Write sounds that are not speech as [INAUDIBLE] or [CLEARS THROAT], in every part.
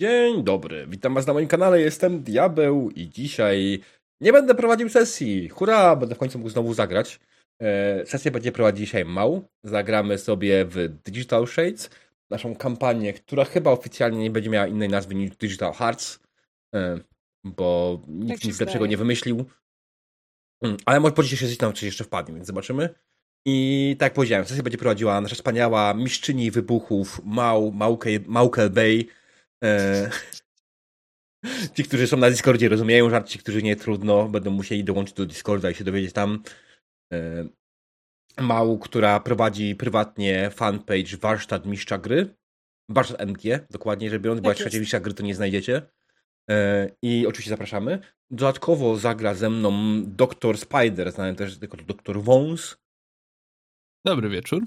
Dzień dobry, witam was na moim kanale, jestem Diabeł i dzisiaj nie będę prowadził sesji. Hurra, będę w końcu mógł znowu zagrać. E, sesję będzie prowadzić dzisiaj Mał. Zagramy sobie w Digital Shades, naszą kampanię, która chyba oficjalnie nie będzie miała innej nazwy niż Digital Hearts, e, bo nikt Tak nic lepszego nie wymyślił. Mm, Ale może po dzisiejszej sesji tam coś jeszcze wpadnie, więc zobaczymy. I tak jak powiedziałem, sesję będzie prowadziła nasza wspaniała mistrzyni wybuchów Mał, Małke- Małkel Bay. E, Ci, którzy są na Discordzie rozumieją żart, ci, którzy nie, trudno, będą musieli dołączyć do Discorda i się dowiedzieć tam. E, Mał, która prowadzi prywatnie fanpage Warsztat Mistrza Gry. Warsztat MG, dokładnie rzecz biorąc, bo Tak jak szukacie. Mistrza Gry, to nie znajdziecie. E, I oczywiście zapraszamy. Dodatkowo zagra ze mną Dr. Spider, znany też jako Dr. Wąs. Dobry wieczór.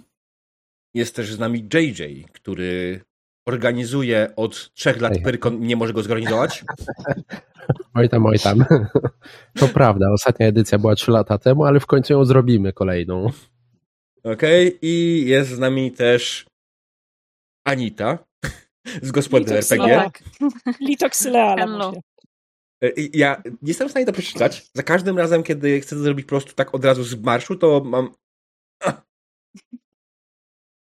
Jest też z nami JJ, który organizuje od trzech lat. Pyrkon i nie może go zorganizować. [LAUGHS] Oj tam, oj tam. [LAUGHS] To prawda, ostatnia edycja była 3 lata temu, ale w końcu ją zrobimy kolejną. Okej, i jest z nami też Anita z gospody RPG. [LAUGHS] Hello. lamusie. E, Ja nie jestem w stanie to przeczytać. Za każdym razem, kiedy chcę to zrobić po prostu tak od razu z marszu, to mam. [CLEARS THROAT]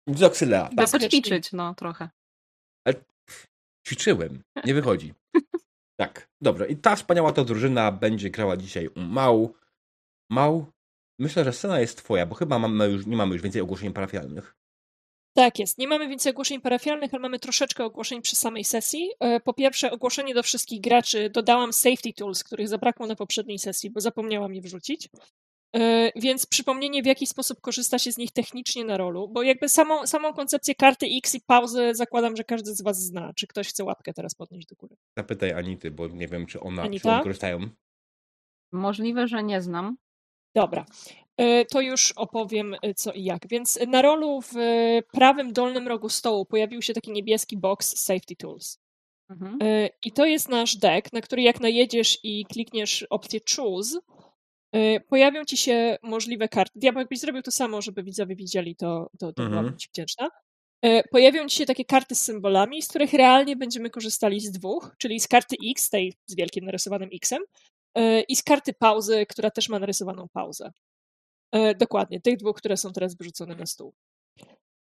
Zoksylea. Trzeba Bezpiecznie. poćwiczyć, no trochę. Ćwiczyłem. Nie wychodzi. [LAUGHS] Tak, dobrze. I ta wspaniała to drużyna będzie grała dzisiaj u Mał. Mał, myślę, że scena jest twoja, bo chyba mamy już, nie mamy już więcej ogłoszeń parafialnych. Tak jest. Nie mamy więcej ogłoszeń parafialnych, ale mamy troszeczkę ogłoszeń przy samej sesji. E, Po pierwsze, ogłoszenie do wszystkich graczy. Dodałam safety tools, których zabrakło na poprzedniej sesji, bo zapomniałam je wrzucić. E, Więc przypomnienie, w jaki sposób korzysta się z nich technicznie na rolu, bo jakby samą, samą koncepcję karty X i pauzy zakładam, że każdy z Was zna. Czy ktoś chce łapkę teraz podnieść do góry? Zapytaj Anity, bo nie wiem, czy ona, czy oni korzystają. Możliwe, że nie znam. Dobra, E, to już opowiem e, co i jak. Więc na rolu w prawym dolnym rogu stołu pojawił się taki niebieski box Safety Tools. Mhm. I to jest nasz deck, na który jak najedziesz i klikniesz opcję Choose, pojawią ci się możliwe karty. Diabeł, jakbyś zrobił to samo, żeby widzowie widzieli, to, to, to Mhm. byłabym ci wdzięczna. E, Pojawią ci się takie karty z symbolami, z których realnie będziemy korzystali z dwóch, czyli z karty X, tej z wielkim narysowanym X-em, e, i z karty pauzy, która też ma narysowaną pauzę. E, Dokładnie, tych dwóch, które są teraz wyrzucone na stół.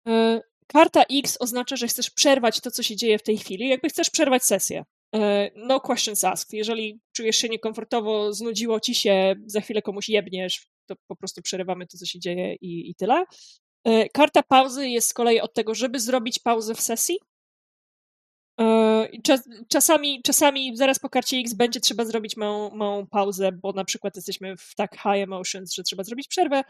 E, Karta X oznacza, że chcesz przerwać to, co się dzieje w tej chwili, jakby chcesz przerwać sesję. E, No questions asked. Jeżeli czujesz się niekomfortowo, znudziło ci się, za chwilę komuś jebniesz, to po prostu przerywamy to, co się dzieje i, i tyle. E, Karta pauzy jest z kolei od tego, żeby zrobić pauzę w sesji. E, czasami, czasami zaraz po karcie X będzie trzeba zrobić małą, małą pauzę, bo na przykład jesteśmy w tak high emotions, że trzeba zrobić przerwę,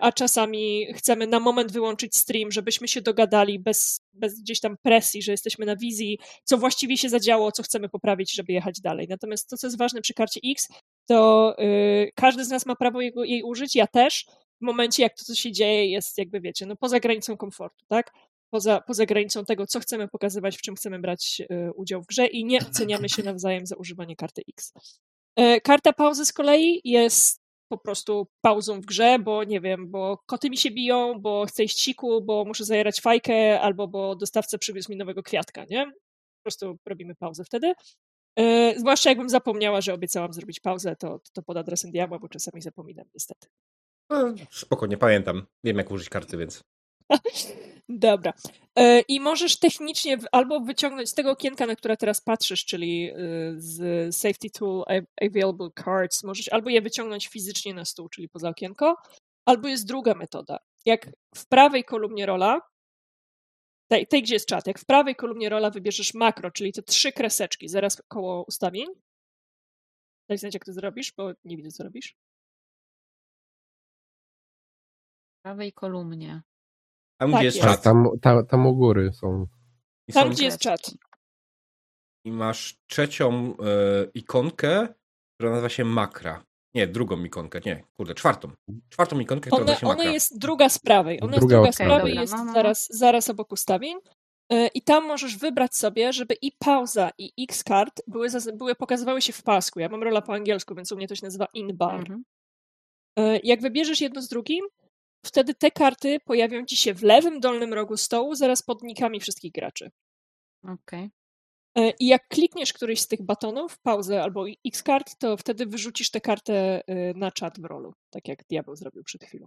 a czasami chcemy na moment wyłączyć stream, żebyśmy się dogadali bez, bez gdzieś tam presji, że jesteśmy na wizji, co właściwie się zadziało, co chcemy poprawić, żeby jechać dalej. Natomiast to, co jest ważne przy karcie X, to y, każdy z nas ma prawo jego, jej użyć, ja też, w momencie jak to, co się dzieje, jest jakby, wiecie, no poza granicą komfortu, tak? Poza, poza granicą tego, co chcemy pokazywać, w czym chcemy brać y, udział w grze i nie oceniamy się nawzajem za używanie karty X. Y, karta pauzy z kolei jest po prostu pauzą w grze, bo nie wiem, bo koty mi się biją, bo chcę iść siku, bo muszę zajerać fajkę, albo bo dostawca przywiózł mi nowego kwiatka, nie? Po prostu robimy pauzę wtedy. E, zwłaszcza jakbym zapomniała, że obiecałam zrobić pauzę, to, to pod adresem diabła, bo czasami zapominam niestety. No, spoko, nie pamiętam. Wiem, jak użyć karty, więc. Dobra. E, I możesz technicznie albo wyciągnąć z tego okienka, na które teraz patrzysz, czyli y, z Safety Tool Available Cards, możesz albo je wyciągnąć fizycznie na stół, czyli poza okienko, albo jest druga metoda. Jak w prawej kolumnie rola, tej, tej gdzie jest czat, jak w prawej kolumnie rola wybierzesz makro, czyli te trzy kreseczki zaraz koło ustawień, daj znać jak to zrobisz, bo nie widzę co robisz. W prawej kolumnie. Tam, Tak gdzie jest jest. Czat. tam, tam, tam u góry są. I, Tam, są, gdzie jest czat. I masz trzecią e, ikonkę, która nazywa się makra. Nie, drugą ikonkę, nie, kurde, czwartą. Czwartą ikonkę, która Ona, nazywa się ona makra. jest druga z prawej. Ona Druga jest druga z prawej. jest no, no. zaraz, zaraz obok ustawień. E, I tam możesz wybrać sobie, żeby i pauza, i X-card były, były, pokazywały się w pasku. Ja mam rola po angielsku, więc u mnie to się nazywa in-bar. Mhm. E, Jak wybierzesz jedno z drugim, wtedy te karty pojawią ci się w lewym dolnym rogu stołu, zaraz pod nikami wszystkich graczy. Okej. E, I jak klikniesz któryś z tych batonów, pauzę albo X-kart, to wtedy wyrzucisz tę kartę e, na czat w rolu, tak jak Diabeł zrobił przed chwilą.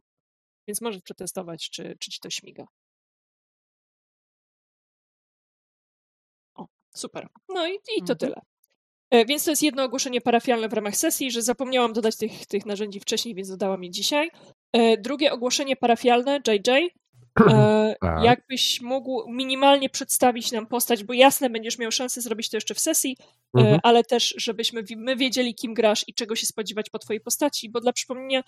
Więc możesz przetestować, czy, czy ci to śmiga. O, super. No i, i to Mhm. tyle. E, Więc to jest jedno ogłoszenie parafialne w ramach sesji, że zapomniałam dodać tych, tych narzędzi wcześniej, więc dodałam je dzisiaj. E, Drugie ogłoszenie parafialne, JJ. E, [CLEARS THROAT] Tak. Jakbyś mógł minimalnie przedstawić nam postać, bo jasne, będziesz miał szansę zrobić to jeszcze w sesji, e, Mhm. ale też, żebyśmy my wiedzieli, kim grasz i czego się spodziewać po twojej postaci, bo dla przypomnienia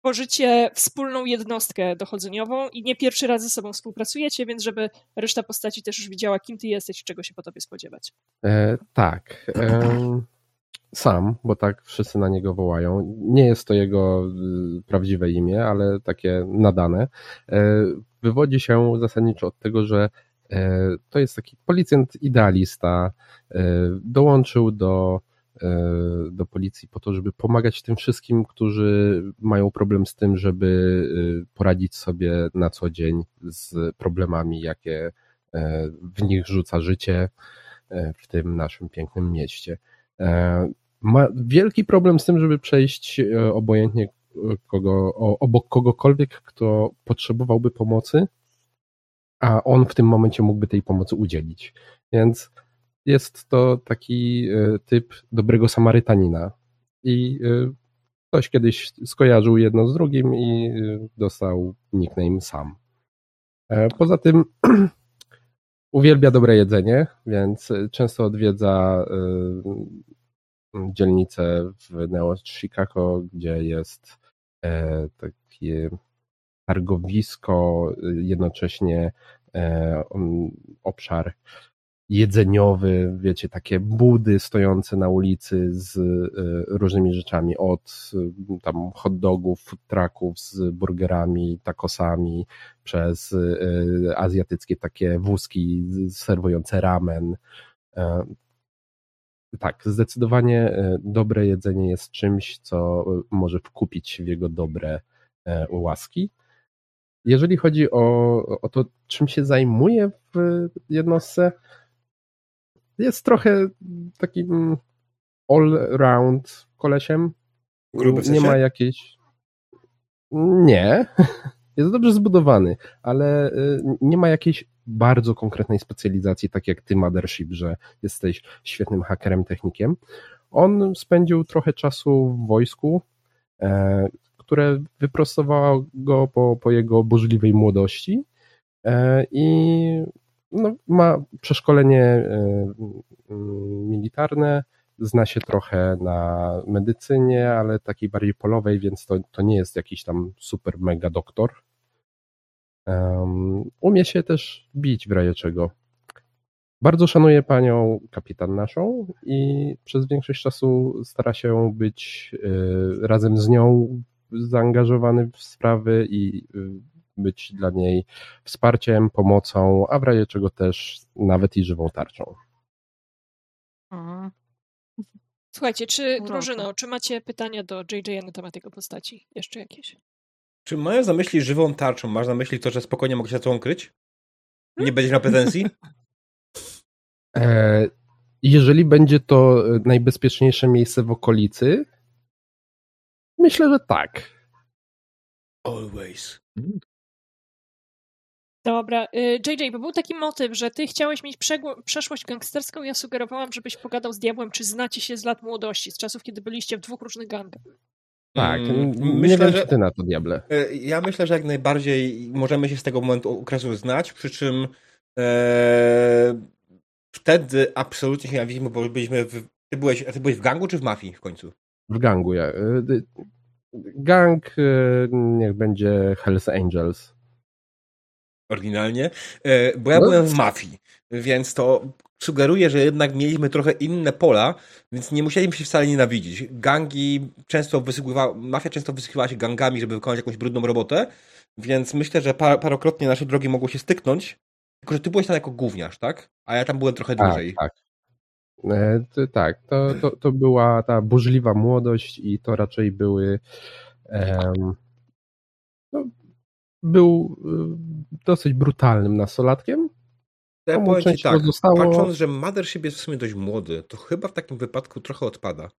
tworzycie wspólną jednostkę dochodzeniową i nie pierwszy raz ze sobą współpracujecie, więc żeby reszta postaci też już widziała, kim ty jesteś i czego się po tobie spodziewać. E, tak. em, sam, bo tak wszyscy na niego wołają. Nie jest to jego y, prawdziwe imię, ale takie nadane. E, wywodzi się zasadniczo od tego, że e, to jest taki policjant idealista. E, dołączył do, do policji po to, żeby pomagać tym wszystkim, którzy mają problem z tym, żeby y, poradzić sobie na co dzień z problemami, jakie w nich rzuca życie w tym naszym pięknym mieście. Ma wielki problem z tym, żeby przejść e, obojętnie e, kogo, obok kogokolwiek, kto potrzebowałby pomocy, a on w tym momencie mógłby tej pomocy udzielić. Więc jest to taki e, typ dobrego Samarytanina. I ktoś kiedyś skojarzył jedno z drugim i dostał nickname Sam. Poza tym [CLEARS THROAT] uwielbia dobre jedzenie, więc często odwiedza dzielnicę w Neo Chicago, gdzie jest e, takie targowisko, e, jednocześnie e, obszar jedzeniowy, wiecie, takie budy stojące na ulicy z e, różnymi rzeczami, od e, tam hot dogów, food trucków z burgerami, tacosami, przez e, azjatyckie takie wózki serwujące ramen. Tak, zdecydowanie e, dobre jedzenie jest czymś, co e, może wkupić w jego dobre e, łaski. Jeżeli chodzi o, o to, czym się zajmuje w jednostce, jest trochę takim all-round kolesiem. Gruby w Nie sensie? ma jakiejś. Nie. [LAUGHS] Jest dobrze zbudowany, ale nie ma jakiejś bardzo konkretnej specjalizacji, tak jak ty, Mothership, że jesteś świetnym hakerem, technikiem. On spędził trochę czasu w wojsku, e, które wyprostowało go po, po jego burzliwej młodości e, i no, ma przeszkolenie e, militarne, zna się trochę na medycynie, ale takiej bardziej polowej, więc to, to nie jest jakiś tam super mega doktor. Um, umie się też bić w razie czego. Bardzo szanuję panią kapitan naszą i przez większość czasu stara się być y, razem z nią zaangażowany w sprawy i y, być dla niej wsparciem, pomocą, a w razie czego też nawet i żywą tarczą. Słuchajcie, czy No, drużyno, czy macie pytania do JJ na temat jego postaci? Jeszcze jakieś? Czy mając na myśli żywą tarczą, masz na myśli to, że spokojnie mogę się tobą kryć? Nie będziesz na pretensji? [LAUGHS] E, Jeżeli będzie to e, najbezpieczniejsze miejsce w okolicy, myślę, że tak. Always. Dobra, y, JJ, bo był taki motyw, że ty chciałeś mieć przeszłość gangsterską, ja sugerowałam, żebyś pogadał z diabłem, czy znacie się z lat młodości, z czasów, kiedy byliście w dwóch różnych gangach. Tak. Mm, N- nie myślę, wiem, że- czy ty na to diable. E, Ja myślę, że jak najbardziej możemy się z tego momentu okresu znać, przy czym e, wtedy absolutnie się nie widzimy, bo byliśmy w, ty, byłeś, ty byłeś w gangu czy w mafii w końcu? W gangu. Ja. e, Gang e, niech będzie Hells Angels. Oryginalnie. Bo ja No. byłem w mafii, więc to sugeruje, że jednak mieliśmy trochę inne pola, więc nie musieliśmy się wcale nienawidzić. Gangi często wysyływała, mafia często wysyłała się gangami, żeby wykonać jakąś brudną robotę, więc myślę, że par, parokrotnie nasze drogi mogły się styknąć. Tylko, że ty byłeś tam jako gówniarz, tak? A ja tam byłem trochę Tak, dłużej. tak. E, to, tak, to, to, to była ta burzliwa młodość i to raczej były. em, no, był y, dosyć brutalnym nastolatkiem, To ja powiem ci tak, pozostało- patrząc, że Mothership jest w sumie dość młody, to chyba w takim wypadku trochę odpada.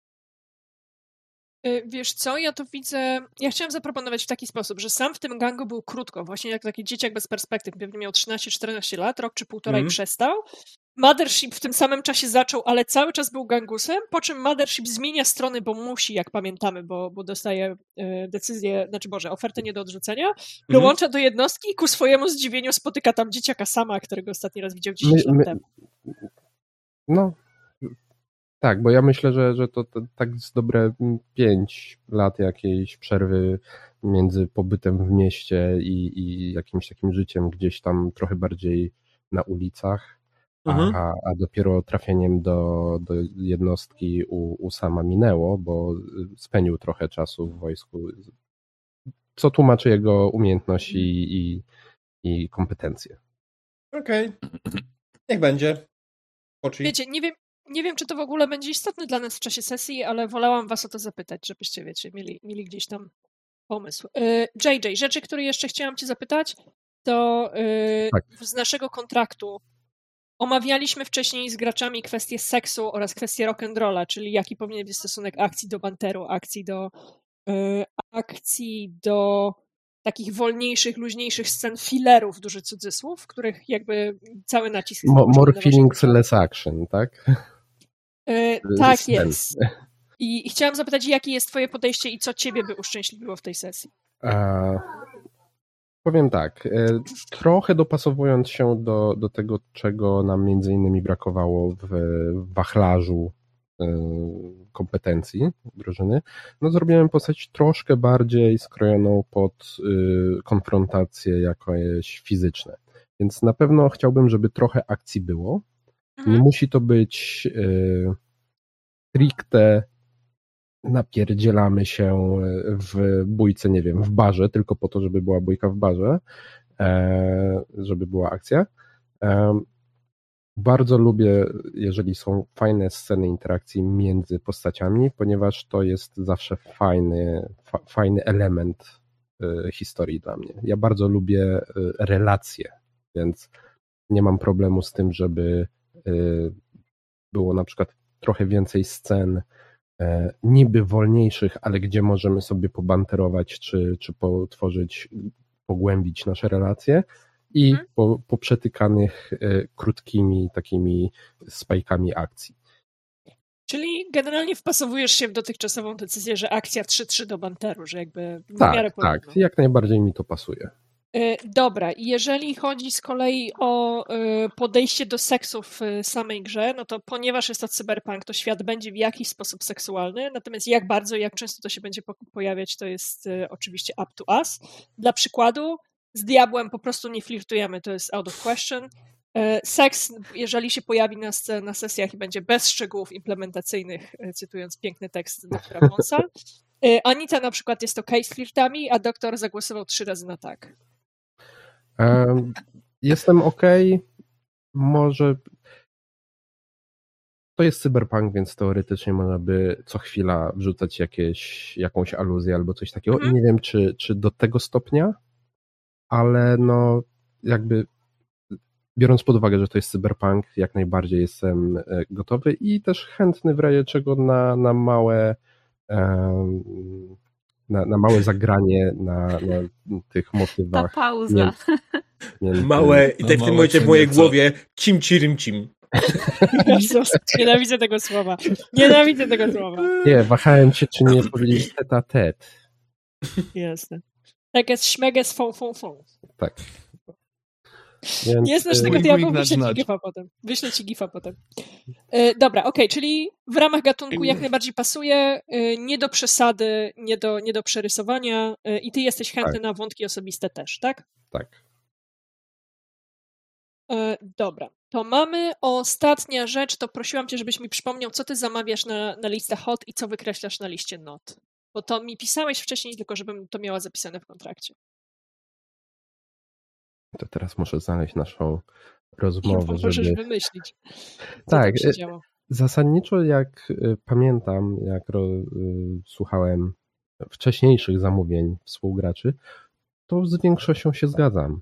Y, Wiesz co, ja to widzę. Ja chciałam zaproponować w taki sposób, że sam w tym gangu był krótko, właśnie jak taki dzieciak bez perspektyw. Pewnie miał 13-14 lat, rok czy półtora Mhm. i przestał. Mothership w tym samym czasie zaczął, ale cały czas był gangusem, po czym Mothership zmienia strony, bo musi, jak pamiętamy, bo, bo dostaje y, decyzję, znaczy Boże, ofertę nie do odrzucenia, Mhm. dołącza do jednostki i ku swojemu zdziwieniu spotyka tam dzieciaka sama, którego ostatni raz widział 10 My- lat my- temu. No, tak, bo ja myślę, że, że to, to tak z dobre 5 lat jakiejś przerwy między pobytem w mieście i, i jakimś takim życiem gdzieś tam trochę bardziej na ulicach, Mhm. a, a dopiero trafieniem do, do jednostki u, u sama minęło, bo spędził trochę czasu w wojsku, co tłumaczy jego umiejętności i, i kompetencje. Okej. Niech będzie. Oczy. Wiecie, nie wiem, nie wiem, czy to w ogóle będzie istotne dla nas w czasie sesji, ale wolałam was o to zapytać, żebyście, wiecie, mieli, mieli gdzieś tam pomysł. Y, JJ, rzeczy, które jeszcze chciałam cię zapytać, to y, Tak. z naszego kontraktu omawialiśmy wcześniej z graczami kwestię seksu oraz kwestię rock'n'rolla, czyli jaki powinien być stosunek akcji do banteru, akcji do y, akcji do takich wolniejszych, luźniejszych scen fillerów, duży cudzysłów, w których jakby cały nacisk jest Mo, more feelings, less action, tak? E, tak jest. I, I chciałam zapytać, jakie jest twoje podejście i co ciebie by uszczęśliwiło w tej sesji? E, powiem tak, e, trochę dopasowując się do, do tego, czego nam między innymi brakowało w wachlarzu e, kompetencji drużyny, no zrobiłem postać troszkę bardziej skrojoną pod e, konfrontacje jakieś fizyczne. Więc na pewno chciałbym, żeby trochę akcji było. Nie Mhm. musi to być e, stricte napierdzielamy się w bójce, nie wiem, w barze, tylko po to, żeby była bójka w barze, e, żeby była akcja. E, Bardzo lubię, jeżeli są fajne sceny interakcji między postaciami, ponieważ to jest zawsze fajny, fa, fajny element e, historii dla mnie. Ja bardzo lubię relacje, więc nie mam problemu z tym, żeby było na przykład trochę więcej scen niby wolniejszych, ale gdzie możemy sobie pobanterować, czy, czy potworzyć, pogłębić nasze relacje i Mhm. po, poprzetykanych e, krótkimi takimi spajkami akcji. Czyli generalnie wpasowujesz się w dotychczasową decyzję, że akcja 3-3 do banteru, że jakby w miarę Tak, porówno. tak, jak najbardziej mi to pasuje. E, Dobra, jeżeli chodzi z kolei o e, podejście do seksu w e, samej grze, no to ponieważ jest to cyberpunk, to świat będzie w jakiś sposób seksualny, natomiast jak bardzo jak często to się będzie po- pojawiać, to jest oczywiście up to us. Dla przykładu, z diabłem po prostu nie flirtujemy, to jest out of question. Seks, jeżeli się pojawi na, na sesjach i będzie bez szczegółów implementacyjnych, cytując piękny tekst doktora Monsa. E, Anita na przykład jest ok z flirtami, a doktor zagłosował trzy razy na tak. Em, Jestem ok. Może. To jest cyberpunk, więc teoretycznie można by co chwila wrzucać jakieś, jakąś aluzję albo coś takiego. Mhm. Nie wiem, czy, czy do tego stopnia, ale no, jakby biorąc pod uwagę, że to jest cyberpunk, jak najbardziej jestem e, gotowy i też chętny w razie czego na, na małe. em, Na, na małe zagranie na, na tych Ta motywach. pauza. między- Małe, i tak w tym momencie w mojej głowie cim cirim cim. [LAUGHS] Nienawidzę tego słowa. Nienawidzę tego słowa. Nie, wahałem się, czy nie powiedzieć teta tet. Jasne. Tak jest śmeges fą fą fą. Tak. Więc, Nie znasz y, tego diabła, wyślę ci gifa potem. Wyślę ci gifa potem. E, dobra, okej, czyli w ramach gatunku jak najbardziej pasuje, e, nie do przesady, nie do, nie do przerysowania e, i ty jesteś chętny na wątki osobiste też, tak? Tak. E, dobra, to mamy ostatnia rzecz, to prosiłam cię, żebyś mi przypomniał, co ty zamawiasz na, na listę hot i co wykreślasz na liście not. Bo to mi pisałeś wcześniej, tylko żebym to miała zapisane w kontrakcie. To teraz muszę znaleźć naszą rozmowę, możesz żeby... wymyślić, Tak, e. Zasadniczo jak y, pamiętam, jak y, słuchałem wcześniejszych zamówień współgraczy, to z większością się zgadzam.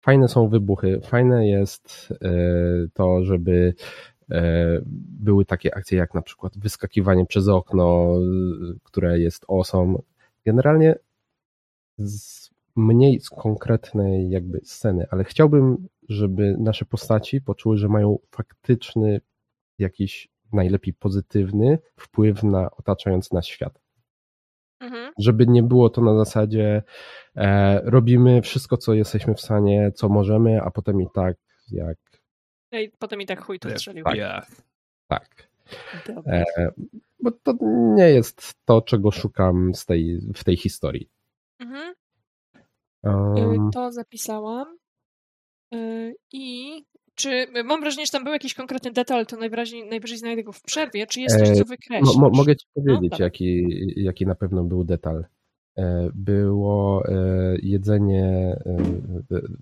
fajne są wybuchy, fajne jest e, to, żeby e, były takie akcje jak na przykład wyskakiwanie przez okno, e, które jest osą. Generalnie z mniej z konkretnej jakby sceny, ale chciałbym, żeby nasze postaci poczuły, że mają faktyczny jakiś najlepiej pozytywny wpływ na otaczający nas świat. Mhm. Żeby nie było to na zasadzie e, robimy wszystko, co jesteśmy w stanie, co możemy, a potem i tak jak No i potem i tak chuj to strzelił. Tak. Ja. tak. Dobra. E, bo to nie jest to, czego szukam z tej, w tej historii. Mhm. Y, To zapisałam. Y, I czy mam wrażenie, że tam był jakiś konkretny detal, to najwyraźniej, najwyżej znajdę go w przerwie. Czy jest coś, E, co mo, wykreślasz? mo, mogę ci powiedzieć, dawaj. jaki, jaki na pewno był detal. E, było e, jedzenie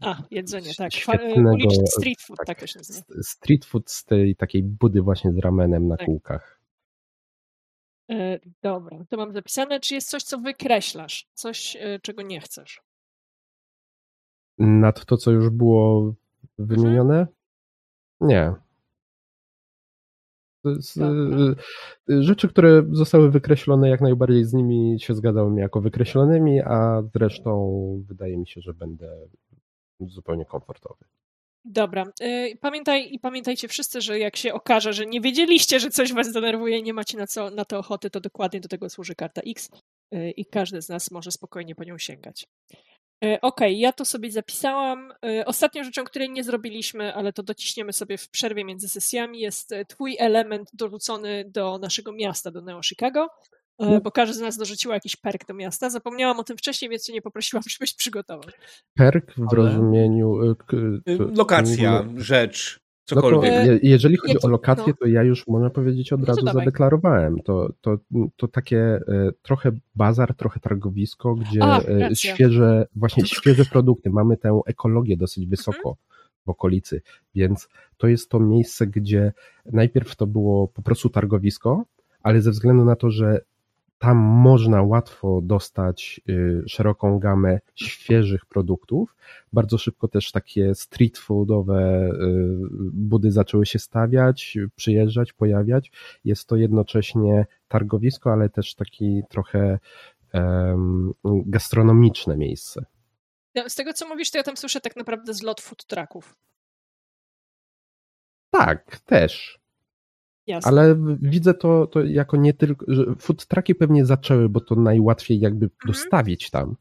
A, jedzenie, tak. Uliczny street food, tak. tak to się nazywa. street food z tej takiej budy właśnie z ramenem na Tak. kółkach. Dobra, to mam zapisane. Czy jest coś, co wykreślasz? Coś, czego nie chcesz? Nad to, co już było wymienione? Nie. To jest, Dobra. e, Rzeczy, które zostały wykreślone, jak najbardziej z nimi się zgadzałem jako wykreślonymi, a zresztą wydaje mi się, że będę zupełnie komfortowy. Dobra. Pamiętaj i pamiętajcie wszyscy, że jak się okaże, że nie wiedzieliście, że coś was denerwuje i nie macie na, co, na to ochoty, to dokładnie do tego służy karta X i każdy z nas może spokojnie po nią sięgać. E, Okej, ja to sobie zapisałam. E, Ostatnią rzeczą, której nie zrobiliśmy, ale to dociśniemy sobie w przerwie między sesjami, jest e, twój element dorzucony do naszego miasta, do Neo Chicago, No. bo każdy z nas dorzuciła jakiś perk do miasta. Zapomniałam o tym wcześniej, więc cię nie poprosiłam, [LAUGHS] żebyś przygotował. Perk w Ale- rozumieniu. k- Y, Lokacja, no- rzecz, No to, cokolwiek. E, je- jeżeli chodzi o lokację, no. to ja już można powiedzieć od No razu zadeklarowałem. To, to, to takie e, trochę bazar, trochę targowisko, gdzie A, e, świeże, właśnie [LAUGHS] świeże produkty. Mamy tę ekologię dosyć Mhm. wysoko w okolicy, więc to jest to miejsce, gdzie najpierw to było po prostu targowisko, ale ze względu na to, że tam można łatwo dostać y, szeroką gamę świeżych produktów. Bardzo szybko też takie street foodowe y, budy zaczęły się stawiać, przyjeżdżać, pojawiać. Jest to jednocześnie targowisko, ale też taki trochę em, gastronomiczne miejsce. Ja- Z tego, co mówisz, to ja tam słyszę tak naprawdę zlot food trucków. Tak, też. Jasne. Ale widzę to, to jako nie tylko, że food trucki pewnie zaczęły, bo to najłatwiej jakby dostawić tam,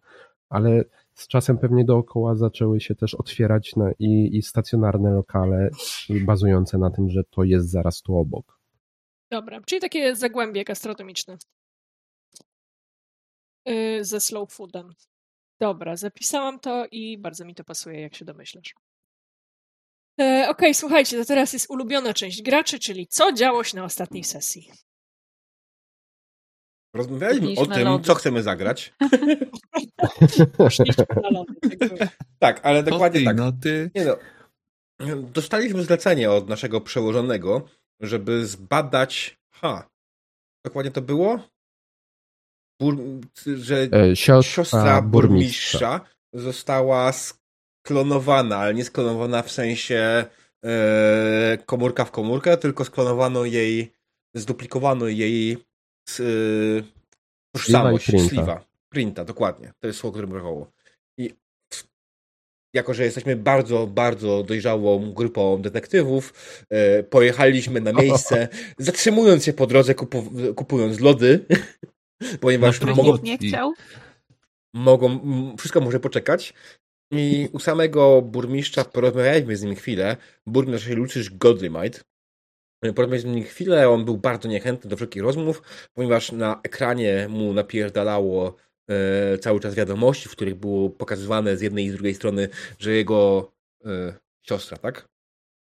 ale z czasem pewnie dookoła zaczęły się też otwierać na, i, i stacjonarne lokale bazujące na tym, że to jest zaraz tu obok. Dobra, czyli takie zagłębie gastronomiczne. Yy, ze slow foodem. Dobra, zapisałam to i bardzo mi to pasuje, jak się domyślasz. E, Okej, słuchajcie, to teraz jest ulubiona część graczy, czyli co działo się na ostatniej sesji. Rozmawialiśmy o tym, lody. co chcemy zagrać. Lody. tak. Tak, ale dokładnie ty, tak. no ty. Nie no. Dostaliśmy zlecenie od naszego przełożonego, żeby zbadać. Ha. Dokładnie to było? Bur... Że E, Siostra, siostra burmistrza. burmistrza została sklonowana, ale nie sklonowana w sensie e, komórka w komórkę, tylko sklonowano jej, zduplikowano jej z, e, tożsamość, printa. sliwa. Printa, dokładnie. To jest słowo, które brakowało. I jako, że jesteśmy bardzo, bardzo dojrzałą grupą detektywów, e, pojechaliśmy na miejsce, [LAUGHS] zatrzymując się po drodze, kupu- kupując lody, [LAUGHS] ponieważ mogą. Nie chciał? mogą, wszystko może poczekać. I u samego burmistrza porozmawialiśmy z nim chwilę. Burmistrz się Lucius Godrymite. Porozmawialiśmy z nim chwilę, on był bardzo niechętny do wszelkich rozmów, ponieważ na ekranie mu napierdalało e, cały czas wiadomości, w których było pokazywane z jednej i z drugiej strony, że jego e, siostra, tak?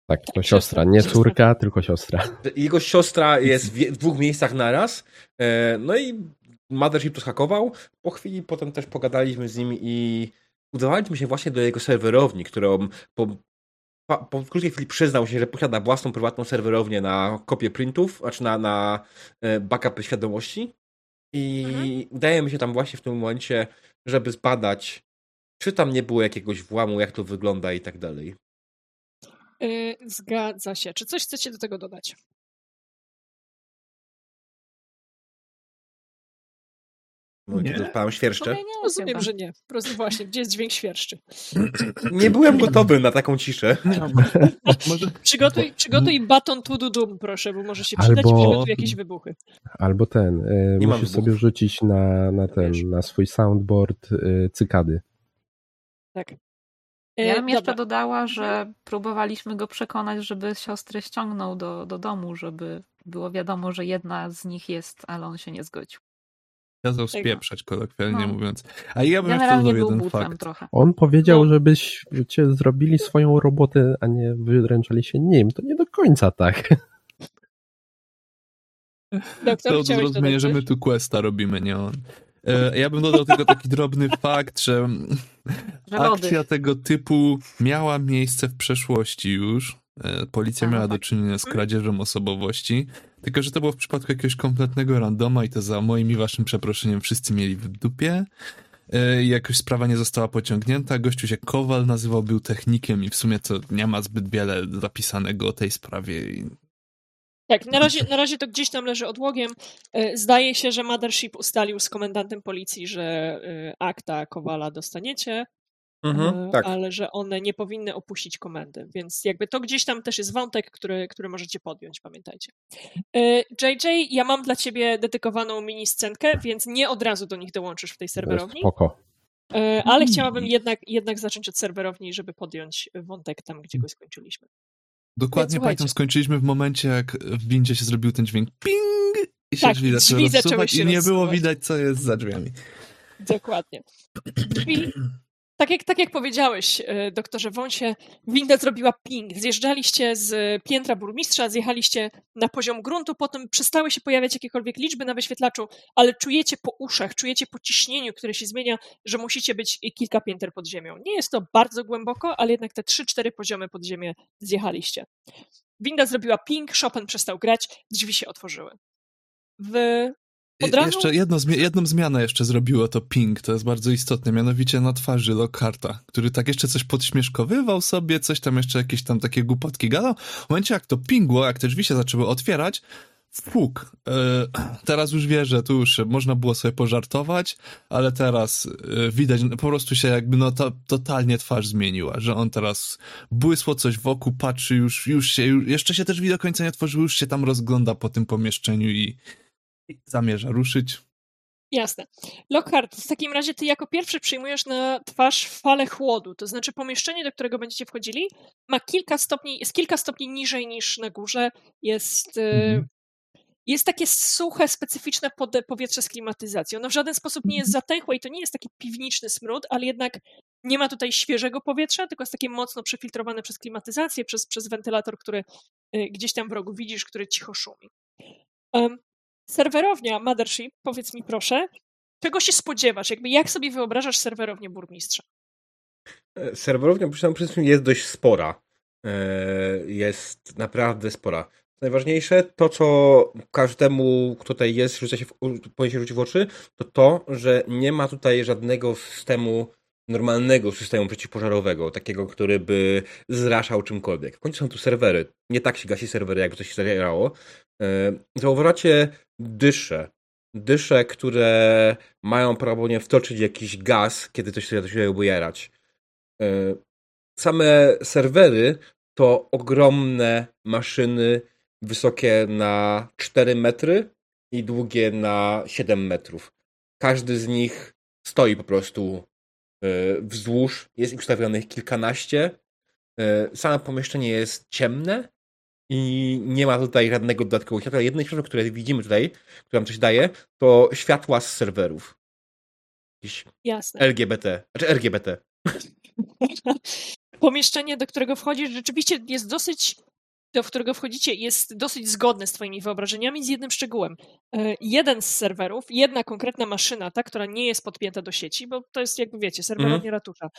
Tak, to siostra, nie córka, tylko siostra. Jego siostra jest w, w dwóch miejscach naraz. E, no i Mothership to schakował. Po chwili potem też pogadaliśmy z nim i udawaliśmy się właśnie do jego serwerowni, którą po, po krótkiej chwili przyznał się, że posiada własną prywatną serwerownię na kopię printów, znaczy na, na e, backupy świadomości. I Mhm. udajemy się tam właśnie w tym momencie, żeby zbadać Czy tam nie było jakiegoś włamu, jak to wygląda i tak dalej? Yy, zgadza się. Czy coś chcecie do tego dodać? No, Nie. kiedy odpalam świerszcze. Nie, nie, Rozumiem, że nie. Po prostu właśnie, gdzie jest dźwięk świerszczy? Nie byłem gotowy na taką ciszę. [LAUGHS] Może Przygotuj, przygotuj baton to do dum, proszę, bo może się przydać Albo- i przygotuj jakieś wybuchy. Albo ten, y, musisz sobie rzucić na, na ten, Wiesz. na swój soundboard y, cykady. Tak. Ja E, bym jeszcze dobra. dodała, że próbowaliśmy go przekonać, żeby siostrę ściągnął do, do domu, żeby było wiadomo, że jedna z nich jest, ale on się nie zgodził. Kazał spieprzać, kolokwialnie No. mówiąc. A ja bym jeszcze Generalnie dodał był jeden fakt. trochę. On powiedział, No. żebyście zrobili swoją robotę, a nie wyręczali się nim. To nie do końca tak. [LAUGHS] Doktor, To zrozumienie, że my tu questa robimy, nie on. E, Ja bym dodał tylko taki drobny fakt, że akcja tego typu miała miejsce w przeszłości już. E, Policja no miała do tak. czynienia z kradzieżą osobowości, tylko że to było w przypadku jakiegoś kompletnego randoma i to za moim i waszym przeproszeniem wszyscy mieli w dupie. E, Jakoś sprawa nie została pociągnięta. Gościu się Kowal nazywał, był technikiem i w sumie to nie ma zbyt wiele zapisanego o tej sprawie. Tak, na razie, na razie to gdzieś tam leży odłogiem. E, Zdaje się, że Mothership ustalił z komendantem policji, że e, akta Kowala dostaniecie, Mhm, e, tak. ale że one nie powinny opuścić komendy. Więc jakby to gdzieś tam też jest wątek, który, który możecie podjąć, pamiętajcie. E, JJ, ja mam dla ciebie dedykowaną mini scenkę, więc nie od razu do nich dołączysz w tej serwerowni, Spoko. e, ale chciałabym jednak, jednak zacząć od serwerowni, żeby podjąć wątek tam, gdzie go skończyliśmy. Dokładnie pamiętam, skończyliśmy w momencie, jak w windzie się zrobił ten dźwięk ping i się Tak, drzwi drzwi zaczęły się i nie było widać, co jest za drzwiami. Dokładnie. Drzwi, tak jak, tak jak powiedziałeś, e, doktorze Wąsie, winda zrobiła ping. Zjeżdżaliście z piętra burmistrza, zjechaliście na poziom gruntu, potem przestały się pojawiać jakiekolwiek liczby na wyświetlaczu, ale czujecie po uszach, czujecie po ciśnieniu, które się zmienia, że musicie być kilka pięter pod ziemią. Nie jest to bardzo głęboko, ale jednak te 3-4 poziomy pod ziemię zjechaliście. Winda zrobiła ping, Chopin przestał grać, drzwi się otworzyły. W Od I- razu- Jeszcze jedno, jedną zmianę jeszcze zrobiło to ping, to jest bardzo istotne, mianowicie na twarzy Lockharta, który tak jeszcze coś podśmieszkowywał sobie, coś tam jeszcze jakieś tam takie głupotki gadał. W momencie jak to pingło, jak te drzwi się zaczęły otwierać, fuk, e, teraz już wie, że tu już można było sobie pożartować, ale teraz e, widać, po prostu się jakby no to, totalnie twarz zmieniła, że on teraz błysło coś wokół, patrzy już, już się, jeszcze się też drzwi do końca nie otworzyły, już się tam rozgląda po tym pomieszczeniu i zamierza ruszyć. Jasne. Lockhart, w takim razie ty jako pierwszy przyjmujesz na twarz falę chłodu, to znaczy pomieszczenie, do którego będziecie wchodzili, ma kilka stopni, jest kilka stopni niżej niż na górze, jest, e, Mhm. jest takie suche, specyficzne powietrze z klimatyzacją. Ono w żaden sposób nie jest zatęchłe i to nie jest taki piwniczny smród, ale jednak nie ma tutaj świeżego powietrza, tylko jest takie mocno przefiltrowane przez klimatyzację, przez, przez wentylator, który e, gdzieś tam w rogu widzisz, który cicho szumi. Em, serwerownia Mothership, powiedz mi proszę, czego się spodziewasz? Jakby jak sobie wyobrażasz serwerownię burmistrza? E, Serwerownia przede wszystkim jest dość spora. E, Jest naprawdę spora. Najważniejsze, to co każdemu, kto tutaj jest, rzuca się w, powinien się rzucić w oczy, to to, że nie ma tutaj żadnego systemu, normalnego systemu przeciwpożarowego, takiego, który by zraszał czymkolwiek. W końcu są tu serwery. Nie tak się gasi serwery, jakby coś się zadziało. E, Zauważacie dysze. Dysze, które mają prawdopodobnie wtoczyć jakiś gaz, kiedy coś się zaczyna ujarać. E, Same serwery to ogromne maszyny wysokie na 4 metry i długie na 7 metrów. Każdy z nich stoi po prostu e, wzdłuż, jest ustawionych kilkanaście. E, Same pomieszczenie jest ciemne i nie ma tutaj żadnego dodatkowego światła. Jedyne światło, które widzimy tutaj, które nam coś daje, to światła z serwerów. Jakieś Jasne. LGBT, znaczy RGBT. [LAUGHS] Pomieszczenie, do którego wchodzisz, rzeczywiście jest dosyć, do którego wchodzicie, jest dosyć zgodne z twoimi wyobrażeniami, z jednym szczegółem. E, Jeden z serwerów, jedna konkretna maszyna, ta, która nie jest podpięta do sieci, bo to jest, jakby wiecie, serwerownia Mhm. ratusza.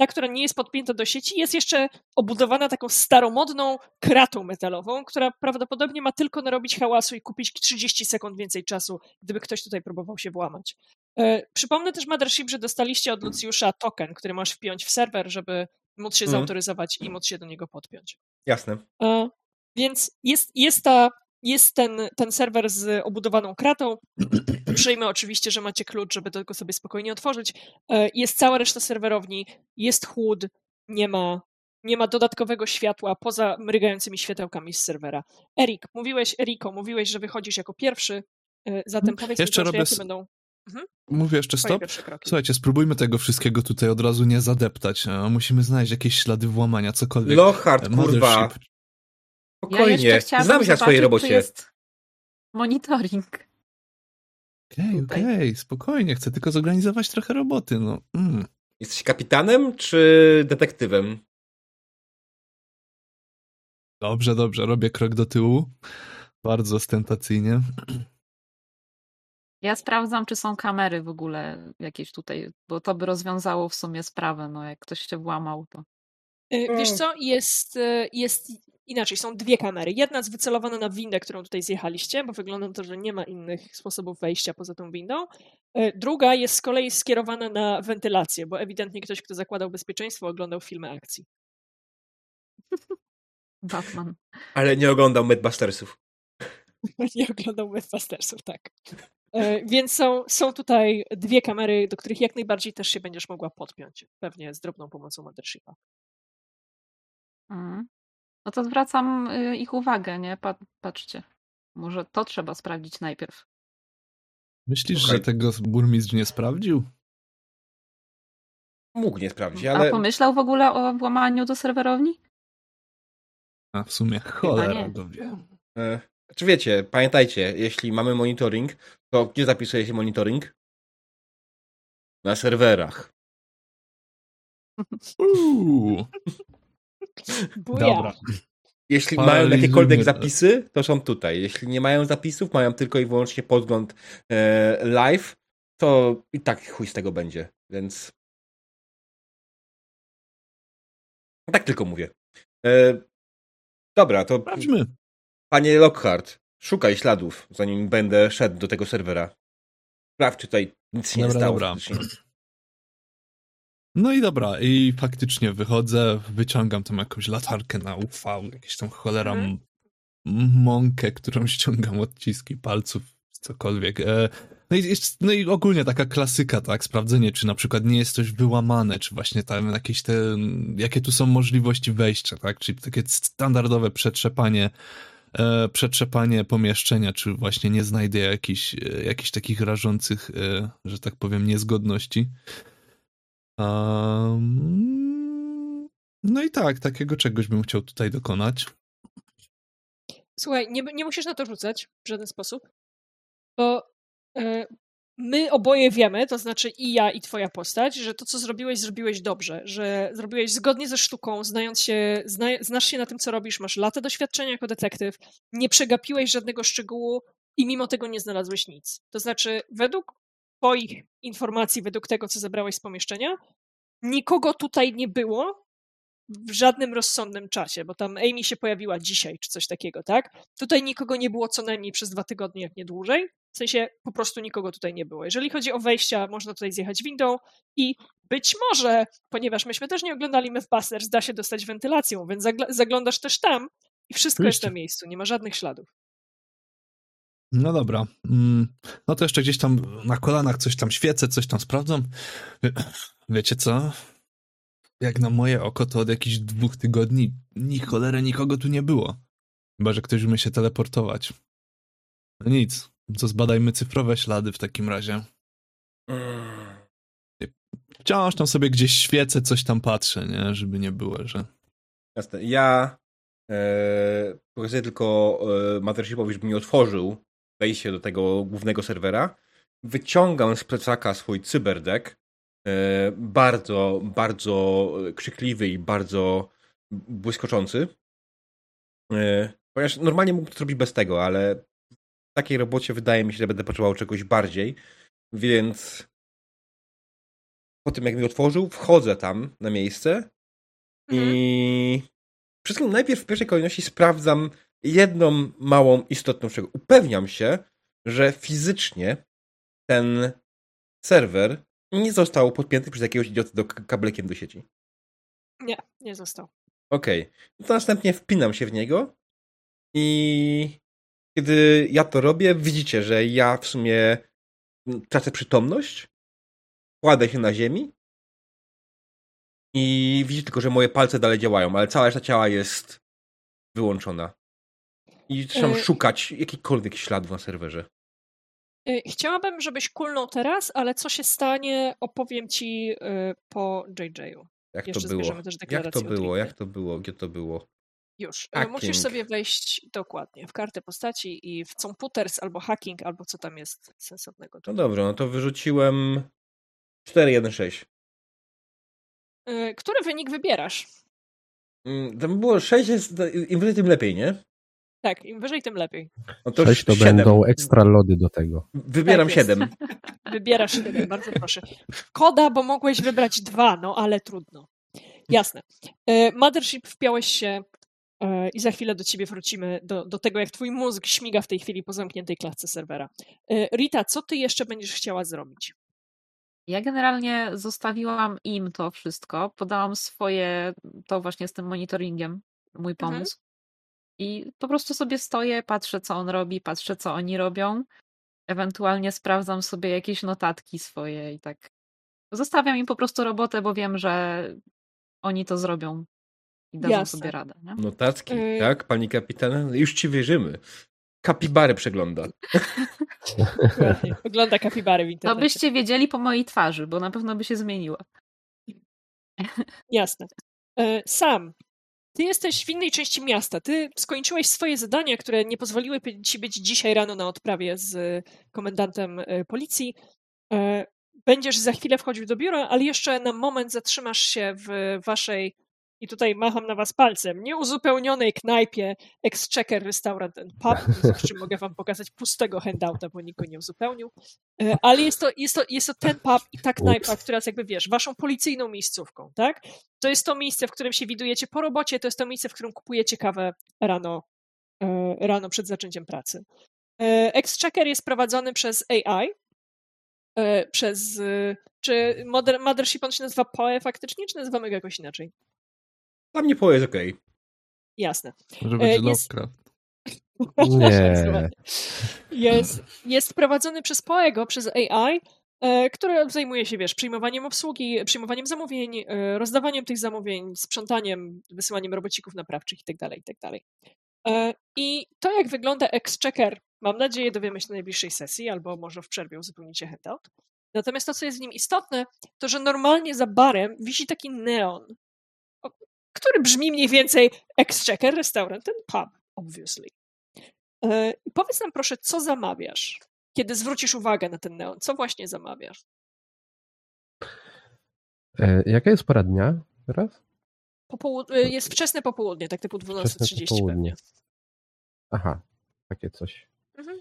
Ta, która nie jest podpięta do sieci, jest jeszcze obudowana taką staromodną kratą metalową, która prawdopodobnie ma tylko narobić hałasu i kupić 30 sekund więcej czasu, gdyby ktoś tutaj próbował się włamać. E, przypomnę też Mothership, że dostaliście od Lucjusza token, który masz wpiąć w serwer, żeby móc się Mhm. zautoryzować i móc się do niego podpiąć. Jasne. E, Więc jest, jest, ta, jest ten, ten serwer z obudowaną kratą. Przyjmę oczywiście, że macie klucz, żeby tego sobie spokojnie otworzyć. E, Jest cała reszta serwerowni, jest chłód, nie ma, nie ma dodatkowego światła poza mrygającymi światełkami z serwera. Erik, mówiłeś, Eriko, mówiłeś, że wychodzisz jako pierwszy, e, zatem powiedz Jeszcze mi proszę, robię jakie będą Mówię jeszcze stop. Słuchajcie, spróbujmy tego wszystkiego tutaj od razu nie zadeptać. a Musimy znaleźć jakieś ślady włamania, cokolwiek. Lockhart, E, kurwa. Ja Spokojnie. chciałabym Znam się na swojej robocie. jest monitoring. Okej, tutaj. okej, spokojnie, chcę tylko zorganizować trochę roboty, no. Mm. Jesteś kapitanem czy detektywem? Dobrze, dobrze, robię krok do tyłu. Bardzo ostentacyjnie. Ja sprawdzam, czy są kamery w ogóle jakieś tutaj, bo to by rozwiązało w sumie sprawę, no jak ktoś się włamał, to... E, Wiesz Mm. co, jest, e, jest inaczej, są dwie kamery. Jedna jest wycelowana na windę, którą tutaj zjechaliście, bo wygląda na to, że nie ma innych sposobów wejścia poza tą windą. E, Druga jest z kolei skierowana na wentylację, bo ewidentnie ktoś, kto zakładał bezpieczeństwo, oglądał filmy akcji. [LAUGHS] Batman. Ale nie oglądał Mythbustersów. [LAUGHS] Nie oglądał Mythbustersów, tak. E, Więc są, są tutaj dwie kamery, do których jak najbardziej też się będziesz mogła podpiąć. Pewnie z drobną pomocą Mothershipa. Mhm. No to zwracam y, ich uwagę, nie? Pa- patrzcie. Może to trzeba sprawdzić najpierw. Myślisz, Okej. że tego burmistrz nie sprawdził? Mógł nie sprawdzić, A ale pomyślał w ogóle o włamaniu do serwerowni? A w sumie cholera go wie. e, czy wiecie, pamiętajcie, jeśli mamy monitoring, to gdzie zapisuje się monitoring? Na serwerach. Uuu, [LAUGHS] Buja. dobra. Jeśli Paralizujmy mają jakiekolwiek zapisy, to są tutaj. Jeśli nie mają zapisów, mają tylko i wyłącznie podgląd e, live, to i tak chuj z tego będzie, więc tak tylko mówię. E, dobra, to Sprawdźmy. panie Lockhart, szukaj śladów, zanim będę szedł do tego serwera. Sprawdź, czy tutaj nic się nie Dobra, stało. dobra. No i dobra, i faktycznie wychodzę, wyciągam tam jakąś latarkę na UV, jakieś tam cholera Mhm. mąkę, którą [LAUGHS] ściągam odciski palców, cokolwiek. E, No i, no i ogólnie taka klasyka, tak, sprawdzenie, czy na przykład nie jest coś wyłamane, czy właśnie tam jakieś te, jakie tu są możliwości wejścia, tak, czyli takie standardowe przetrzepanie, e, przetrzepanie pomieszczenia, czy właśnie nie znajdę jakichś, e, jakichś takich rażących, że tak powiem, niezgodności. Um, no i tak, takiego czegoś bym chciał tutaj dokonać. Słuchaj, nie, nie musisz na to rzucać w żaden sposób, bo e, my oboje wiemy, to znaczy i ja, i twoja postać, że to, co zrobiłeś, zrobiłeś dobrze, że zrobiłeś zgodnie ze sztuką, znając się, zna, znasz się na tym, co robisz, masz lata doświadczenia jako detektyw, nie przegapiłeś żadnego szczegółu i mimo tego nie znalazłeś nic. To znaczy, według twoich informacji, według tego, co zebrałeś z pomieszczenia, nikogo tutaj nie było w żadnym rozsądnym czasie, bo tam Amy się pojawiła dzisiaj, czy coś takiego, tak? Tutaj nikogo nie było co najmniej przez dwa tygodnie, jak nie dłużej. W sensie po prostu nikogo tutaj nie było. Jeżeli chodzi o wejścia, można tutaj zjechać windą i być może, ponieważ myśmy też nie oglądali Mythbusters, da się dostać wentylacją, więc zagl- zaglądasz też tam i wszystko jest na miejscu, nie ma żadnych śladów. No dobra. Mm, No to jeszcze gdzieś tam na kolanach coś tam świecę, coś tam sprawdzam. Wie, wiecie co? Jak na moje oko, to od jakichś dwóch tygodni ni cholery nikogo tu nie było. Chyba, że ktoś umie się teleportować. No nic. Co zbadajmy cyfrowe ślady w takim razie. Wciąż tam sobie gdzieś świecę, coś tam patrzę, nie? Żeby nie było, że... Jasne. Ja e, pokazuję tylko e, Mothershipowi, żeby mi otworzył wejście do tego głównego serwera. Wyciągam z plecaka swój cyberdeck. E, bardzo, bardzo krzykliwy i bardzo błyskoczący. E, ponieważ normalnie mógłbym to zrobić bez tego, ale w takiej robocie wydaje mi się, że będę potrzebował czegoś bardziej. Więc po tym, jak mi otworzył, wchodzę tam na miejsce Mhm. i wszystkim najpierw w pierwszej kolejności sprawdzam jedną małą istotną rzecz. Upewniam się, że fizycznie ten serwer nie został podpięty przez jakiegoś idioty do kablekiem do sieci. Nie, nie został. Okej. Okay. To następnie wpinam się w niego i kiedy ja to robię, widzicie, że ja w sumie tracę przytomność, kładę się na ziemi i widzicie tylko, że moje palce dalej działają, ale cała reszta ciała jest wyłączona. I zaczynam y szukać jakichkolwiek śladów na serwerze. Y, chciałabym, żebyś kulnął teraz, ale co się stanie, opowiem ci y, po JJ-u. Jak to było? Jak to było? Jak to było? Gdzie to było? Już. Hacking. Musisz sobie wejść dokładnie w kartę postaci i w computers albo hacking, albo co tam jest sensownego. No dobrze, no to wyrzuciłem 4-1-6. Który wynik wybierasz? Mm, tam było 6, jest, im wyżej tym lepiej, nie? Tak, im wyżej tym lepiej. No to 6 to 7. będą ekstra lody do tego. Wybieram tak 7. [LAUGHS] Wybierasz 7, bardzo proszę. Koda, bo mogłeś wybrać dwa, no ale trudno. Jasne. E, Mothership wpiąłeś się e, i za chwilę do ciebie wrócimy, do, do tego, jak twój mózg śmiga w tej chwili po zamkniętej klatce serwera. E, Rita, co ty jeszcze będziesz chciała zrobić? Ja generalnie zostawiłam im to wszystko, podałam swoje, to właśnie z tym monitoringiem, mój mhm. pomysł. I po prostu sobie stoję, patrzę, co on robi, patrzę, co oni robią. Ewentualnie sprawdzam sobie jakieś notatki swoje i tak. Zostawiam im po prostu robotę, bo wiem, że oni to zrobią i dadzą Jasne. sobie radę. Nie? Notatki, y tak, pani kapitan? Już ci wierzymy. Kapibary przegląda. [LAUGHS] Ogląda kapibary w internecie. To byście wiedzieli po mojej twarzy, bo na pewno by się zmieniła. Jasne. E, Sam, ty jesteś w innej części miasta. Ty skończyłeś swoje zadania, które nie pozwoliły ci być dzisiaj rano na odprawie z komendantem e, policji. E, będziesz za chwilę wchodził do biura, ale jeszcze na moment zatrzymasz się w waszej i tutaj macham na was palcem, nieuzupełnionej knajpie Exchequer Restaurant and Pub, z czym mogę wam pokazać pustego handouta, bo nikt go nie uzupełnił. E, ale jest to, jest to, jest to ten pub i ta knajpa, która jest jakby, wiesz, waszą policyjną miejscówką, tak? To jest to miejsce, w którym się widujecie po robocie, to jest to miejsce, w którym kupujecie kawę rano, e, rano przed zaczęciem pracy. E, Exchequer jest prowadzony przez AI, przez, czy Mother, Mothership on się nazywa POE faktycznie, czy nazywamy go jakoś inaczej? Dla mnie Poe jest okej. Okay. Jasne. Może być e, jest... Lovecraft. [LAUGHS] Nie. Jest, jest prowadzony przez Poego, przez AI, e, który zajmuje się, wiesz, przyjmowaniem obsługi, przyjmowaniem zamówień, e, rozdawaniem tych zamówień, sprzątaniem, wysyłaniem robocików naprawczych itd., itd. I to, jak wygląda Exchequer, mam nadzieję, dowiemy się na najbliższej sesji, albo może w przerwie uzupełnicie handout. Natomiast to, co jest w nim istotne, to, że normalnie za barem wisi taki neon, który brzmi mniej więcej Exchequer Restaurant and Pub, obviously. E, powiedz nam proszę, co zamawiasz, kiedy zwrócisz uwagę na ten neon? Co właśnie zamawiasz? E, jaka jest pora dnia teraz? Popołud- e, jest wczesne popołudnie, tak typu 12.30 pewnie. Aha, takie coś. Mhm.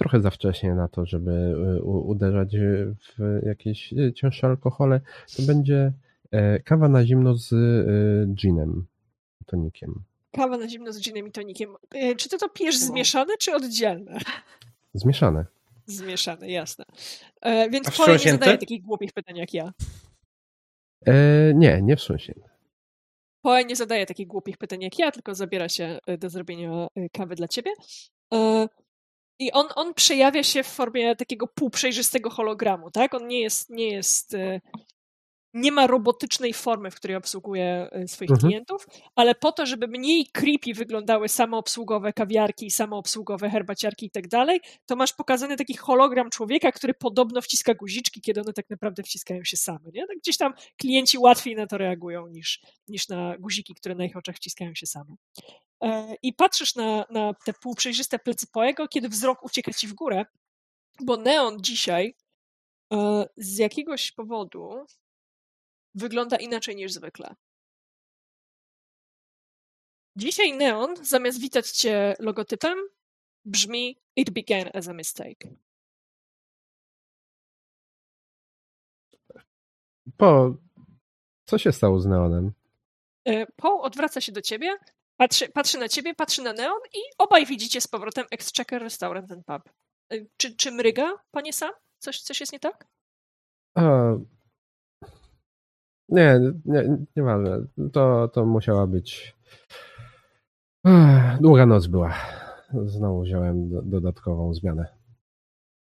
E, trochę za wcześnie na to, żeby e, uderzać w jakieś e, cięższe alkohole, to będzie e, kawa na zimno z ginem, tonikiem. Kawa na zimno z ginem i tonikiem. Czy ty to pijesz no. zmieszane, czy oddzielne? Zmieszane. Zmieszane, jasne. Więc twoje nie zadaje takich głupich pytań jak ja. E, nie, nie wstrząśnięte. Poe nie zadaje takich głupich pytań jak ja, tylko zabiera się do zrobienia kawy dla ciebie. I on, on przejawia się w formie takiego półprzejrzystego hologramu, tak? On nie jest, nie jest, e, nie ma robotycznej formy, w której obsługuje e, swoich mhm. klientów, ale po to, żeby mniej creepy wyglądały samoobsługowe kawiarki, samoobsługowe herbaciarki i tak dalej, to masz pokazany taki hologram człowieka, który podobno wciska guziczki, kiedy one tak naprawdę wciskają się same, nie? Tak gdzieś tam klienci łatwiej na to reagują niż, niż na guziki, które na ich oczach wciskają się same. E, i patrzysz na, na te półprzejrzyste plecy Poego, kiedy wzrok ucieka ci w górę, bo Neon dzisiaj e, z jakiegoś powodu wygląda inaczej niż zwykle. Dzisiaj Neon, zamiast witać cię logotypem, brzmi It began as a mistake. Po, co się stało z Neonem? E, Paul odwraca się do ciebie Patrzy, patrzy na ciebie, patrzy na Neon i obaj widzicie z powrotem Exchequer Restaurant and Pub. Y, Czy, czy mryga, panie Sam? Coś, coś jest nie tak? A, nie, nie, nieważne. To, to musiała być. Ech, Długa noc była. Znowu wziąłem do, dodatkową zmianę.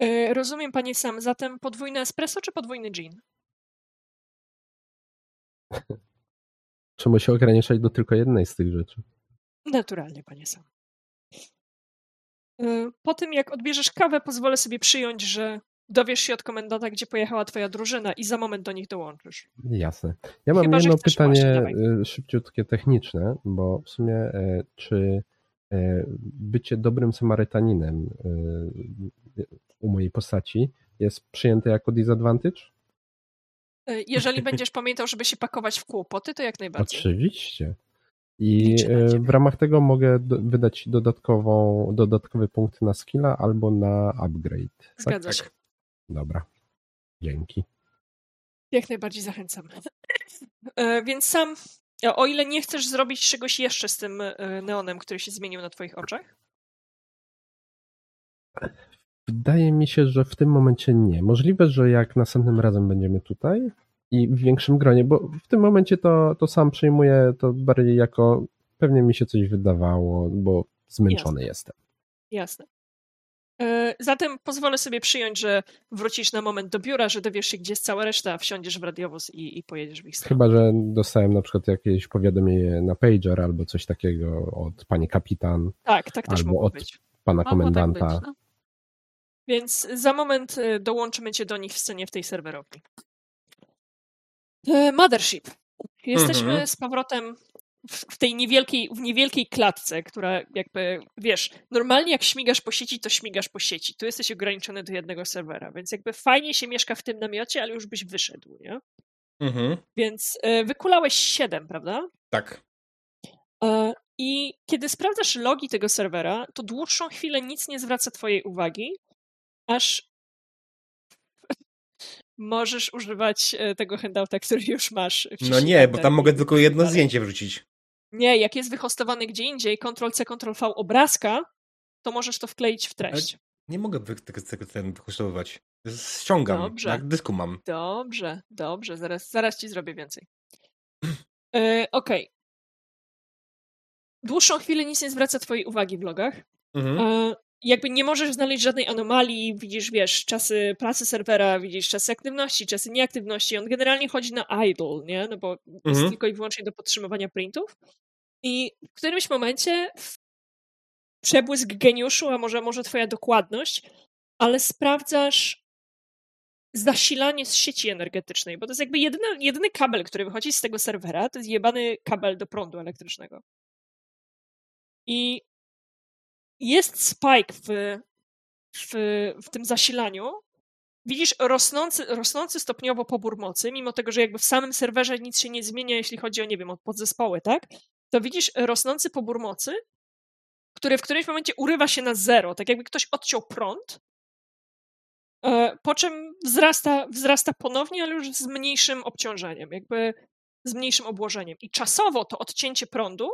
Y, Rozumiem, panie Sam. Zatem podwójne espresso czy podwójny gin? [LAUGHS] Czemu się ograniczać do tylko jednej z tych rzeczy? Naturalnie, panie Sam. Y, Po tym, jak odbierzesz kawę, pozwolę sobie przyjąć, że dowiesz się od komendanta, gdzie pojechała twoja drużyna i za moment do nich dołączysz. Jasne. Ja mam Chyba, jedno pytanie właśnie, y, szybciutkie, techniczne, bo w sumie e, czy bycie dobrym Samarytaninem y, u mojej postaci jest przyjęte jako disadvantage? Y, Jeżeli będziesz pamiętał, żeby się pakować w kłopoty, to jak najbardziej. Oczywiście. I e, w ramach tego mogę wydać dodatkową, dodatkowe punkty na skilla albo na upgrade. Tak? Zgadza się. Dobra. Dzięki. Jak najbardziej zachęcam. [LAUGHS] E, Więc sam, o ile nie chcesz zrobić czegoś jeszcze z tym e, neonem, który się zmienił na twoich oczach, Wydaje mi się, że w tym momencie nie. Możliwe, że jak następnym razem będziemy tutaj i w większym gronie, bo w tym momencie to, to sam przyjmuję to bardziej jako pewnie mi się coś wydawało, bo zmęczony jestem. jasne. E, Zatem pozwolę sobie przyjąć, że wrócisz na moment do biura, że dowiesz się, gdzie jest cała reszta, wsiądziesz w radiowóz i, i pojedziesz w ich stronę. Chyba, że dostałem na przykład jakieś powiadomienie na pager albo coś takiego od pani kapitan, Tak, tak też albo od- być. pana Mogło tak komendanta. być, no. Więc za moment e, dołączymy cię do nich w scenie w tej serwerowni. E, Mothership. Jesteśmy Mhm. z powrotem w tej niewielkiej, w niewielkiej klatce, która jakby, wiesz, normalnie jak śmigasz po sieci, to śmigasz po sieci. Tu jesteś ograniczony do jednego serwera, więc jakby fajnie się mieszka w tym namiocie, ale już byś wyszedł, nie? Mhm. Więc e, wykulałeś 7, prawda? Tak. E, I kiedy sprawdzasz logi tego serwera, to dłuższą chwilę nic nie zwraca twojej uwagi, aż możesz używać e, tego handouta, który już masz. No nie, bo tam mogę tylko jedno zdjęcie wrzucić. Nie, jak jest wyhostowany gdzie indziej, Ctrl-C, Ctrl-V obrazka, to możesz to wkleić w treść. Nie mogę tego, tego ten wykosztowywać. Ściągam. Dobrze. Na dysku mam. Dobrze, dobrze, zaraz, zaraz ci zrobię więcej. [CLEARS THROAT] E, Okej. Dłuższą chwilę nic nie zwraca twojej uwagi w logach. Mhm. E, jakby nie możesz znaleźć żadnej anomalii, widzisz, wiesz, czasy pracy serwera, widzisz czasy aktywności, czasy nieaktywności. On generalnie chodzi na idle, nie? No bo jest Mhm. tylko i wyłącznie do podtrzymywania printów. I w którymś momencie przebłysk geniuszu, a może, może twoja dokładność, ale sprawdzasz zasilanie z sieci energetycznej, bo to jest jakby jedyny, jedyny kabel, który wychodzi z tego serwera, to jest jebany kabel do prądu elektrycznego. I jest spike w, w, w tym zasilaniu. Widzisz rosnący, rosnący stopniowo pobór mocy, mimo tego, że jakby w samym serwerze nic się nie zmienia, jeśli chodzi o, nie wiem, o podzespoły, tak? To widzisz rosnący pobór mocy, który w którymś momencie urywa się na zero, tak jakby ktoś odciął prąd, e, po czym wzrasta, wzrasta ponownie, ale już z mniejszym obciążeniem, jakby z mniejszym obłożeniem. I czasowo to odcięcie prądu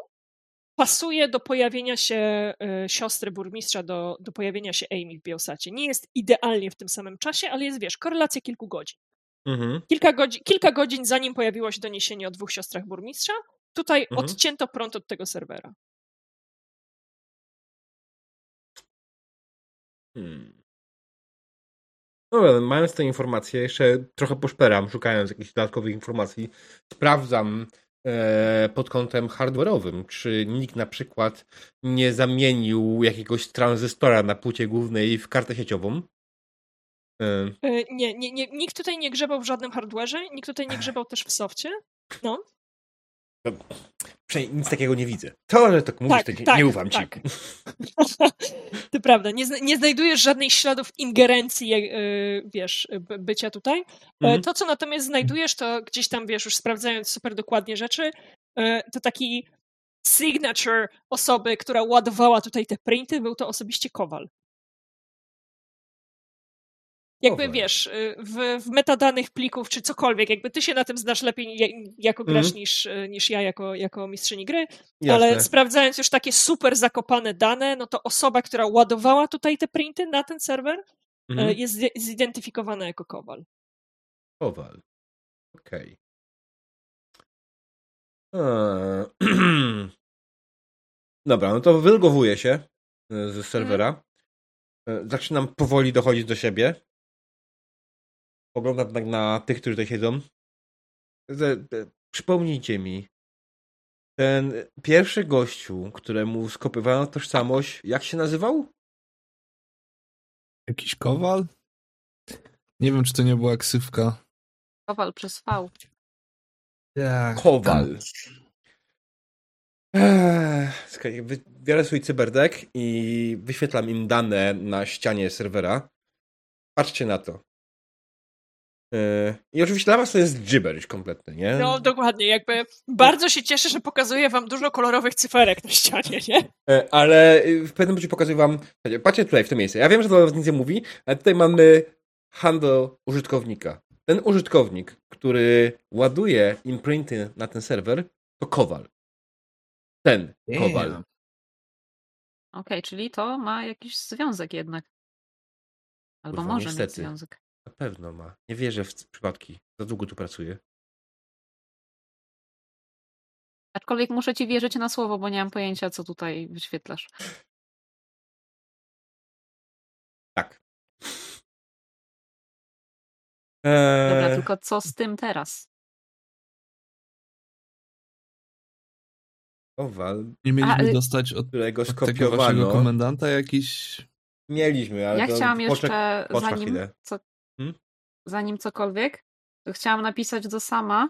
pasuje do pojawienia się e, siostry burmistrza, do, do pojawienia się Amy w Biosacie. Nie jest idealnie w tym samym czasie, ale jest, wiesz, korelacja kilku godzin. Mhm. Kilka godzin, kilka godzin zanim pojawiło się doniesienie o dwóch siostrach burmistrza, tutaj Mhm. odcięto prąd od tego serwera. Hmm. Dobra, mając te informacje, jeszcze trochę poszperam, szukając jakichś dodatkowych informacji. Sprawdzam pod kątem hardware'owym, czy nikt na przykład nie zamienił jakiegoś tranzystora na płycie głównej w kartę sieciową. E, E, Nie, nie, nie, nikt tutaj nie grzebał w żadnym hardware'ze, nikt tutaj nie grzebał też w softie. No, przynajmniej nic takiego nie widzę. To, że tak mówisz, tak, to nie, tak, nie ufam tak. ci. [LAUGHS] to prawda, nie, nie znajdujesz żadnych śladów ingerencji, e, wiesz, by- bycia tutaj. E, Mhm. To, co natomiast znajdujesz, to gdzieś tam, wiesz, już sprawdzając super dokładnie rzeczy, e, to taki signature osoby, która ładowała tutaj te printy, był to osobiście Kowal. Jakby Kowal. wiesz, y, w, w metadanych plików czy cokolwiek, jakby ty się na tym znasz lepiej ja- jako gracz Mhm. niż, y, niż ja jako, jako mistrzyni gry, Jasne. ale sprawdzając już takie super zakopane dane, no to osoba, która ładowała tutaj te printy na ten serwer, Mhm. jest zi- zidentyfikowana jako Kowal. Kowal. Okej. Eee, [CLEARS THROAT] Dobra, no to wylogowuję się ze serwera. E, Zaczynam powoli dochodzić do siebie. Poglądam tak na tych, którzy tutaj siedzą. E, Przypomnijcie mi. Ten pierwszy gościu, któremu skopywano tożsamość, jak się nazywał? Jakiś kowal? Nie wiem, czy to nie była ksywka. Kowal przez V. Tak. Kowal. Eee, biorę swój cyberdek i wyświetlam im dane na ścianie serwera. Patrzcie na to. Eee, I oczywiście dla was to jest gibberish kompletny, nie? No dokładnie, jakby bardzo się cieszę, że pokazuję wam dużo kolorowych cyferek na ścianie, nie? E, Ale w pewnym momencie pokazuję wam. Patrzcie tutaj w to miejsce. Ja wiem, że to nawet nic nie mówi, ale tutaj mamy handel użytkownika. Ten użytkownik, który ładuje imprinty na ten serwer, to Kowal. Ten Kowal. Okej, czyli to ma jakiś związek jednak. Albo Kurwa, może niestety. mieć związek. Na pewno ma. Nie wierzę w c- przypadki. Za długo tu pracuję. Aczkolwiek muszę ci wierzyć na słowo, bo nie mam pojęcia, co tutaj wyświetlasz. Tak. Dobra, Eee, tylko co z tym teraz? Kowal, Nie mieliśmy A, y- dostać od, którego od tego waszego skopiowano. komendanta jakiś... Mieliśmy, ale Ja to chciałam poczek- jeszcze, zanim, chwilę. co, Hmm? zanim cokolwiek, to chciałam napisać do sama,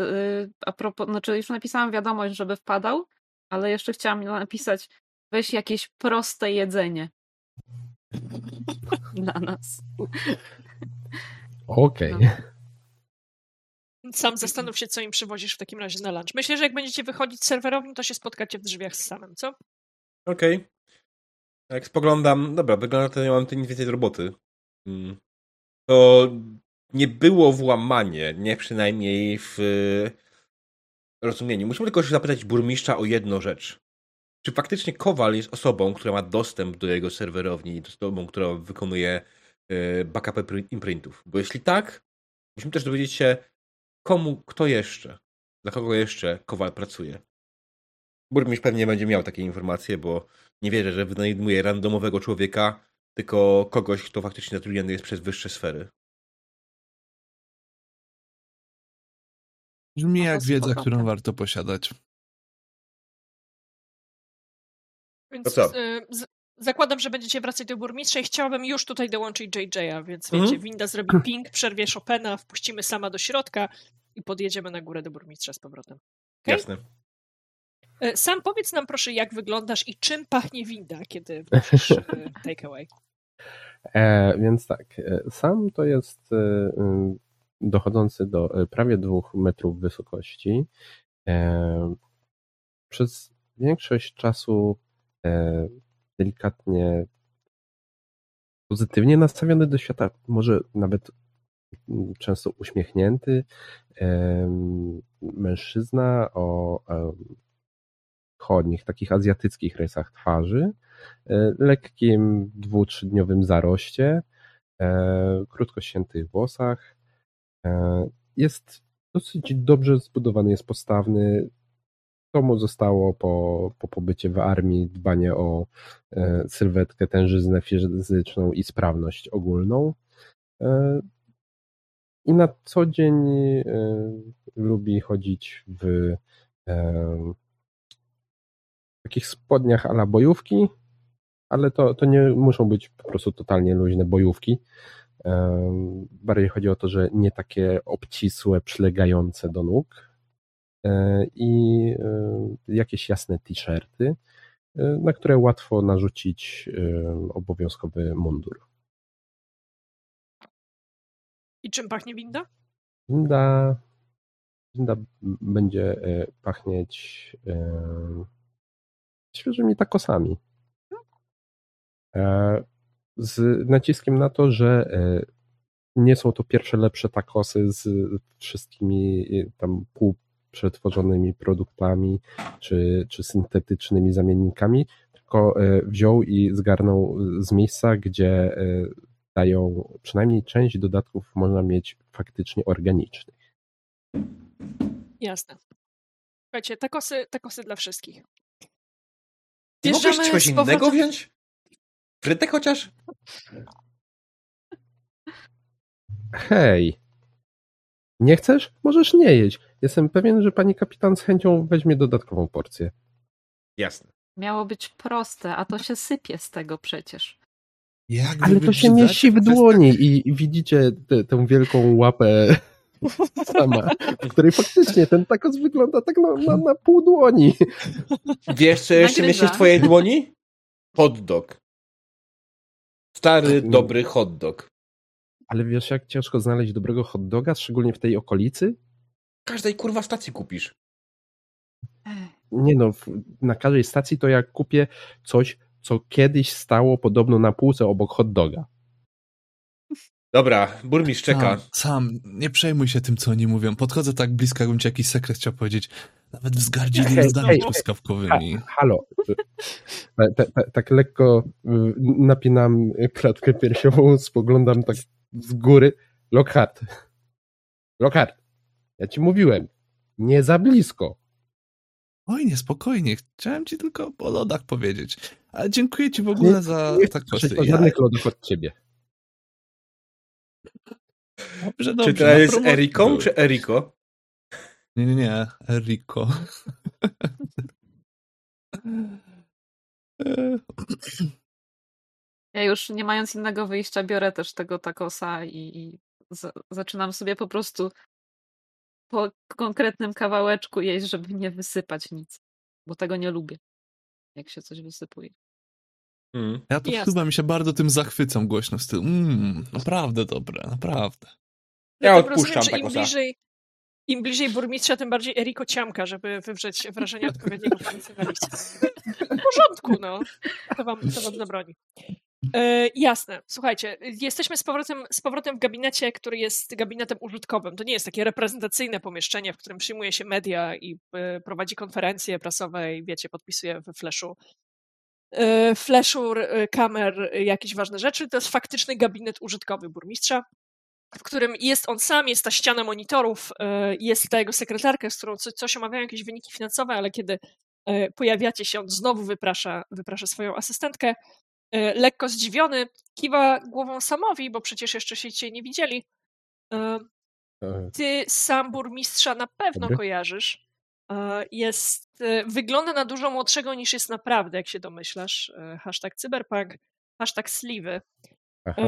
y, a propos, znaczy już napisałam wiadomość, żeby wpadał, ale jeszcze chciałam napisać, weź jakieś proste jedzenie [LAUGHS] dla nas. Okej. No. Sam zastanów się, co im przywozisz w takim razie na lunch. Myślę, że jak będziecie wychodzić z serwerowni, to się spotkacie w drzwiach z samym, co? Okej. Jak spoglądam, dobra, wygląda to, że nie mam tu nic więcej do roboty. Mm. To nie było włamanie, nie przynajmniej w e, rozumieniu. Musimy tylko się zapytać burmistrza o jedną rzecz. Czy faktycznie Kowal jest osobą, która ma dostęp do jego serwerowni i osobą, która wykonuje e, backupy pr- imprintów? Bo jeśli tak, musimy też dowiedzieć się, komu, kto jeszcze, dla kogo jeszcze Kowal pracuje. Burmistrz pewnie będzie miał takie informacje, bo nie wierzę, że wynajmuje randomowego człowieka, tylko kogoś, kto faktycznie zatrudniony jest przez wyższe sfery. Brzmi jak wiedza, którą warto posiadać. Więc To co? y, z- zakładam, że będziecie wracać do burmistrza i chciałabym już tutaj dołączyć JJ-a, więc Mhm. wiecie, winda zrobi [CLEARS THROAT] ping, przerwie Chopina, wpuścimy sama do środka i podjedziemy na górę do burmistrza z powrotem. Okej? Jasne. Y, Sam powiedz nam proszę, jak wyglądasz i czym pachnie winda, kiedy [LAUGHS] y, takeaway. E, więc tak, e, sam to jest e, y, dochodzący do e, prawie dwóch metrów wysokości. E, przez większość czasu e, delikatnie pozytywnie nastawiony do świata, może nawet mm, często uśmiechnięty mężczyzna o em, wschodnich, takich azjatyckich rysach twarzy, e, lekkim dwu, trzydniowym zaroście, e, krótko włosach. E, Jest dosyć dobrze zbudowany, jest postawny. To mu zostało po, po pobycie w armii dbanie o e, sylwetkę, tężyznę fizyczną i sprawność ogólną. E, I na co dzień e, lubi chodzić w e, takich spodniach ala bojówki, ale to, to nie muszą być po prostu totalnie luźne bojówki. Bardziej chodzi o to, że nie takie obcisłe, przylegające do nóg e, i e, jakieś jasne t-shirty, e, na które łatwo narzucić obowiązkowy mundur. I czym pachnie winda? Winda, winda będzie pachnieć świeżymi takosami. E, Z naciskiem na to, że e, nie są to pierwsze lepsze takosy z wszystkimi y, tam półprzetworzonymi produktami czy, czy syntetycznymi zamiennikami, tylko wziął i zgarnął z miejsca, gdzie dają przynajmniej część dodatków można mieć faktycznie organicznych. Jasne. Słuchajcie, takosy, takosy dla wszystkich. Nie mogłeś Wjeżdżamy czegoś z innego powrotem- wziąć? Frytek chociaż? Hej, nie chcesz? Możesz nie jeść. Jestem pewien, że pani kapitan z chęcią weźmie dodatkową porcję. Jasne. Miało być proste, a to się sypie z tego przecież. Jak Ale to się mieści w dłoni i i widzicie tę- tę wielką łapę [LAUGHS] sama, w której faktycznie ten takos wygląda tak na, na, na pół dłoni. Wiesz, co jeszcze mieści w twojej dłoni? Hot dog. Stary, Mm. dobry hot dog. Ale wiesz, jak ciężko znaleźć dobrego hot doga, szczególnie w tej okolicy? Każdej kurwa stacji kupisz. Nie no, na każdej stacji to jak kupię coś, co kiedyś stało podobno na półce obok hot doga. Dobra, burmistrz czeka. Sam, sam, nie przejmuj się tym, co oni mówią. Podchodzę tak blisko, jakbym ci jakiś sekret chciał powiedzieć. Nawet wzgardzili Hej, lodami hej, truskawkowymi. Halo. Ta, ta, ta, tak lekko y, napinam klatkę piersiową, spoglądam tak z góry. Lockhart. Lockhart. Ja ci mówiłem. Nie za blisko. Oj, nie, spokojnie. Chciałem ci tylko o lodach powiedzieć. Ale dziękuję ci w ogóle za Nie tak chcę kwestię. o żadnych lodów od ciebie. Dobrze, dobrze, Czy teraz na jest promocji Eriką, czy Eriko? Nie, nie, nie. Eriko. E, Ja już nie mając innego wyjścia, biorę też tego takosa i, i za, zaczynam sobie po prostu po konkretnym kawałeczku jeść, żeby nie wysypać nic. Bo tego nie lubię, jak się coś wysypuje. Mm. Ja to Jasne. chyba mi się bardzo tym zachwycam głośno z tyłu. Mm, naprawdę dobre, naprawdę. Ja tak odpuszczam rozumiem, że im takosa. bliżej, im bliżej burmistrza, tym bardziej Eriko ciamka, żeby wywrzeć wrażenie odpowiedniego funkcjonalista. W porządku, no. To wam, to wam zabroni. E, jasne. Słuchajcie, jesteśmy z powrotem, z powrotem w gabinecie, który jest gabinetem użytkowym. To nie jest takie reprezentacyjne pomieszczenie, w którym przyjmuje się media i e, prowadzi konferencje prasowe i wiecie, podpisuje we flashu e, flashu, e, kamer, e, jakieś ważne rzeczy. To jest faktyczny gabinet użytkowy burmistrza w którym jest on sam, jest ta ściana monitorów, e, jest ta jego sekretarka, z którą co- coś omawiają jakieś wyniki finansowe, ale kiedy e, pojawiacie się, on znowu wyprasza, wyprasza swoją asystentkę. E, Lekko zdziwiony, kiwa głową Samowi, bo przecież jeszcze się cię nie widzieli. E, Ty sam burmistrza na pewno kojarzysz. Jest, wygląda na dużo młodszego niż jest naprawdę, jak się domyślasz. Hashtag cyberpunk, hashtag sliwy. Aha.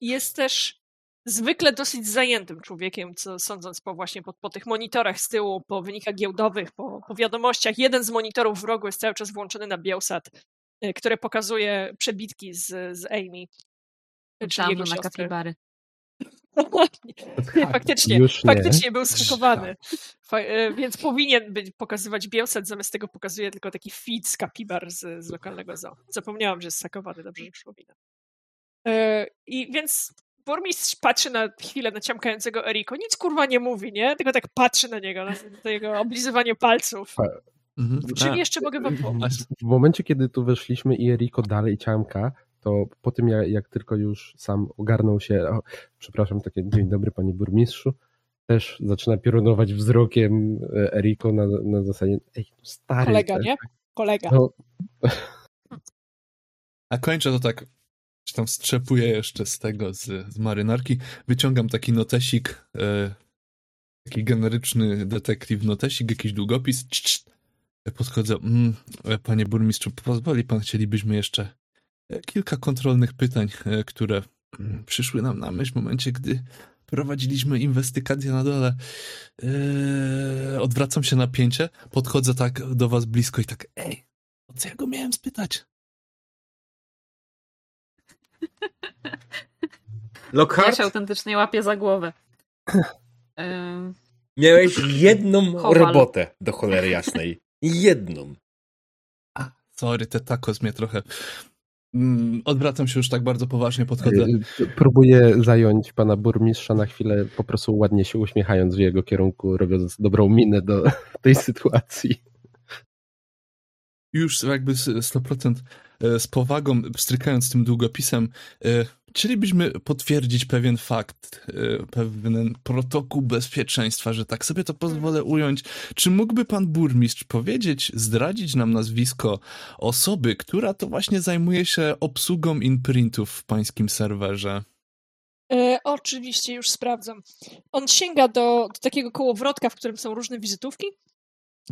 Jest też zwykle dosyć zajętym człowiekiem, co sądząc po właśnie po, po tych monitorach z tyłu, po wynikach giełdowych, po, po wiadomościach. Jeden z monitorów w rogu jest cały czas włączony na Bielsat, e, które pokazuje przebitki z, z Amy. e, Czyli jego na kapibary. [LAUGHS] Nie, faktycznie, faktycznie był schakowany. Fa- e, więc powinien być pokazywać Bielset, zamiast tego pokazuje tylko taki feed z kapibar z, z lokalnego zoo. Zapomniałam, że jest schakowany, dobrze, że przypominam. I więc burmistrz patrzy na chwilę na ciamkającego Eriko, nic kurwa nie mówi, nie? Tylko tak patrzy na niego, na to jego oblizywanie palców. Mhm. Czym A, jeszcze mogę wam pomóc? W momencie, kiedy tu weszliśmy i Eriko dalej ciamka, to po tym jak, jak tylko już sam ogarnął się, o, przepraszam, takie dzień dobry panie burmistrzu, też zaczyna piorunować wzrokiem e, Eriko na, na zasadzie, ej, no stary. Kolega, nie? Kolega. No, A kończę to tak, czy tam strzepuję jeszcze z tego, z, z marynarki. Wyciągam taki notesik, e, taki generyczny detektyw notesik, jakiś długopis. Cz, cz. Podchodzę, mm, e, panie burmistrzu, pozwoli pan, chcielibyśmy jeszcze e, kilka kontrolnych pytań, e, które mm, przyszły nam na myśl w momencie, gdy prowadziliśmy inwestygację na dole. Odwracam się napięcie, podchodzę tak do was blisko i tak, ej, o co ja go miałem spytać? Ja Lockhart, się autentycznie łapię za głowę. Ym, miałeś jedną Kowal. robotę do cholery jasnej. Jedną. A, sorry, te tacos mnie trochę Mm, odwracam się już tak bardzo poważnie, podchodzę. Y, próbuję zająć pana burmistrza na chwilę, po prostu ładnie się uśmiechając w jego kierunku, robiąc dobrą minę do tej sytuacji. Już jakby 100% e, z powagą, strykając tym długopisem, e, chcielibyśmy potwierdzić pewien fakt, e, pewien protokół bezpieczeństwa, że tak sobie to pozwolę ująć. Czy mógłby pan burmistrz powiedzieć, zdradzić nam nazwisko osoby, która to właśnie zajmuje się obsługą imprintów w pańskim serwerze? E, oczywiście, już sprawdzam. On sięga do, do takiego kołowrotka, w którym są różne wizytówki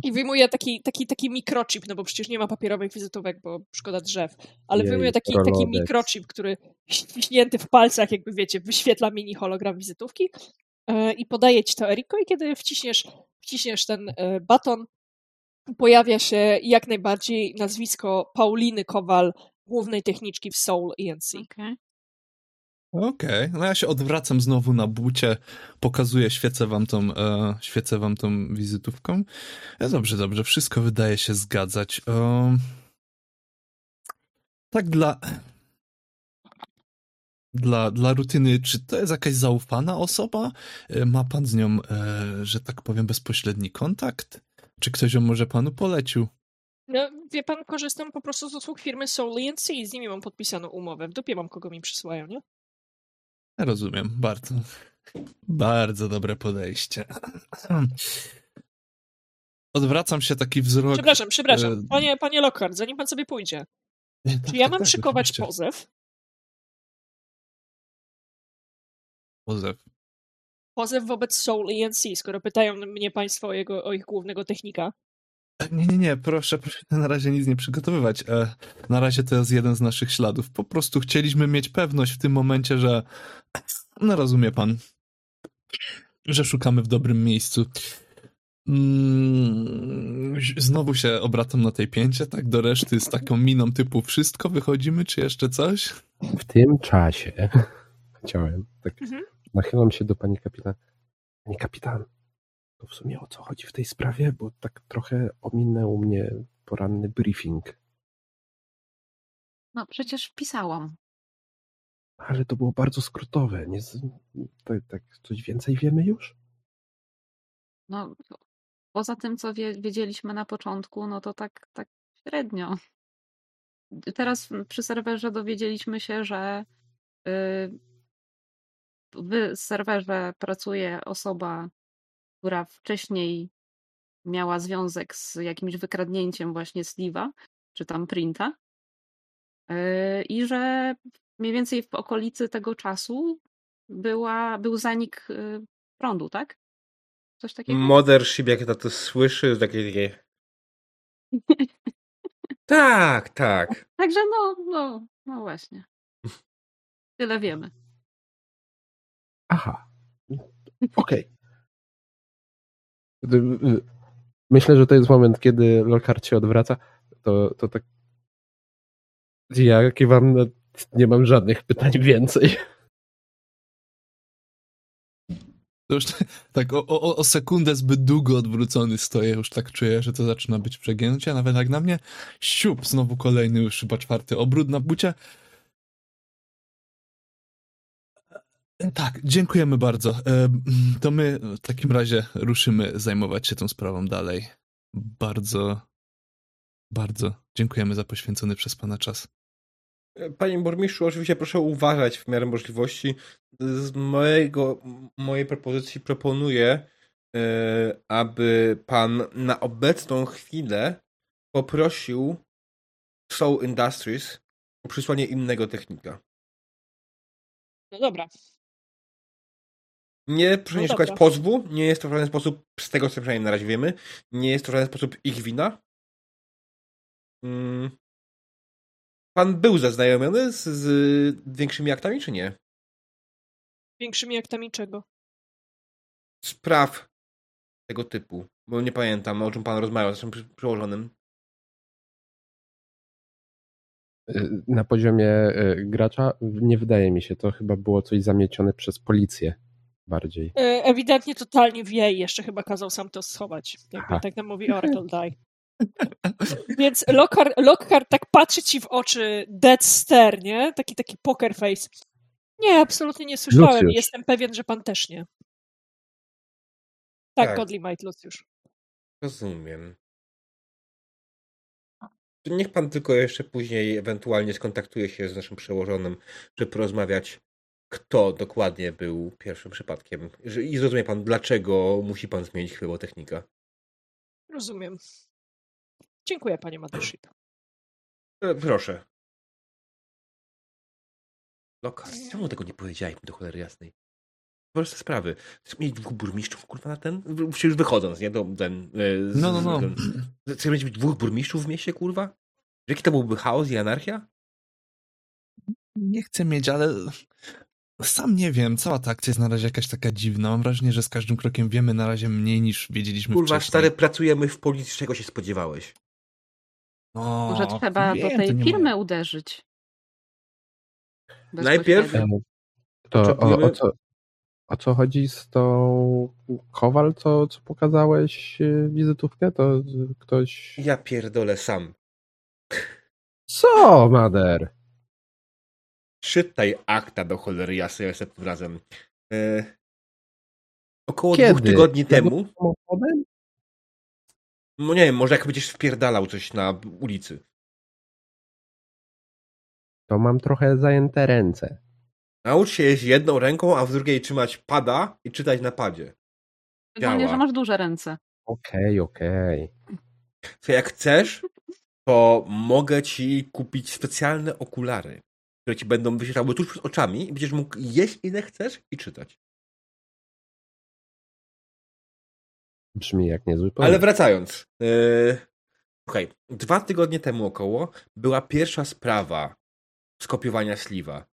i wyjmuje taki, taki, taki mikrochip, no bo przecież nie ma papierowych wizytówek, bo szkoda drzew, ale Jej, wyjmuje taki, taki mikrochip, który ściśnięty w palcach, jakby wiecie, wyświetla mini hologram wizytówki e, i podaje ci to Eriko i kiedy wciśniesz, wciśniesz ten e, baton, pojawia się jak najbardziej nazwisko Pauliny Kowal, głównej techniczki w Soul ENC. Okay. Okej, okay. no ja się odwracam znowu na bucie, pokazuję, świecę wam tą, e, świecę wam tą wizytówką. E, dobrze, dobrze, wszystko wydaje się zgadzać. E, tak dla, dla, dla rutyny, czy to jest jakaś zaufana osoba? E, ma pan z nią, e, że tak powiem, bezpośredni kontakt? Czy ktoś ją może panu polecił? No, wie pan, korzystam po prostu z usług firmy Soul ENC, z nimi mam podpisaną umowę. W dupie mam, kogo mi przysyłają, nie? Rozumiem, bardzo. Bardzo dobre podejście. [CLEARS THROAT] Odwracam się taki wzrok. Przepraszam, przepraszam. E, panie, panie Lockhart, zanim pan sobie pójdzie. Nie, tak, czy ja tak, mam tak, szykować oczywiście. pozew? Pozew. Pozew wobec Soul ENC, skoro pytają mnie państwo o, jego, o ich głównego technika. Nie, nie, nie, proszę, proszę na razie nic nie przygotowywać. E, na razie to jest jeden z naszych śladów. Po prostu chcieliśmy mieć pewność w tym momencie, że no rozumie pan, że szukamy w dobrym miejscu. Mm, znowu się obracam na tej pięcie, tak do reszty z taką miną typu wszystko wychodzimy, czy jeszcze coś? W tym czasie [LAUGHS] chciałem, tak mhm. nachylam się do pani kapitan. Pani kapitan, to w sumie o co chodzi w tej sprawie, bo tak trochę ominął mnie poranny briefing. No przecież pisałam. Ale to było bardzo skrótowe. Nie, tak, tak coś więcej wiemy już? No, poza tym, co wie, wiedzieliśmy na początku, no to tak, tak średnio. Teraz przy serwerze dowiedzieliśmy się, że yy, w serwerze pracuje osoba, która wcześniej miała związek z jakimś wykradnięciem właśnie Sliwa, czy tam Printa. Yy, I że mniej więcej w okolicy tego czasu była, był zanik yy, prądu, tak? Coś takiego? Mothership, jak to, to słyszy, takie, takie... tak, tak. [LAUGHS] Także no, no, no właśnie. Tyle wiemy. Aha. Okej. Okay. Myślę, że to jest moment, kiedy Lockhart się odwraca. To, to tak. Ja kiwam, no, nie mam żadnych pytań więcej. To już [LAUGHS] tak o, o, o, sekundę zbyt długo odwrócony stoję, już tak czuję, że to zaczyna być przegięcie, a nawet jak na mnie, siup, znowu kolejny już chyba czwarty obrót na bucie. Tak, dziękujemy bardzo. E, to my w takim razie ruszymy zajmować się tą sprawą dalej. Bardzo, bardzo dziękujemy za poświęcony przez Pana czas. Panie burmistrzu, oczywiście proszę uważać w miarę możliwości. Z mojego, mojej propozycji proponuję, e, aby pan na obecną chwilę poprosił Soul Industries o przysłanie innego technika. No dobra. Nie proszę nie no szukać pozwu, nie jest to w żaden sposób, z tego co przynajmniej na razie wiemy, nie jest to w żaden sposób ich wina. Hmm. Pan był zaznajomiony z, z większymi aktami, czy nie? Większymi aktami czego? Spraw tego typu. Bo nie pamiętam, o czym pan rozmawiał z naszym przełożonym. Y, na poziomie y, gracza nie wydaje mi się, to chyba było coś zamiecione przez policję bardziej. E, ewidentnie totalnie wie i jeszcze chyba kazał sam to schować. Jak tak nam mówi Oracle Die. Więc Lockhart, Lockhart tak patrzy ci w oczy, dead stare, nie? Taki, taki poker face. Nie, absolutnie nie słyszałem. Lucius. Jestem pewien, że pan też nie. Tak, Tak. Godly Might Lucius. Rozumiem. Niech pan tylko jeszcze później ewentualnie skontaktuje się z naszym przełożonym, żeby porozmawiać, kto dokładnie był pierwszym przypadkiem. I zrozumie pan, dlaczego musi pan zmienić chwilowo technika. Rozumiem. Dziękuję, panie Mothership. E, Proszę. Loka, czemu tego nie powiedziałeś mi do cholery jasnej? Proste sprawy. Chcesz mieć dwóch burmistrzów, kurwa, na ten? W- Już wychodząc, nie? Do, ten, e, z, No, no, no. Ten, chcesz mieć dwóch burmistrzów w mieście, kurwa? Jaki to byłby chaos i anarchia? Nie chcę mieć, ale sam nie wiem. Cała ta akcja jest na razie jakaś taka dziwna. Mam wrażenie, że z każdym krokiem wiemy na razie mniej niż wiedzieliśmy Kurwa, wcześniej. stary, pracujemy w policji, czego się spodziewałeś? O, Może trzeba wiem, do tej firmy moje. uderzyć. Najpierw-. To o, Oczekujemy- o, co, o co chodzi z tą Kowal, co, co pokazałeś y, wizytówkę? To y, ktoś... Ja pierdolę sam. Co, Mader? Czytaj akta do cholery jasnej następnym razem. E, około Kiedy? dwóch tygodni temu, Samochodem? No nie wiem, może jak będziesz wpierdalał coś na ulicy. To mam trochę zajęte ręce. Naucz się jeść jedną ręką, a w drugiej trzymać pada i czytać na padzie. Szczególnie, działa. że masz duże ręce. Okej, okej. To jak chcesz, to mogę ci kupić specjalne okulary, które ci będą wyświetlały tuż przed oczami i będziesz mógł jeść ile chcesz i czytać. Brzmi jak niezły pomysł. Ale wracając. Yy, Słuchaj, dwa tygodnie temu około była pierwsza sprawa skopiowania sliwa.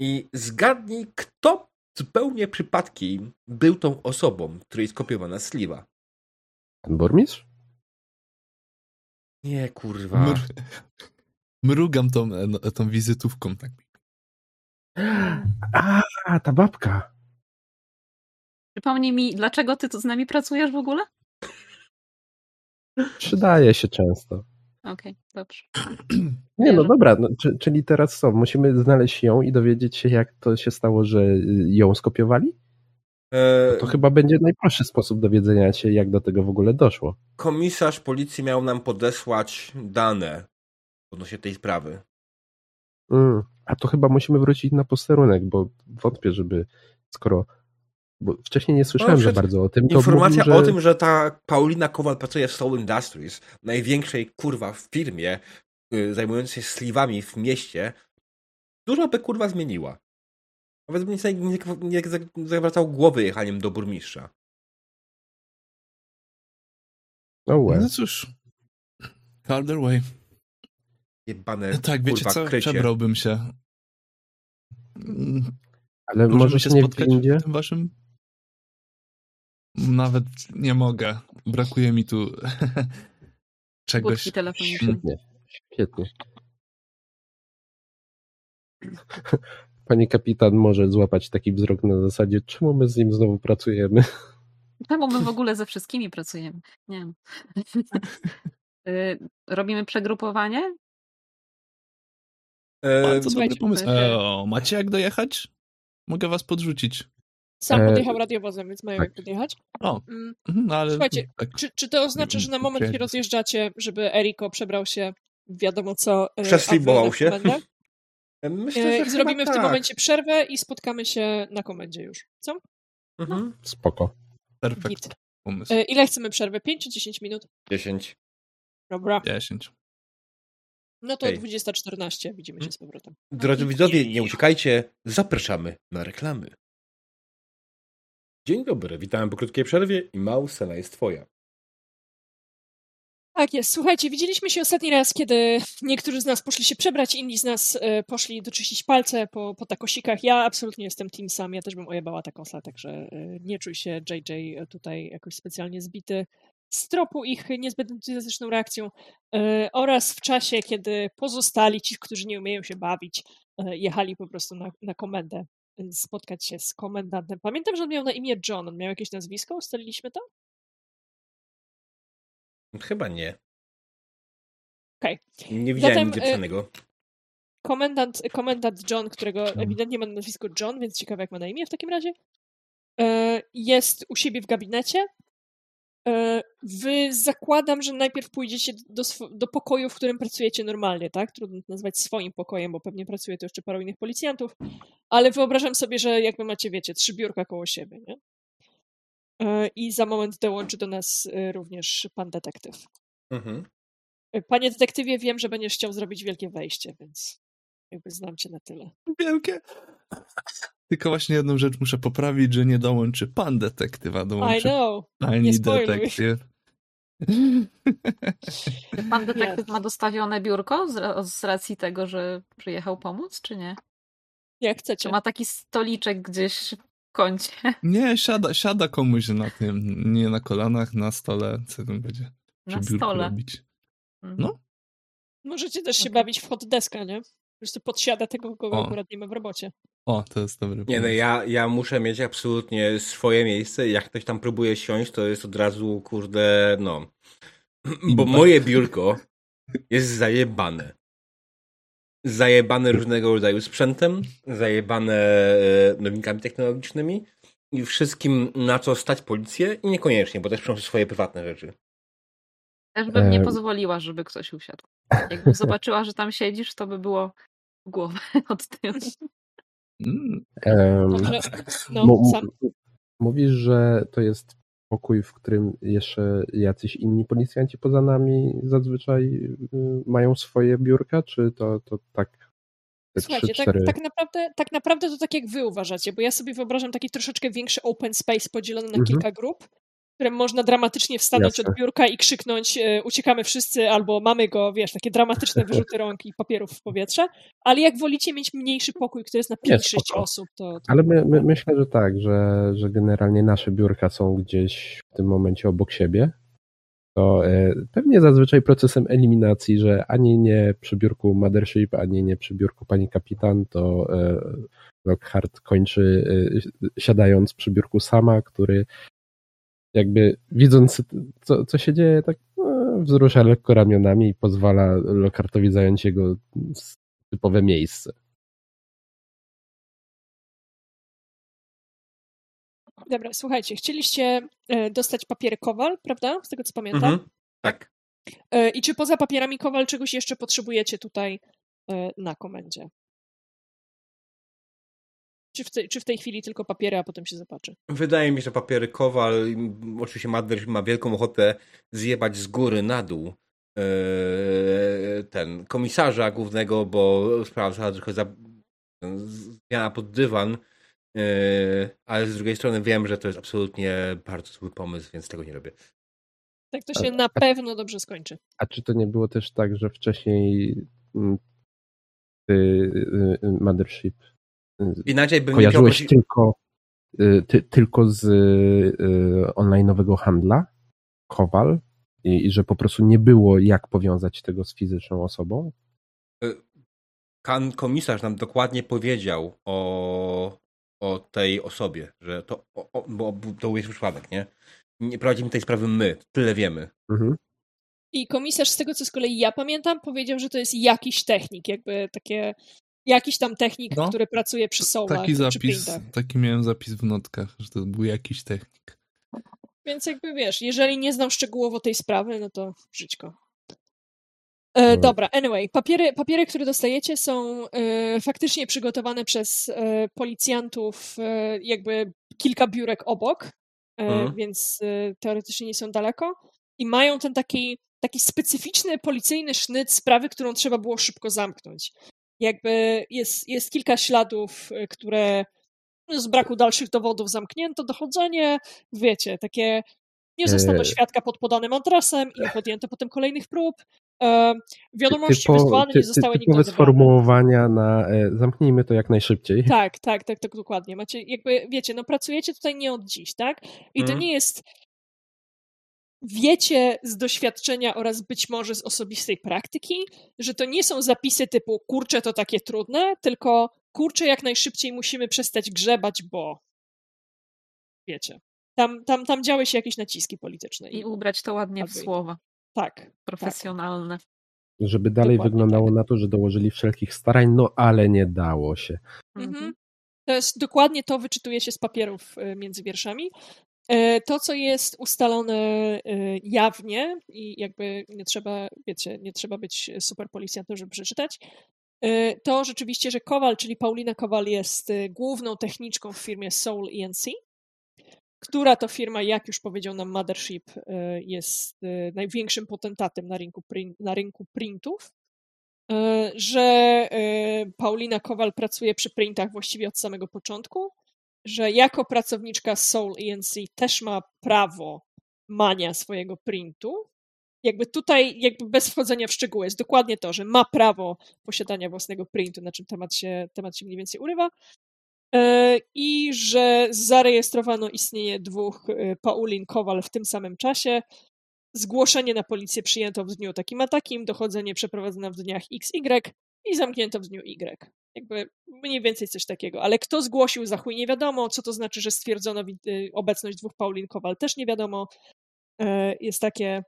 I zgadnij, kto zupełnie przypadkiem był tą osobą, której skopiowana sliwa. Pan burmistrz? Nie, kurwa. Mr... Mrugam tą, no, tą wizytówką. Tak. A, ta babka. Przypomnij mi, dlaczego ty tu z nami pracujesz w ogóle? Przydaje się często. Okej, dobrze. [CLEARS THROAT] Nie, no dobra, no, czy, czyli teraz co? Musimy znaleźć ją i dowiedzieć się, jak to się stało, że y, ją skopiowali? E, To chyba będzie najprostszy sposób dowiedzenia się, jak do tego w ogóle doszło. komisarz policji miał nam podesłać dane odnośnie tej sprawy. Mm. A to chyba musimy wrócić na posterunek, bo wątpię, żeby skoro. Bo wcześniej nie słyszałem No, za bardzo o tym. To Informacja mówił, że... o tym, że ta Paulina Kowal pracuje w Soul Industries, największej kurwa w firmie y, zajmującej się sliwami w mieście, dużo by kurwa zmieniła. Nawet bym nie, nie, nie za- zawracał głowy jechaniem do burmistrza. No łe. No cóż. Harder way. Jebane Tak, wiecie kurwa co? krycie. Przebrałbym się. Ale Możemy może się nie spotkać w tym waszym... Nawet nie mogę. Brakuje mi tu [LAUGHS] czegoś. Świetnie, świetnie. Pani kapitan może złapać taki wzrok na zasadzie, czemu my z nim znowu pracujemy? [LAUGHS] Czemu my w ogóle ze wszystkimi pracujemy? Nie wiem. [LAUGHS] Y, Robimy przegrupowanie? E, Bardzo dobry pomysł. e, E, o, macie jak dojechać? Mogę was podrzucić. Sam E, podjechał radiowozem, więc mają tak. jak podjechać. O, no ale... Słuchajcie, tak, Czy, czy to oznacza, że na moment się rozjeżdżacie, żeby Eriko przebrał się wiadomo co? e, Przeslibował się. komendę? myślę, E, że I zrobimy w tym tak. momencie przerwę i spotkamy się na komendzie już. Co? Mhm. Spoko. perfekt pomysł. E, Ile chcemy przerwę? 5 czy 10 minut? 10. Dobra. 10. No to Okej. 20.14 widzimy się z powrotem. Drodzy widzowie, nie uciekajcie, zapraszamy na reklamy. Dzień dobry, witam po krótkiej przerwie i mał jest twoja. Tak jest. Słuchajcie, widzieliśmy się ostatni raz, kiedy niektórzy z nas poszli się przebrać, inni z nas e, poszli doczyścić palce po, po takosikach. Ja absolutnie jestem team sam, ja też bym ojebała takosa, także e, nie czuj się JJ tutaj jakoś specjalnie zbity z tropu ich niezbyt entuzjastyczną reakcją e, oraz w czasie, kiedy pozostali, ci, którzy nie umieją się bawić, jechali po prostu na, na komendę spotkać się z komendantem. Pamiętam, że on miał na imię John, on miał jakieś nazwisko, ustaliliśmy to? Chyba nie. Okej. Nie widziałem Zatem, nigdzie e, pisanego. Komendant, komendant John, którego ewidentnie ma nazwisko John, więc ciekawe jak ma na imię w takim razie, e, jest u siebie w gabinecie. E, Wy zakładam, że najpierw pójdziecie do, do pokoju, w którym pracujecie normalnie, tak? Trudno to nazwać swoim pokojem, bo pewnie pracuje tu jeszcze paru innych policjantów, ale wyobrażam sobie, że jakby macie, wiecie, trzy biurka koło siebie, nie? E, I za moment dołączy do nas e, również pan detektyw. Mhm. Panie detektywie, wiem, że będziesz chciał zrobić wielkie wejście, więc jakby znam cię na tyle. Wielkie. Tylko właśnie jedną rzecz muszę poprawić, że nie dołączy pan detektywa, I dołączy know. pani spoiluj. detektyw. Pan [LAUGHS] detektyw Jest. ma dostawione biurko z, z racji tego, że przyjechał pomóc, czy nie? Jak Czy chcecie. ma taki stoliczek gdzieś w kącie? [LAUGHS] Nie, siada, siada komuś na tym, nie na kolanach, na stole, co tam będzie Na stole. robić. Mhm. No. Możecie też się bawić w hot deska, nie? Po prostu podsiada tego, kogo O. akurat nie ma w robocie. O, to jest dobry Nie no, ja, ja muszę mieć absolutnie swoje miejsce. Jak ktoś tam próbuje siąść, to jest od razu, kurde, no. Bo moje biurko jest zajebane. Zajebane różnego rodzaju sprzętem, zajebane e, nowinkami technologicznymi i wszystkim, na co stać policję i niekoniecznie, bo też przynoszę swoje prywatne rzeczy. Też bym nie E, pozwoliła, żeby ktoś usiadł. Jakbym zobaczyła, że tam siedzisz, to by było w głowę [LAUGHS] od Dobrze. No. Mówisz, że to jest pokój, w którym jeszcze jacyś inni policjanci poza nami zazwyczaj y, mają swoje biurka, czy to, to tak Słuchajcie, trzy, tak, cztery... tak, naprawdę, tak naprawdę to tak jak wy uważacie, bo ja sobie wyobrażam taki troszeczkę większy open space podzielony na Mhm. kilka grup, którym można dramatycznie wstanąć Jasne. od biurka i krzyknąć e, uciekamy wszyscy, albo mamy go, wiesz, takie dramatyczne [LAUGHS] wyrzuty rąk i papierów w powietrze, ale jak wolicie mieć mniejszy pokój, który jest na Nie, 5-6 spoko. osób, to, to Ale my, my, myślę, że tak, że, że generalnie nasze biurka są gdzieś w tym momencie obok siebie. To e, pewnie zazwyczaj procesem eliminacji, że ani nie przy biurku Mothership, ani nie przy biurku pani kapitan, to e, Lockhart kończy siadając przy biurku sama, który jakby widząc co, co się dzieje, tak e, wzrusza lekko ramionami i pozwala Lockhartowi zająć jego typowe miejsce. Dobra, słuchajcie, chcieliście e, dostać papiery Kowal, prawda? Z tego co pamiętam. Mhm. Tak. E, I czy poza papierami Kowal czegoś jeszcze potrzebujecie tutaj e, na komendzie? Czy w, tej, czy w tej chwili tylko papiery, a potem się zobaczy? Wydaje mi się, że papiery Kowal, oczywiście Madder ma wielką ochotę zjebać z góry na dół e, ten komisarza głównego, bo sprawa została trochę za, zmiana pod dywan, e, ale z drugiej strony wiem, że to jest absolutnie bardzo zły pomysł, więc tego nie robię. Tak to się na pewno dobrze skończy. A czy to nie było też tak, że wcześniej mm, ty, y, y, Mothership, Inaczej bym nie kojarzyłeś prosić... tylko, y, ty, tylko z y, online'owego handla, Kowal, i, i że po prostu nie było jak powiązać tego z fizyczną osobą? Kan komisarz nam dokładnie powiedział o, o tej osobie, że to, o, o, bo to był przypadek, nie? Nie prowadzimy tej sprawy my, tyle wiemy. Mhm. I komisarz, z tego co z kolei ja pamiętam, powiedział, że to jest jakiś technik, jakby takie, jakiś tam technik, No. który pracuje przy Soulach Taki zapis, taki miałem zapis w notkach, że to był jakiś technik. Więc jakby wiesz, jeżeli nie znam szczegółowo tej sprawy, no to żyćko. E, dobra, anyway, papiery, papiery, które dostajecie są e, faktycznie przygotowane przez e, policjantów e, jakby kilka biurek obok, e, Mhm. więc e, teoretycznie nie są daleko i mają ten taki, taki specyficzny policyjny sznyt sprawy, którą trzeba było szybko zamknąć. Jakby jest, jest kilka śladów, e, które z braku dalszych dowodów zamknięto dochodzenie, wiecie, takie nie zostano Eee. świadka pod podanym adresem i podjęto potem kolejnych prób. E, wiadomości Typo- wysłane ty- nie ty- zostały nigdy Typowe odebrane. sformułowania na e, zamknijmy to jak najszybciej. Tak, tak, tak, tak, dokładnie. Macie, jakby, wiecie, no pracujecie tutaj nie od dziś, tak? I to Mhm. nie jest. Wiecie z doświadczenia oraz być może z osobistej praktyki, że to nie są zapisy typu kurczę, to takie trudne, tylko kurczę, jak najszybciej musimy przestać grzebać, bo. Wiecie. Tam, tam, tam działy się jakieś naciski polityczne. I ubrać to ładnie w słowa Tak. profesjonalne. Żeby dalej Dokładnie wyglądało tak. na to, że dołożyli wszelkich starań, no ale nie dało się. Mhm. To jest dokładnie to wyczytuje się z papierów y, między wierszami. E, To, co jest ustalone y, jawnie i jakby nie trzeba, wiecie, nie trzeba być super policjantem, żeby przeczytać, y, to rzeczywiście, że Kowal, czyli Paulina Kowal jest główną techniczką w firmie Soul ENC, która to firma, jak już powiedział nam Mothership, jest największym potentatem na rynku, na rynku printów, że Paulina Kowal pracuje przy printach właściwie od samego początku, że jako pracowniczka Soul ENC też ma prawo mania swojego printu. Jakby tutaj, jakby bez wchodzenia w szczegóły, jest dokładnie to, że ma prawo posiadania własnego printu, na czym temat się, temat się mniej więcej urywa. E, I że zarejestrowano istnienie dwóch e, Paulin Kowal w tym samym czasie. Zgłoszenie na policję przyjęto w dniu takim a takim, dochodzenie przeprowadzono w dniach XY i zamknięto w dniu Y. Jakby mniej więcej coś takiego. Ale kto zgłosił za chuj nie wiadomo, co to znaczy, że stwierdzono wi- y, obecność dwóch Paulin Kowal też nie wiadomo. E, Jest takie,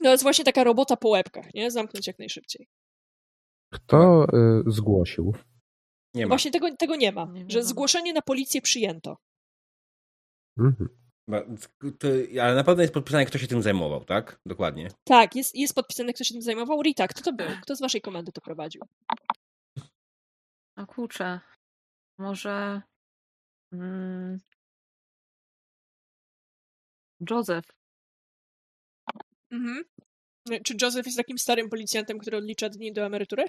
no jest właśnie taka robota po łebkach, nie? Zamknąć jak najszybciej. Kto y, zgłosił? Nie ma. Właśnie tego, tego nie ma, Nie że wiadomo. zgłoszenie na policję przyjęto. Mhm. To, ale na pewno jest podpisane, kto się tym zajmował, tak? Dokładnie. Tak, jest, jest podpisane, kto się tym zajmował. Rita, kto to był? Kto z waszej komendy to prowadził? A kurczę, może mm, Joseph. Mhm. Czy Joseph jest takim starym policjantem, który odlicza dni do emerytury?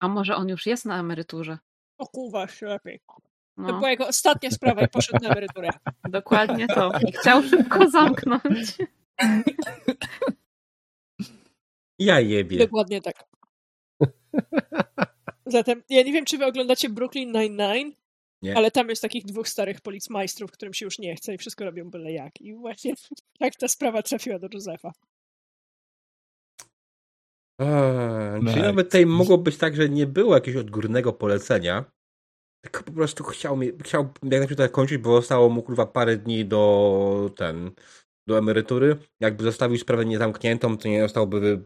A może on już jest na emeryturze? O kurwa, jeszcze lepiej. To No, była jego ostatnia sprawa i poszedł na emeryturę. dokładnie to. I chciał szybko [LAUGHS] zamknąć. Ja jebie. Dokładnie tak. [LAUGHS] Zatem, ja nie wiem, czy wy oglądacie Brooklyn Nine-Nine, Nie. ale tam jest takich dwóch starych policmajstrów, którym się już nie chce i wszystko robią byle jak. I właśnie [LAUGHS] tak ta sprawa trafiła do Josefa. Eee, Czyli nawet tutaj mogło być tak, że nie było jakiegoś odgórnego polecenia, tylko po prostu chciał, mi, chciał jak najszybciej to kończyć, bo zostało mu kurwa parę dni do ten, do emerytury. Jakby zostawił sprawę niezamkniętą, to nie dostałby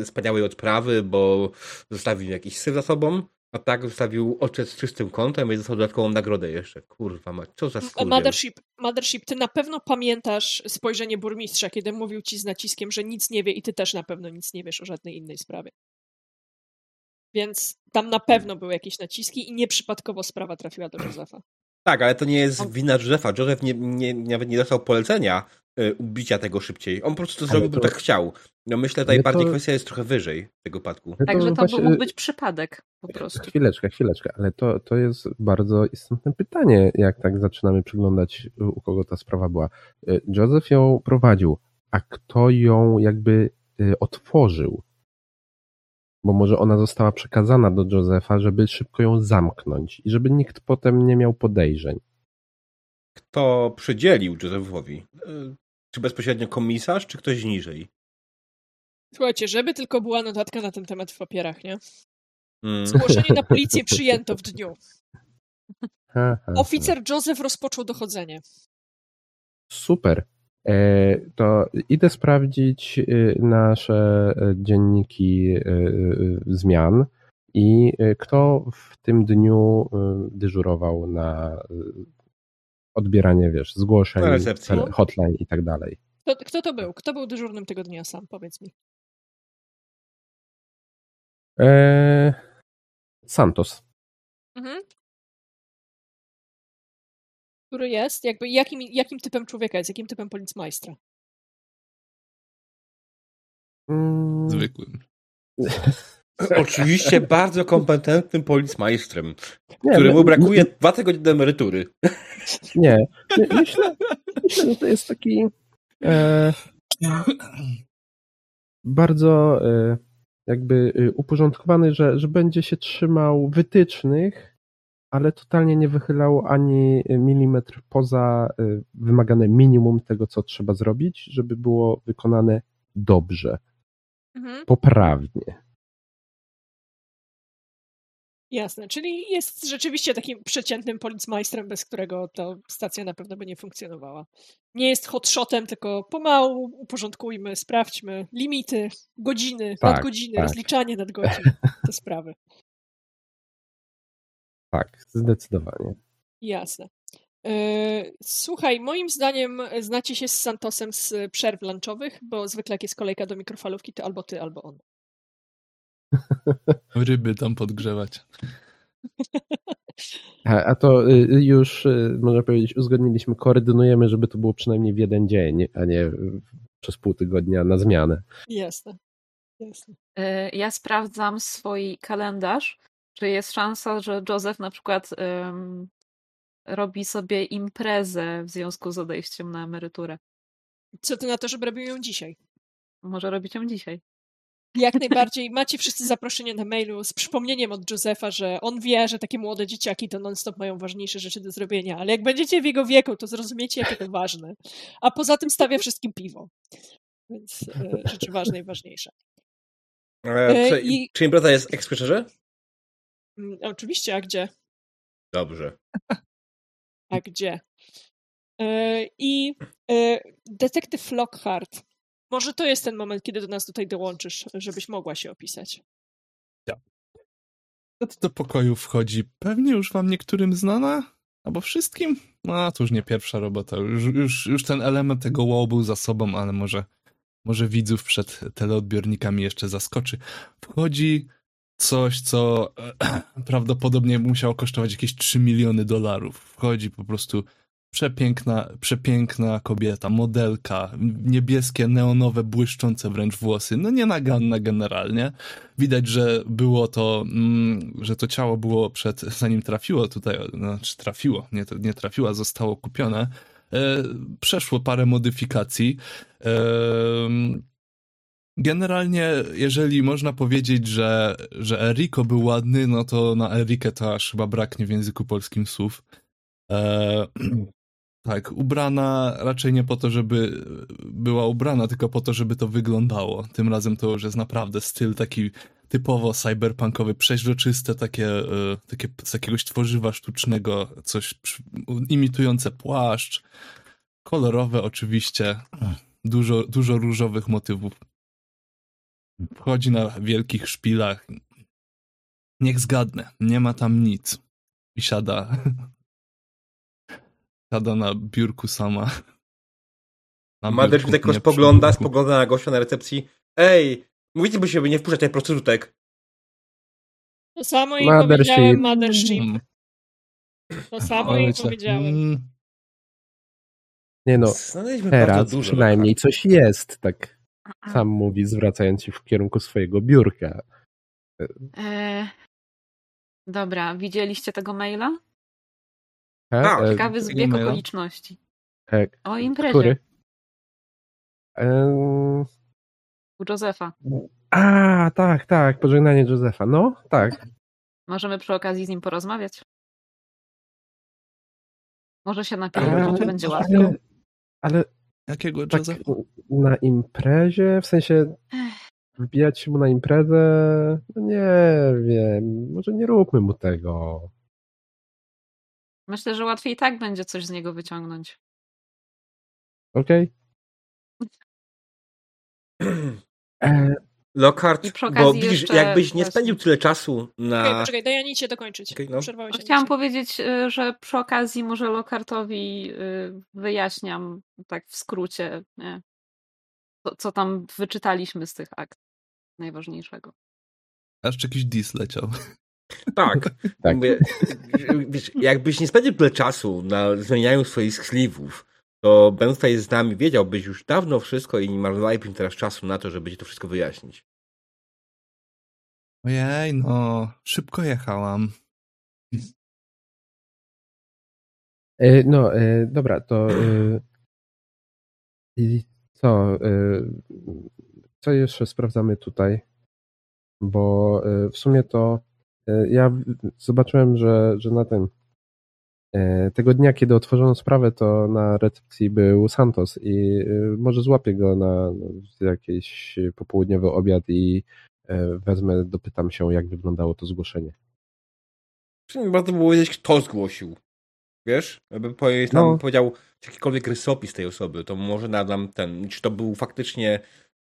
y, wspaniałej odprawy, bo zostawił jakiś syf za sobą, a tak zostawił ojciec z czystym kątem i dostał dodatkową nagrodę jeszcze. Kurwa mać, co za skurwiel. Mothership, Mothership, ty na pewno pamiętasz spojrzenie burmistrza, kiedy mówił ci z naciskiem, że nic nie wie i ty też na pewno nic nie wiesz o żadnej innej sprawie. Więc tam na pewno były jakieś naciski i nieprzypadkowo sprawa trafiła do Josefa. Tak, ale to nie jest wina Josepha. Joseph nie, nie, nawet nie dostał polecenia y, ubicia tego szybciej. On po prostu to Ale zrobił, to- bo tak chciał. No myślę, tutaj bardziej to- kwestia jest trochę wyżej w tego wypadku. Ale Także to właśnie- mógł być przypadek po prostu. Chwileczkę, chwileczkę, ale to, to jest bardzo istotne pytanie, jak tak zaczynamy przyglądać, u kogo ta sprawa była. Joseph ją prowadził, a kto ją jakby otworzył? Bo może ona została przekazana do Josepha, żeby szybko ją zamknąć i żeby nikt potem nie miał podejrzeń. Kto przydzielił Josephowi? Czy bezpośrednio komisarz, czy ktoś niżej? Słuchajcie, żeby tylko była notatka na ten temat w papierach, nie? Mm. Zgłoszenie na policję [LAUGHS] przyjęto w dniu. Oficer Joseph rozpoczął dochodzenie. Super. E, To idę sprawdzić y, nasze e, dzienniki y, zmian i kto w tym dniu dyżurował na odbieranie, wiesz, zgłoszeń, hotline i tak dalej. Kto, kto to był? Kto był dyżurnym tego dnia sam? Powiedz mi. E, Santos. Mhm. Który jest? Jakby jakim, jakim typem człowieka jest? Jakim typem policmajstra? Mm, Zwykłym. [LAUGHS] Oczywiście bardzo kompetentnym policmajstrem, nie, któremu my- brakuje dwa tygodnie do emerytury. Nie, my- myślę, myślę, że to jest taki e, bardzo e, jakby e, uporządkowany, że, że będzie się trzymał wytycznych, ale totalnie nie wychylał ani milimetr poza e, wymagane minimum tego, co trzeba zrobić, żeby było wykonane dobrze, Mhm. poprawnie. Jasne, czyli jest rzeczywiście takim przeciętnym policmajstrem, bez którego to stacja na pewno by nie funkcjonowała. nie jest hotshotem, tylko pomału uporządkujmy, sprawdźmy limity, godziny, Tak, nadgodziny, tak. rozliczanie nadgodzin, [LAUGHS] te sprawy. Tak, zdecydowanie. Jasne. Yy, Słuchaj, moim zdaniem znacie się z Santosem z przerw lunchowych, bo zwykle jak jest kolejka do mikrofalówki, to albo ty, albo on. Ryby tam podgrzewać. A, to y, już, y, można powiedzieć, uzgodniliśmy, koordynujemy, żeby to było przynajmniej w jeden dzień, a nie y, przez pół tygodnia na zmianę. Jasne. Jasne. Y, Ja sprawdzam swój kalendarz, czy jest szansa, że Joseph na przykład ym, robi sobie imprezę w związku z odejściem na emeryturę. Co ty na to, żeby robił ją dzisiaj? Może robić ją dzisiaj. Jak najbardziej. Macie wszyscy zaproszenie na mailu z przypomnieniem od Josefa, że on wie, że takie młode dzieciaki to non-stop mają ważniejsze rzeczy do zrobienia, ale jak będziecie w jego wieku, to zrozumiecie, jakie to ważne. A poza tym stawia wszystkim piwo. Więc e, rzeczy ważne i ważniejsze. E, czy, i- czy impreza jest ekspresszerze? Mm, Oczywiście, a gdzie? Dobrze. A gdzie? E, I e, detektyw Lockhart. Może to jest ten moment, kiedy do nas tutaj dołączysz, żebyś mogła się opisać. Tu do pokoju wchodzi? Pewnie już wam niektórym znana? Albo wszystkim? No, to już nie pierwsza robota. Już, już, już ten element tego wow był za sobą, ale może, może widzów przed teleodbiornikami jeszcze zaskoczy. Wchodzi coś, co [CLEARS THROAT] prawdopodobnie musiało kosztować jakieś 3 miliony dolarów. Wchodzi po prostu przepiękna, przepiękna kobieta, modelka, niebieskie, neonowe, błyszczące wręcz włosy. No nienaganna generalnie. Widać, że było to, mm, że to ciało było przed, [LAUGHS] zanim trafiło tutaj, znaczy trafiło, nie, nie trafiło, a zostało kupione. E, przeszło parę modyfikacji. E, generalnie, jeżeli można powiedzieć, że, że Eriko był ładny, no to na Erikę to aż chyba braknie w języku polskim słów. E, [CLEARS THROAT] tak, ubrana raczej nie po to, żeby była ubrana, tylko po to, żeby to wyglądało. Tym razem to już jest naprawdę styl taki typowo cyberpunkowy, przeźroczyste, takie, e, takie z jakiegoś tworzywa sztucznego, coś imitujące płaszcz, kolorowe oczywiście, dużo, dużo różowych motywów. Wchodzi na wielkich szpilach. Niech zgadnę, nie ma tam nic. I siada [LAUGHS] Siada na biurku sama. Na biurku, tylko nie spogląda, spogląda na gościa na recepcji. Ej, mówicie by się, by nie wpuszczać tej prostytutek. To samo jej Mothership. powiedziałem, Mothership. Mm, To samo co- powiedziałem. mm, Nie no, teraz przynajmniej coś jest, tak sam mówi, zwracając się w kierunku swojego biurka. E, dobra, widzieliście tego maila? E, Tak, e, Ciekawy zbieg maila? okoliczności. e, O imprezie który? E, u Josefa. a, tak, tak, pożegnanie Józefa. No, tak. Możemy przy okazji z nim porozmawiać. Może się Ale, napierdzieć, będzie łatwiej. ale, ale Jakiego tak Joseph? na imprezie, w sensie wbijać się mu na imprezę, no nie wiem, może nie róbmy mu tego. Myślę, że łatwiej tak będzie coś z niego wyciągnąć. Okej? [CLEARS THROAT] E, Lockhart, bo widzisz, jakbyś nie spędził tyle czasu na... Okej, poczekaj, daj Anicie dokończyć. Okej, no. Przerwałeś No, Chciałam Anicie. powiedzieć, y, że przy okazji może Lokartowi y, wyjaśniam tak w skrócie, nie? Co, co tam wyczytaliśmy z tych akt najważniejszego. Aż jakiś dis leciał. Tak. [LAUGHS] Tak. Mówię, wiesz, jakbyś nie spędził tyle czasu na zmienianiu swoich skliwów, to będąc tutaj z nami, wiedziałbyś już dawno wszystko i nie marnowalibyśmy teraz czasu na to, żeby ci to wszystko wyjaśnić. Ojej, no, szybko jechałam. e, no, e, dobra, to e, i co, e, co jeszcze sprawdzamy tutaj? Bo e, w sumie to ja w- zobaczyłem, że, że na tym e, tego dnia, kiedy otworzono sprawę, to na recepcji był Santos i e, może złapię go na na jakiś popołudniowy obiad i e, wezmę, dopytam się, jak wyglądało to zgłoszenie. Warto było wiedzieć, kto zgłosił. Wiesz? Jakby powie- tam No. powiedział jakikolwiek rysopis tej osoby, to może nadam ten, czy to był faktycznie,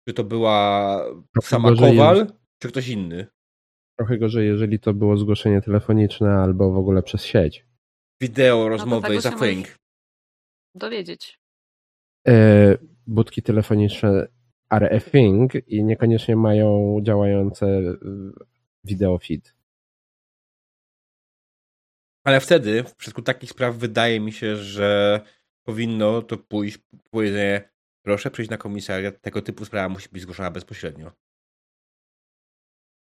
czy to była Trochę sama Kowal, czy ktoś inny. Trochę gorzej, jeżeli to było zgłoszenie telefoniczne albo w ogóle przez sieć. Wideo, rozmowy tego jest a się możesz- thing. Dowiedzieć. E, budki telefoniczne are a thing i niekoniecznie mają działające y, video feed. Ale wtedy, w przypadku takich spraw, wydaje mi się, że powinno to pójść, powiedzenie, proszę przyjść na komisariat, tego typu sprawa musi być zgłoszona bezpośrednio.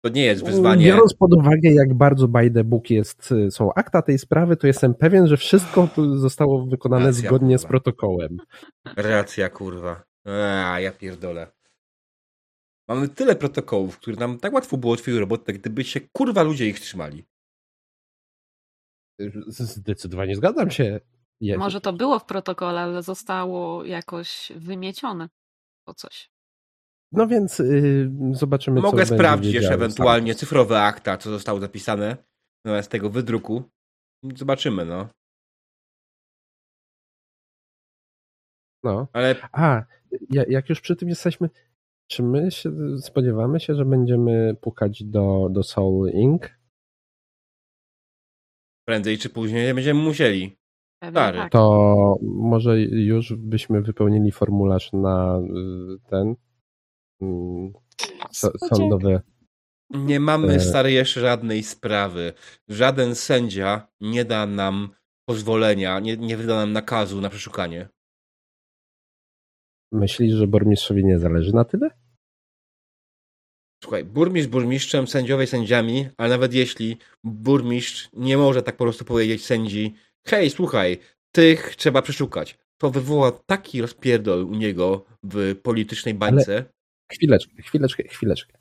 To nie jest wyzwanie. Biorąc pod uwagę, jak bardzo by the book jest, y, są akta tej sprawy, to jestem pewien, że wszystko zostało wykonane Racja, zgodnie z kurwa. protokołem. Racja, kurwa. A, ja pierdolę. Mamy tyle protokołów, które nam tak łatwo było ułatwiły robotę, gdyby się kurwa ludzie ich trzymali. Zdecydowanie zgadzam się. Może to było w protokole, ale zostało jakoś wymiecione po coś. No więc y, zobaczymy, co Mogę będzie sprawdzić jeszcze ewentualnie cyfrowe akta, co zostało zapisane zamiast tego wydruku. Zobaczymy, no. No. Ale A, ja- jak już przy tym jesteśmy, czy my się spodziewamy się, że będziemy pukać do, do Soul Inc? prędzej czy później będziemy musieli. Stary. tak. To może już byśmy wypełnili formularz na y, ten mm, Spodziewam. sądowy. Nie mamy, E. stary, jeszcze żadnej sprawy. Żaden sędzia nie da nam pozwolenia, nie, nie wyda nam nakazu na przeszukanie. Myślisz, że burmistrzowi nie zależy na tyle? Słuchaj, burmistrz burmistrzem, sędziowie sędziami, ale nawet jeśli burmistrz nie może tak po prostu powiedzieć sędzi hej, słuchaj, tych trzeba przeszukać. To wywoła taki rozpierdol u niego w politycznej bańce. Chwileczkę, chwileczkę, chwileczkę.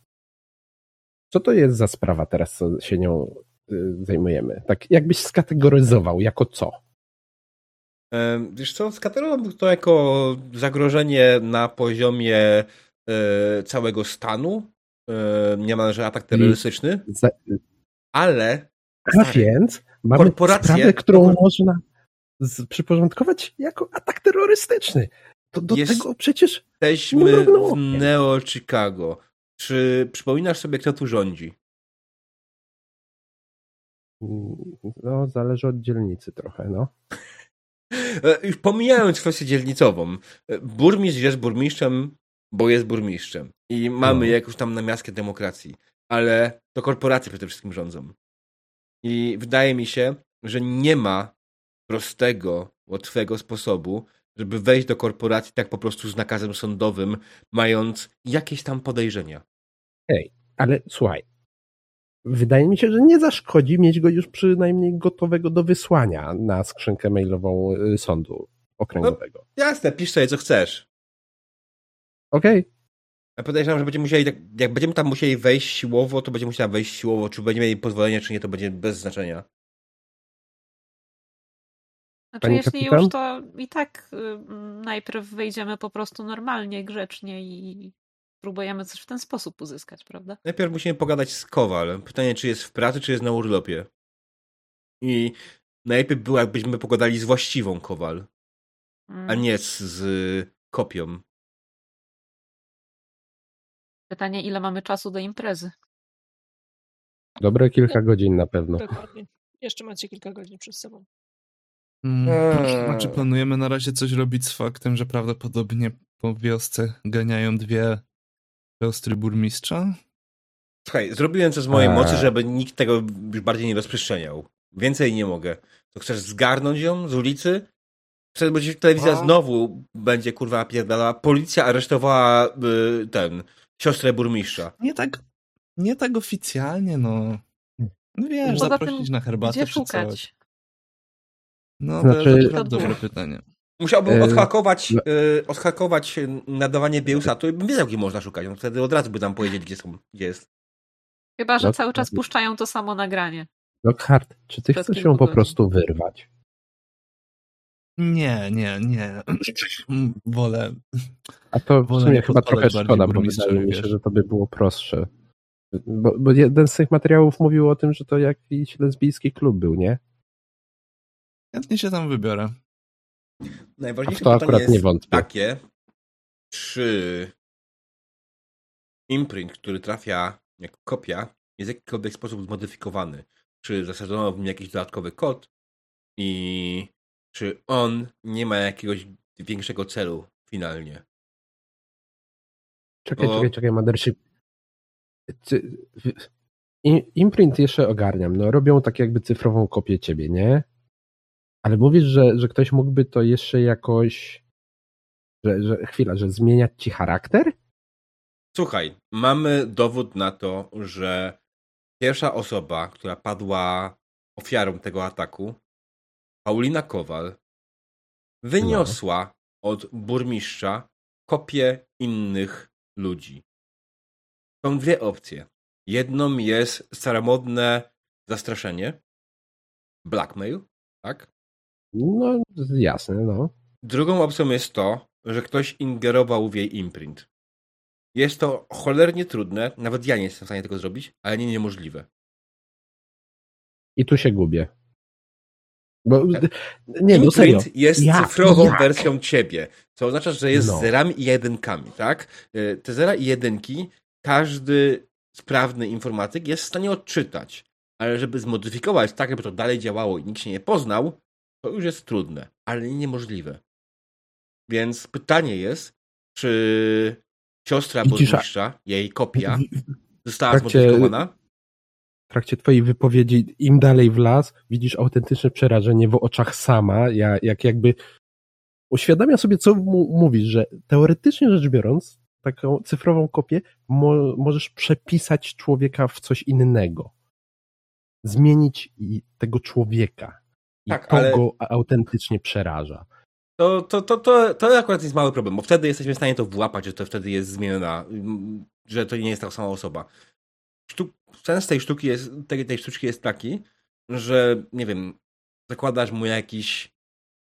Co to jest za sprawa teraz, co się nią y, zajmujemy? Tak jakbyś skategoryzował, jako co? Em, Wiesz co, skaterowałbym to jako zagrożenie na poziomie e, całego stanu, e, niemalże atak terrorystyczny, Za, ale a więc mamy sprawę, którą można przyporządkować jako atak terrorystyczny. To do Jest- tego przecież jesteśmy mrugnął w. Neo Chicago. Czy przypominasz sobie, kto tu rządzi? no, zależy od dzielnicy trochę, no. E, Już pomijając kwestię dzielnicową, e, burmistrz jest burmistrzem, bo jest burmistrzem i mamy No. jakąś tam namiastkę demokracji, ale to korporacje przede wszystkim rządzą. I wydaje mi się, że nie ma prostego, łatwego sposobu, żeby wejść do korporacji tak po prostu z nakazem sądowym, mając jakieś tam podejrzenia. Ale słuchaj, wydaje mi się, że nie zaszkodzi mieć go już przynajmniej gotowego do wysłania na skrzynkę mailową y, sądu okręgowego. Jasne, pisz sobie co chcesz. Okej, Ja podejrzewam, że będziemy musieli, tak- jak będziemy tam musieli wejść siłowo, to będziemy musiała wejść siłowo, czy będziemy mieli pozwolenie, czy nie, to będzie bez znaczenia. Znaczy, Pani jeśli kapitan? już, to i tak y, najpierw wejdziemy po prostu normalnie, grzecznie i próbujemy coś w ten sposób uzyskać, prawda? Najpierw musimy pogadać z Kowal. Pytanie, czy jest w pracy, czy jest na urlopie. I najlepiej było, jakbyśmy pogadali z właściwą Kowal, Mm. a nie z, z kopią. Pytanie, ile mamy czasu do imprezy? dobre kilka godzin na pewno. Dokładnie. Jeszcze macie kilka godzin przed sobą. Mm, Eee. Znaczy planujemy na razie coś robić z faktem, że prawdopodobnie po wiosce ganiają dwie siostry burmistrza? Słuchaj, zrobiłem co z mojej Eee. mocy, żeby nikt tego już bardziej nie rozprzestrzeniał. Więcej nie mogę. To chcesz zgarnąć ją z ulicy? Wtedy będzie telewizja O. znowu będzie kurwa pierdala. Policja aresztowała y, ten, siostrę burmistrza. Nie tak, nie tak oficjalnie, no. No wiesz, Poza zaprosić tym, na herbatę Gdzie czy coś. No, Znaczy- to dobre pytanie. Musiałbym E, odhakować, e, odhakować nadawanie Bielsa, to bym wiedział, gdzie można szukać. No wtedy od razu by nam powiedzieć, gdzie są, gdzie jest. Chyba, że cały czas puszczają to samo nagranie. Lockhart, czy ty Przed chcesz ją po prostu wyrwać? Nie, nie, nie. [CLEARS THROAT] Wolę. A to w Wolę sumie chyba trochę szkoda, bo wydaje mi się, że to by było prostsze. Bo, bo jeden z tych materiałów mówił o tym, że to jakiś lesbijski klub był, nie? Chętnie się tam wybiorę. Najważniejsze to pytanie akurat jest nie wątpię. takie, czy imprint, który trafia jako kopia, jest w jakikolwiek sposób zmodyfikowany. Czy zasadzono w nim jakiś dodatkowy kod i czy on nie ma jakiegoś większego celu finalnie. Czekaj, Bo- czekaj, czekaj. Ty- i- Imprint jeszcze ogarniam. No, robią tak jakby cyfrową kopię ciebie, nie? Ale mówisz, że, że ktoś mógłby to jeszcze jakoś. Że, że chwila, że zmieniać ci charakter? Słuchaj, mamy dowód na to, że pierwsza osoba, która padła ofiarą tego ataku, Paulina Kowal, wyniosła od burmistrza kopię innych ludzi. Są dwie opcje. Jedną jest staromodne zastraszenie, blackmail, tak? No, jasne, no. Drugą opcją jest to, że ktoś ingerował w jej imprint. Jest to cholernie trudne, nawet ja nie jestem w stanie tego zrobić, ale nie niemożliwe. I tu się gubię. Bo. Nie, no serio. Imprint jest Ja- cyfrową jak? wersją ciebie, co oznacza, że jest No. zerami i jedynkami, tak? Y, Te zera i jedynki każdy sprawny informatyk jest w stanie odczytać, ale żeby zmodyfikować tak, żeby to dalej działało i nikt się nie poznał, to już jest trudne, ale nie niemożliwe. Więc pytanie jest, czy siostra burmistrza, jej kopia, została trakcie- zmodyfikowana? w trakcie twojej wypowiedzi im dalej w las, widzisz autentyczne przerażenie w oczach sama, ja, jak jakby uświadamia sobie, co mu, mówisz, że teoretycznie rzecz biorąc, taką cyfrową kopię mo, możesz przepisać człowieka w coś innego. Zmienić tego człowieka. I Tak, to ale- go autentycznie przeraża. To, to, to, to, to akurat jest mały problem, bo wtedy jesteśmy w stanie to włapać, że to wtedy jest zmieniona, że to nie jest ta sama osoba. Sztuk, sens tej sztuki jest, tej, tej sztuczki jest taki, że nie wiem, zakładasz mu jakiś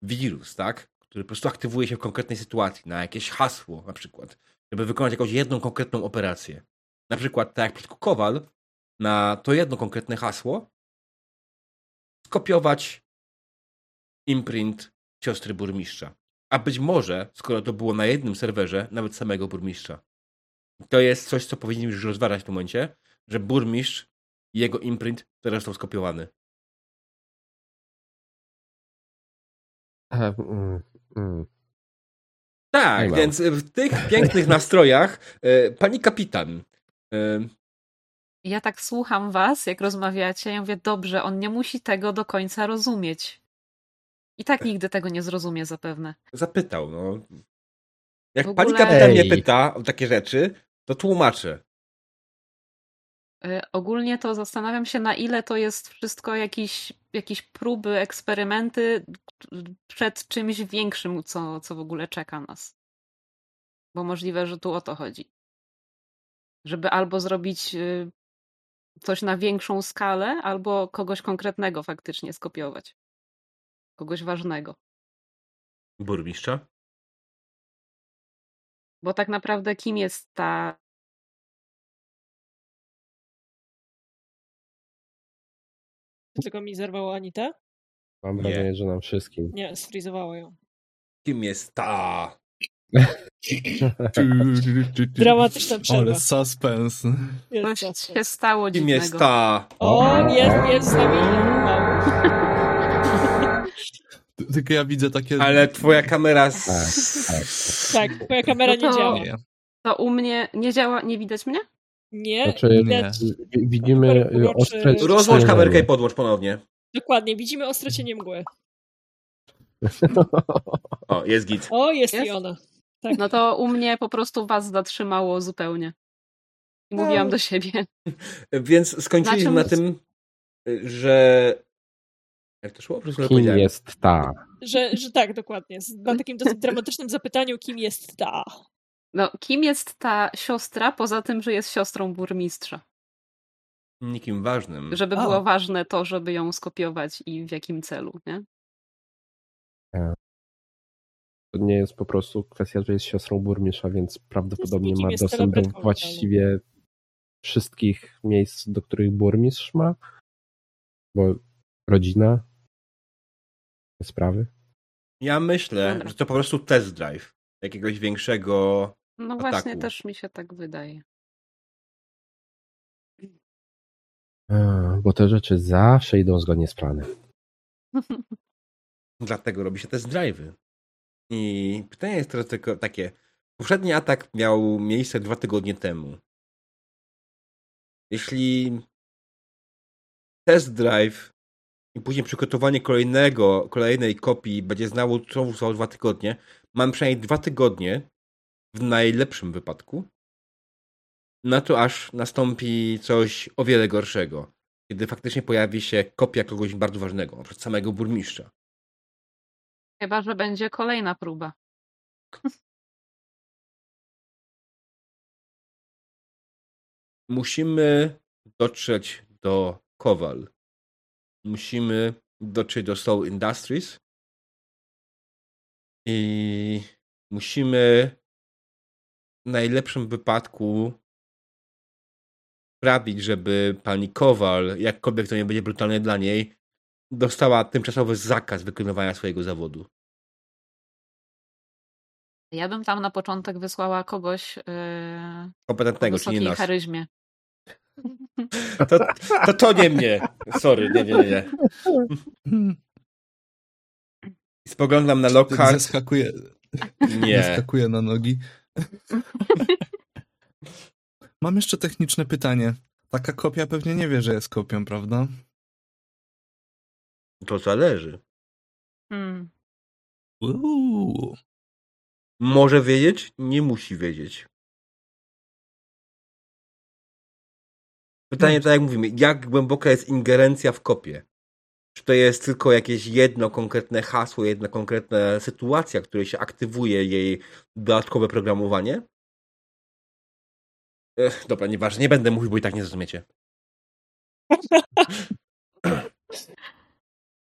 wirus, tak? Który po prostu aktywuje się w konkretnej sytuacji, na jakieś hasło na przykład, żeby wykonać jakąś jedną konkretną operację. Na przykład, tak jak przypadku Kowal, na to jedno konkretne hasło skopiować imprint siostry burmistrza. A być może, skoro to było na jednym serwerze, nawet samego burmistrza. To jest coś, co powinniśmy już rozważać w tym momencie, że burmistrz i jego imprint teraz został skopiowany. E, mm, mm. Tak, więc w tych pięknych nastrojach e, pani kapitan. e, Ja tak słucham was, jak rozmawiacie, ja mówię, dobrze, on nie musi tego do końca rozumieć. I tak nigdy tego nie zrozumie zapewne. zapytał, no. Jak ogóle- pani kapitan mnie pyta o takie rzeczy, to tłumaczę. Y, Ogólnie to zastanawiam się, na ile to jest wszystko jakieś, jakieś próby, eksperymenty przed czymś większym, co, co w ogóle czeka nas. Bo możliwe, że tu o to chodzi. Żeby albo zrobić y, coś na większą skalę, albo kogoś konkretnego faktycznie skopiować. Kogoś ważnego. Burmistrza? Bo tak naprawdę kim jest ta Tylko mi zerwało Anitę? Mam Nie. wrażenie, że nam wszystkim. Nie, sfrizowało ją. Kim jest ta? Dramatyczna przerwa. Ale suspens. Jest Coś zasad. się stało Kim dziwnego. jest ta? O, jest, jest z nami mało. Tylko ja widzę takie... Ale twoja kamera. z- Tak, tak. Tak, twoja kamera No to- nie działa. Nie. To u mnie nie działa, nie widać mnie? Nie, Znaczy, widać, wi- Widzimy y, ostre... Rozłącz kamerkę i podłącz ponownie. dokładnie, widzimy ostre cienie mgły. O, jest git. O, jest, Jest? i ona. Tak. No to u mnie po prostu was zatrzymało zupełnie. I mówiłam No. do siebie. Więc skończyliśmy Na na tym, że. Jak to szło? Po prostu Kim powiedziałem. jest ta? Że, że tak, dokładnie. Z- Na takim dosyć dramatycznym zapytaniu, kim jest ta? No, kim jest ta siostra, poza tym, że jest siostrą burmistrza? Nikim ważnym. Żeby A. było ważne to, żeby ją skopiować i w jakim celu, nie? To nie jest po prostu kwestia, że jest siostrą burmistrza, więc prawdopodobnie ma dostęp do właściwie wszystkich miejsc, do których burmistrz ma. Bo rodzina. Sprawy? Ja myślę, Dobra. że to po prostu test drive jakiegoś większego. No właśnie, ataku. też mi się tak wydaje. A, bo te rzeczy zawsze idą zgodnie z planem. [LAUGHS] Dlatego robi się test drive'y. I pytanie jest teraz tylko takie. Poprzedni atak miał miejsce dwa tygodnie temu. Jeśli test drive i później przygotowanie kolejnego, kolejnej kopii będzie znało znowu trwało dwa tygodnie, mam przynajmniej dwa tygodnie w najlepszym wypadku na to aż nastąpi coś o wiele gorszego. Kiedy faktycznie pojawi się kopia kogoś bardzo ważnego, przykład samego burmistrza. Chyba, że będzie kolejna próba. musimy dotrzeć do Kowal. Musimy dotrzeć do Soul Industries. I musimy w najlepszym wypadku sprawić, żeby pani Kowal, jakkolwiek to nie będzie brutalne dla niej, dostała tymczasowy zakaz wykonywania swojego zawodu. Ja bym tam na początek wysłała kogoś yy, o Kompetentnego, czyli nie wysokiej nas. charyzmie. To, to, to nie mnie. Sorry, nie, nie, nie, Spoglądam na tak Lockhart. Zeskakuje, Nie. zeskakuje na nogi. Mam jeszcze techniczne pytanie. Taka kopia pewnie nie wie, że jest kopią, prawda? To zależy. Hmm. Uuu. Może wiedzieć, nie musi wiedzieć. Pytanie, tak jak mówimy, jak głęboka jest ingerencja w kopię? Czy to jest tylko jakieś jedno konkretne hasło, jedna konkretna sytuacja, w której się aktywuje jej dodatkowe programowanie? Ech, dobra, nieważne, nie będę mówił, bo i tak nie zrozumiecie.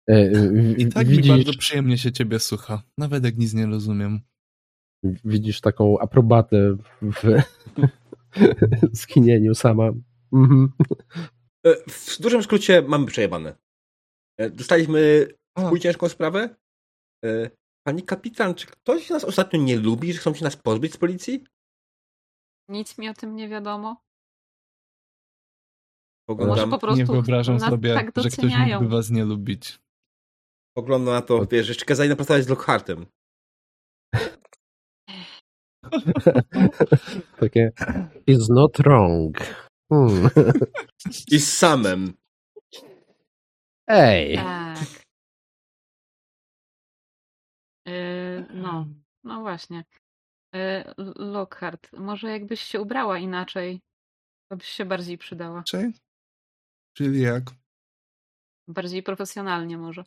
E, e, I tak widzisz, mi bardzo przyjemnie się ciebie słucha. Nawet jak nic nie rozumiem. widzisz taką aprobatę w, w [LAUGHS] skinieniu sama. Mhm. E, W dużym skrócie mamy przejebane. E, Dostaliśmy chuj ciężką sprawę. E, Pani kapitan, czy ktoś nas ostatnio nie lubi, że chcą się nas pozbyć z policji? Nic mi o tym nie wiadomo. Może Poglądam, po prostu nie wyobrażam nas sobie, tak że ktoś mógłby was nie lubić. poglądam na to, wiesz, że jeszcze kazali nam pracować z Lockhartem. [LAUGHS] Takie is not wrong. Hmm. [LAUGHS] I z samem. Ej, Tak. Yy, no, no właśnie. Yy, Lockhart, może jakbyś się ubrała inaczej, to byś się bardziej przydała. Czyli? Czyli jak? Bardziej profesjonalnie może.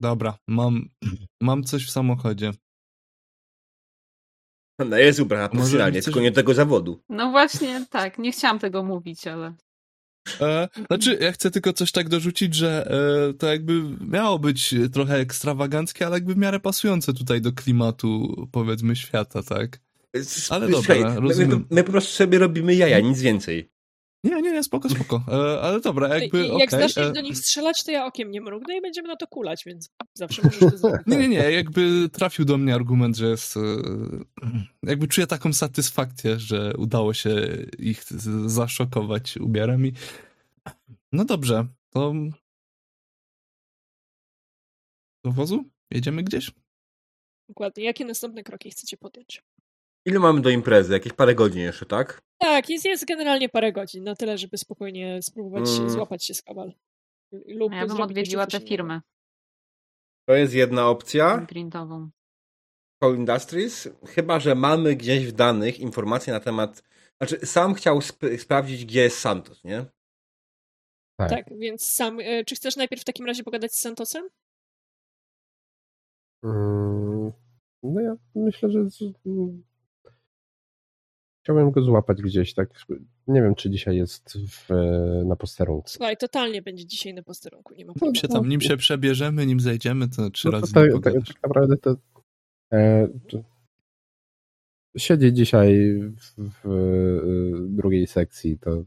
Dobra, mam, [CLEARS THROAT] mam coś w samochodzie. [LAUGHS] No jest ubrana Może profesjonalnie, chcesz- tylko nie tego zawodu. No właśnie, tak. Nie chciałam tego mówić, ale. E, znaczy, ja chcę tylko coś tak dorzucić, że e, to jakby miało być trochę ekstrawaganckie, ale jakby w miarę pasujące tutaj do klimatu, powiedzmy, świata, tak? Ale dobra, Słuchaj, my, my, rozumiem. my po prostu sobie robimy jaja, nic więcej. Nie, nie, nie, spoko, spoko. E, ale dobra, jakby I okej. jak zaczniesz e, do nich strzelać, to ja okiem nie mrugnę i będziemy na to kulać, więc zawsze możesz to zrobić. Nie, nie, nie, jakby trafił do mnie argument, że jest. e, Jakby czuję taką satysfakcję, że udało się ich zaszokować ubiorem i. No dobrze, to. Do wozu? Jedziemy gdzieś? Dokładnie. Jakie następne kroki chcecie podjąć? Ile mamy do imprezy? Jakieś parę godzin jeszcze, tak? Tak, jest, jest generalnie parę godzin, na tyle, żeby spokojnie spróbować Mm. złapać się z kabal. Lub Ja bym odwiedziła coś firmę To jest jedna opcja. printową. Call Industries. Chyba, że mamy gdzieś w danych informacje na temat. Znaczy, sam chciał sp- sprawdzić, gdzie jest Santos, nie? tak. Tak, więc sam. e, Czy chcesz najpierw w takim razie pogadać z Santosem? Mm, No ja myślę, że z... chciałem go złapać gdzieś, tak. Nie wiem, czy dzisiaj jest w, na posterunku. Słuchaj, totalnie będzie dzisiaj na posterunku, nie ma Nim się tam, nim się przebierzemy, nim zejdziemy, to trzy No to razy tak, nie tak, pogadasz. tak naprawdę to, e, to siedzi dzisiaj w, w e, drugiej sekcji, to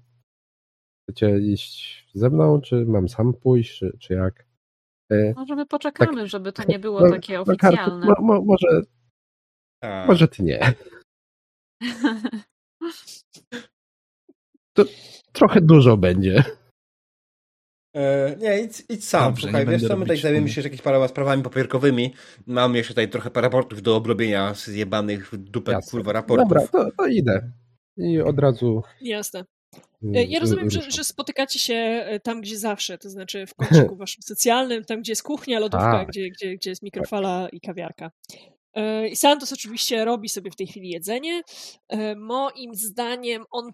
chcecie iść ze mną, czy mam sam pójść, czy, czy jak? E, Może my poczekamy, żeby to nie było no, takie no, oficjalne. mo, mo, może, A, może ty nie. To trochę dużo będzie. E, nie, idź, idź sam, Dobrze, słuchaj, wiesz co, my tutaj zajmiemy się jakimiś paroma sprawami papierkowymi. Mamy jeszcze tutaj trochę raportów do obrobienia z jebanych w dupę, Jasne. kurwa, raportów. Dobra, to, to idę. I od razu. Jasne. mm, Ja rozumiem, że, że spotykacie się e, tam, gdzie zawsze, to znaczy w kąciku [LAUGHS] waszym socjalnym, tam, gdzie jest kuchnia, lodówka, Tak. gdzie, gdzie, gdzie jest mikrofala i kawiarka. I Santos oczywiście robi sobie w tej chwili jedzenie. E, Moim zdaniem on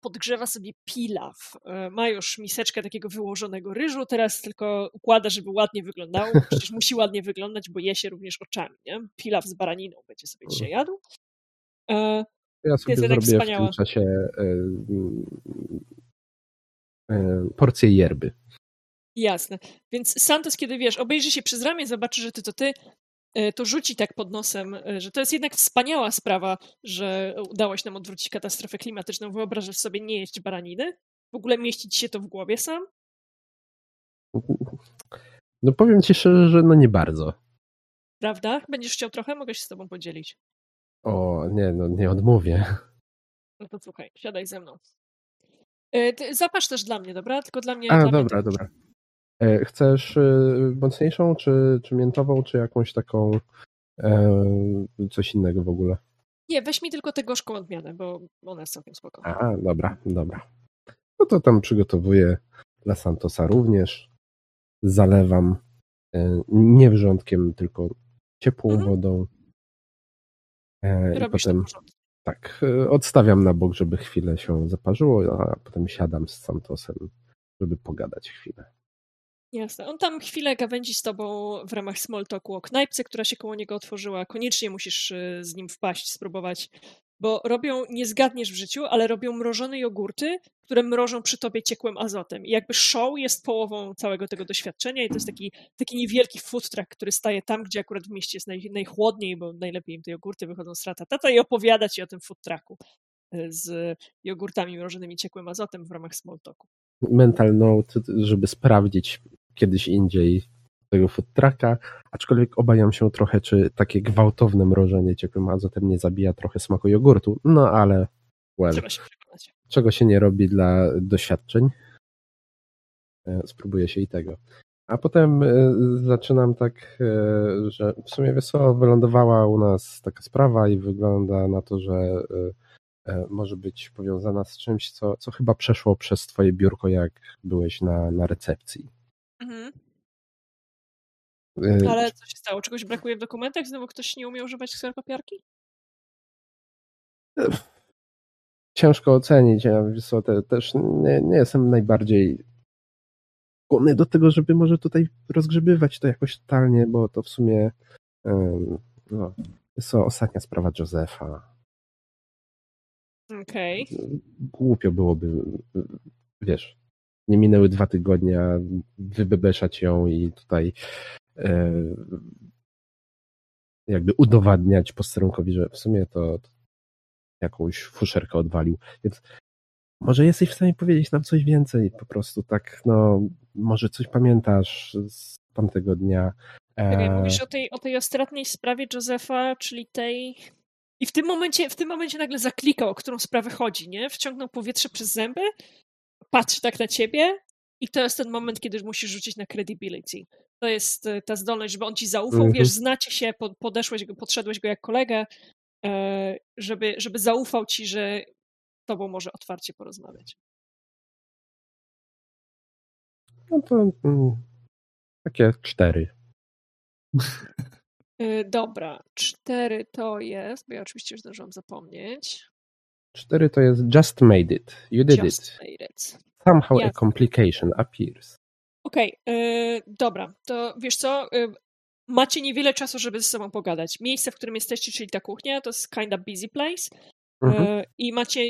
podgrzewa sobie pilaw. E, Ma już miseczkę takiego wyłożonego ryżu, teraz tylko układa, żeby ładnie wyglądało. [LAUGHS] Przecież musi ładnie wyglądać, bo je się również oczami. Nie? Pilaw z baraniną będzie sobie dzisiaj jadł. E, Ja sobie zrobię wspaniała. w tym czasie mm, porcję yerby. Jasne. Więc Santos, kiedy wiesz, obejrzy się przez ramię, zobaczy, że ty to ty, to rzuci tak pod nosem, e, że to jest jednak wspaniała sprawa, że udało się nam odwrócić katastrofę klimatyczną. Wyobrażasz sobie nie jeść baraniny? W ogóle mieścić się to w głowie sam? No powiem ci szczerze, że no nie bardzo. Prawda? Będziesz chciał trochę? Mogę się z tobą podzielić. O, nie, no nie odmówię. No to słuchaj, siadaj ze mną. E, Zapasz też dla mnie, dobra? Tylko dla mnie. A, dla dobra, mnie to- dobra. E, Chcesz e, mocniejszą, czy, czy miętową, czy jakąś taką e, coś innego w ogóle? Nie, weź mi tylko tę gorzką odmianę, bo ona jest całkiem spoko. A, dobra, dobra. No to tam przygotowuję dla Santosa również. Zalewam nie wrzątkiem, tylko ciepłą Mhm. wodą. I Robisz potem tak, odstawiam na bok, żeby chwilę się zaparzyło, a potem siadam z Santosem, żeby pogadać chwilę. Jasne. On tam chwilę gawędzi z tobą w ramach small talku o knajpce, która się koło niego otworzyła. Koniecznie musisz y, z nim wpaść, spróbować, bo robią, nie zgadniesz w życiu, ale robią mrożone jogurty, które mrożą przy tobie ciekłym azotem. I jakby show jest połową całego tego doświadczenia i to jest taki, taki niewielki food truck, który staje tam, gdzie akurat w mieście jest naj, najchłodniej, bo najlepiej im te jogurty wychodzą z ratatata i opowiada ci o tym food trucku y, z jogurtami mrożonymi ciekłym azotem w ramach small talku. Mental note, żeby sprawdzić kiedyś indziej tego food trucka, aczkolwiek obawiam się trochę, czy takie gwałtowne mrożenie ciepłym azotem nie zabija trochę smaku jogurtu, no ale well, Trzeba się przekonać. czego się nie robi dla doświadczeń. E, Spróbuję się i tego. A potem e, zaczynam tak, e, że w sumie wiesz co, wylądowała u nas taka sprawa i wygląda na to, że może być powiązana z czymś, co, co chyba przeszło przez twoje biurko, jak byłeś na, na recepcji. Mhm. E, Ale co się stało? Czegoś brakuje w dokumentach? Znowu ktoś nie umie używać kserokopiarki? Ciężko ocenić, ja co, te, też nie, nie jestem najbardziej skłonny do tego, żeby może tutaj rozgrzebywać to jakoś totalnie, bo to w sumie no, jest to ostatnia sprawa Josefa. Okej. Głupio byłoby, wiesz, nie minęły dwa tygodnie, wybebeszać ją i tutaj e, jakby udowadniać posterunkowi, że w sumie to, to jakąś fuszerkę odwalił. Więc może jesteś w stanie powiedzieć nam coś więcej, po prostu tak, no, może coś pamiętasz z tamtego dnia. E, mówisz o tej, o tej ostatniej sprawie Josefa, czyli tej... I w tym momencie, w tym momencie nagle zaklikał, o którą sprawę chodzi, nie? Wciągnął powietrze przez zęby, patrzy tak na ciebie i to jest ten moment, kiedy musisz rzucić na credibility. To jest e, ta zdolność, żeby on ci zaufał, Mhm. wiesz, znacie się, po- podeszłeś go, podszedłeś go jak kolegę, e, żeby, żeby zaufał ci, że tobą może otwarcie porozmawiać. no to mm, takie cztery. Y, Dobra, cztery to jest, bo ja oczywiście już zdążyłam zapomnieć. Cztery to jest just made it. You did Just it. Somehow a Jasne. complication appears. Okej, y, dobra, to wiesz co, y, macie niewiele czasu, żeby ze sobą pogadać. Miejsce, w którym jesteście, czyli ta kuchnia, to jest kinda busy place Mhm. y, i macie,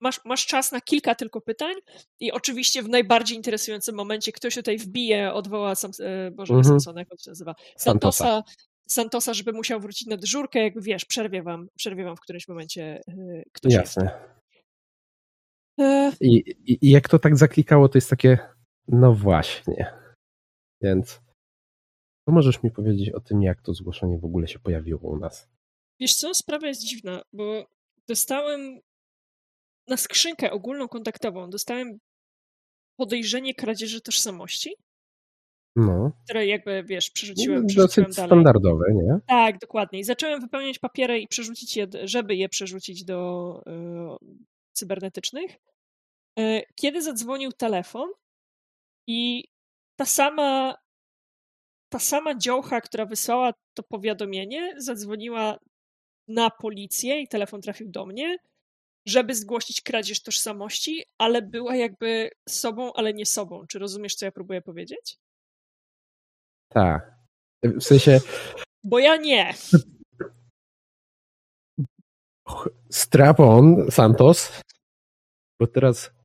masz, masz czas na kilka tylko pytań i oczywiście w najbardziej interesującym momencie ktoś tutaj wbije, odwoła sam, y, Boże, Mhm. Samsona, jak on się nazywa, Santosa. Santosa, Santosa, żeby musiał wrócić na dyżurkę, jakby wiesz, przerwie wam, przerwie wam w którymś momencie y, ktoś Jasne. I, i, I jak to tak zaklikało, to jest takie, no właśnie. Więc To możesz mi powiedzieć o tym, jak to zgłoszenie w ogóle się pojawiło u nas? Wiesz co, sprawa jest dziwna, bo dostałem na skrzynkę ogólną kontaktową, dostałem podejrzenie kradzieży tożsamości, No, które jakby, wiesz, przerzuciłem, no przerzuciłem dosyć dalej. standardowe, nie? Tak, dokładnie. I zacząłem wypełniać papiery i przerzucić je, żeby je przerzucić do y, cybernetycznych. Y, kiedy zadzwonił telefon i ta sama ta sama dziołcha, która wysłała to powiadomienie, zadzwoniła na policję i telefon trafił do mnie, żeby zgłosić kradzież tożsamości, ale była jakby sobą, ale nie sobą. Czy rozumiesz, co ja próbuję powiedzieć? Tak. W sensie Bo ja nie. strap on, Santos, bo teraz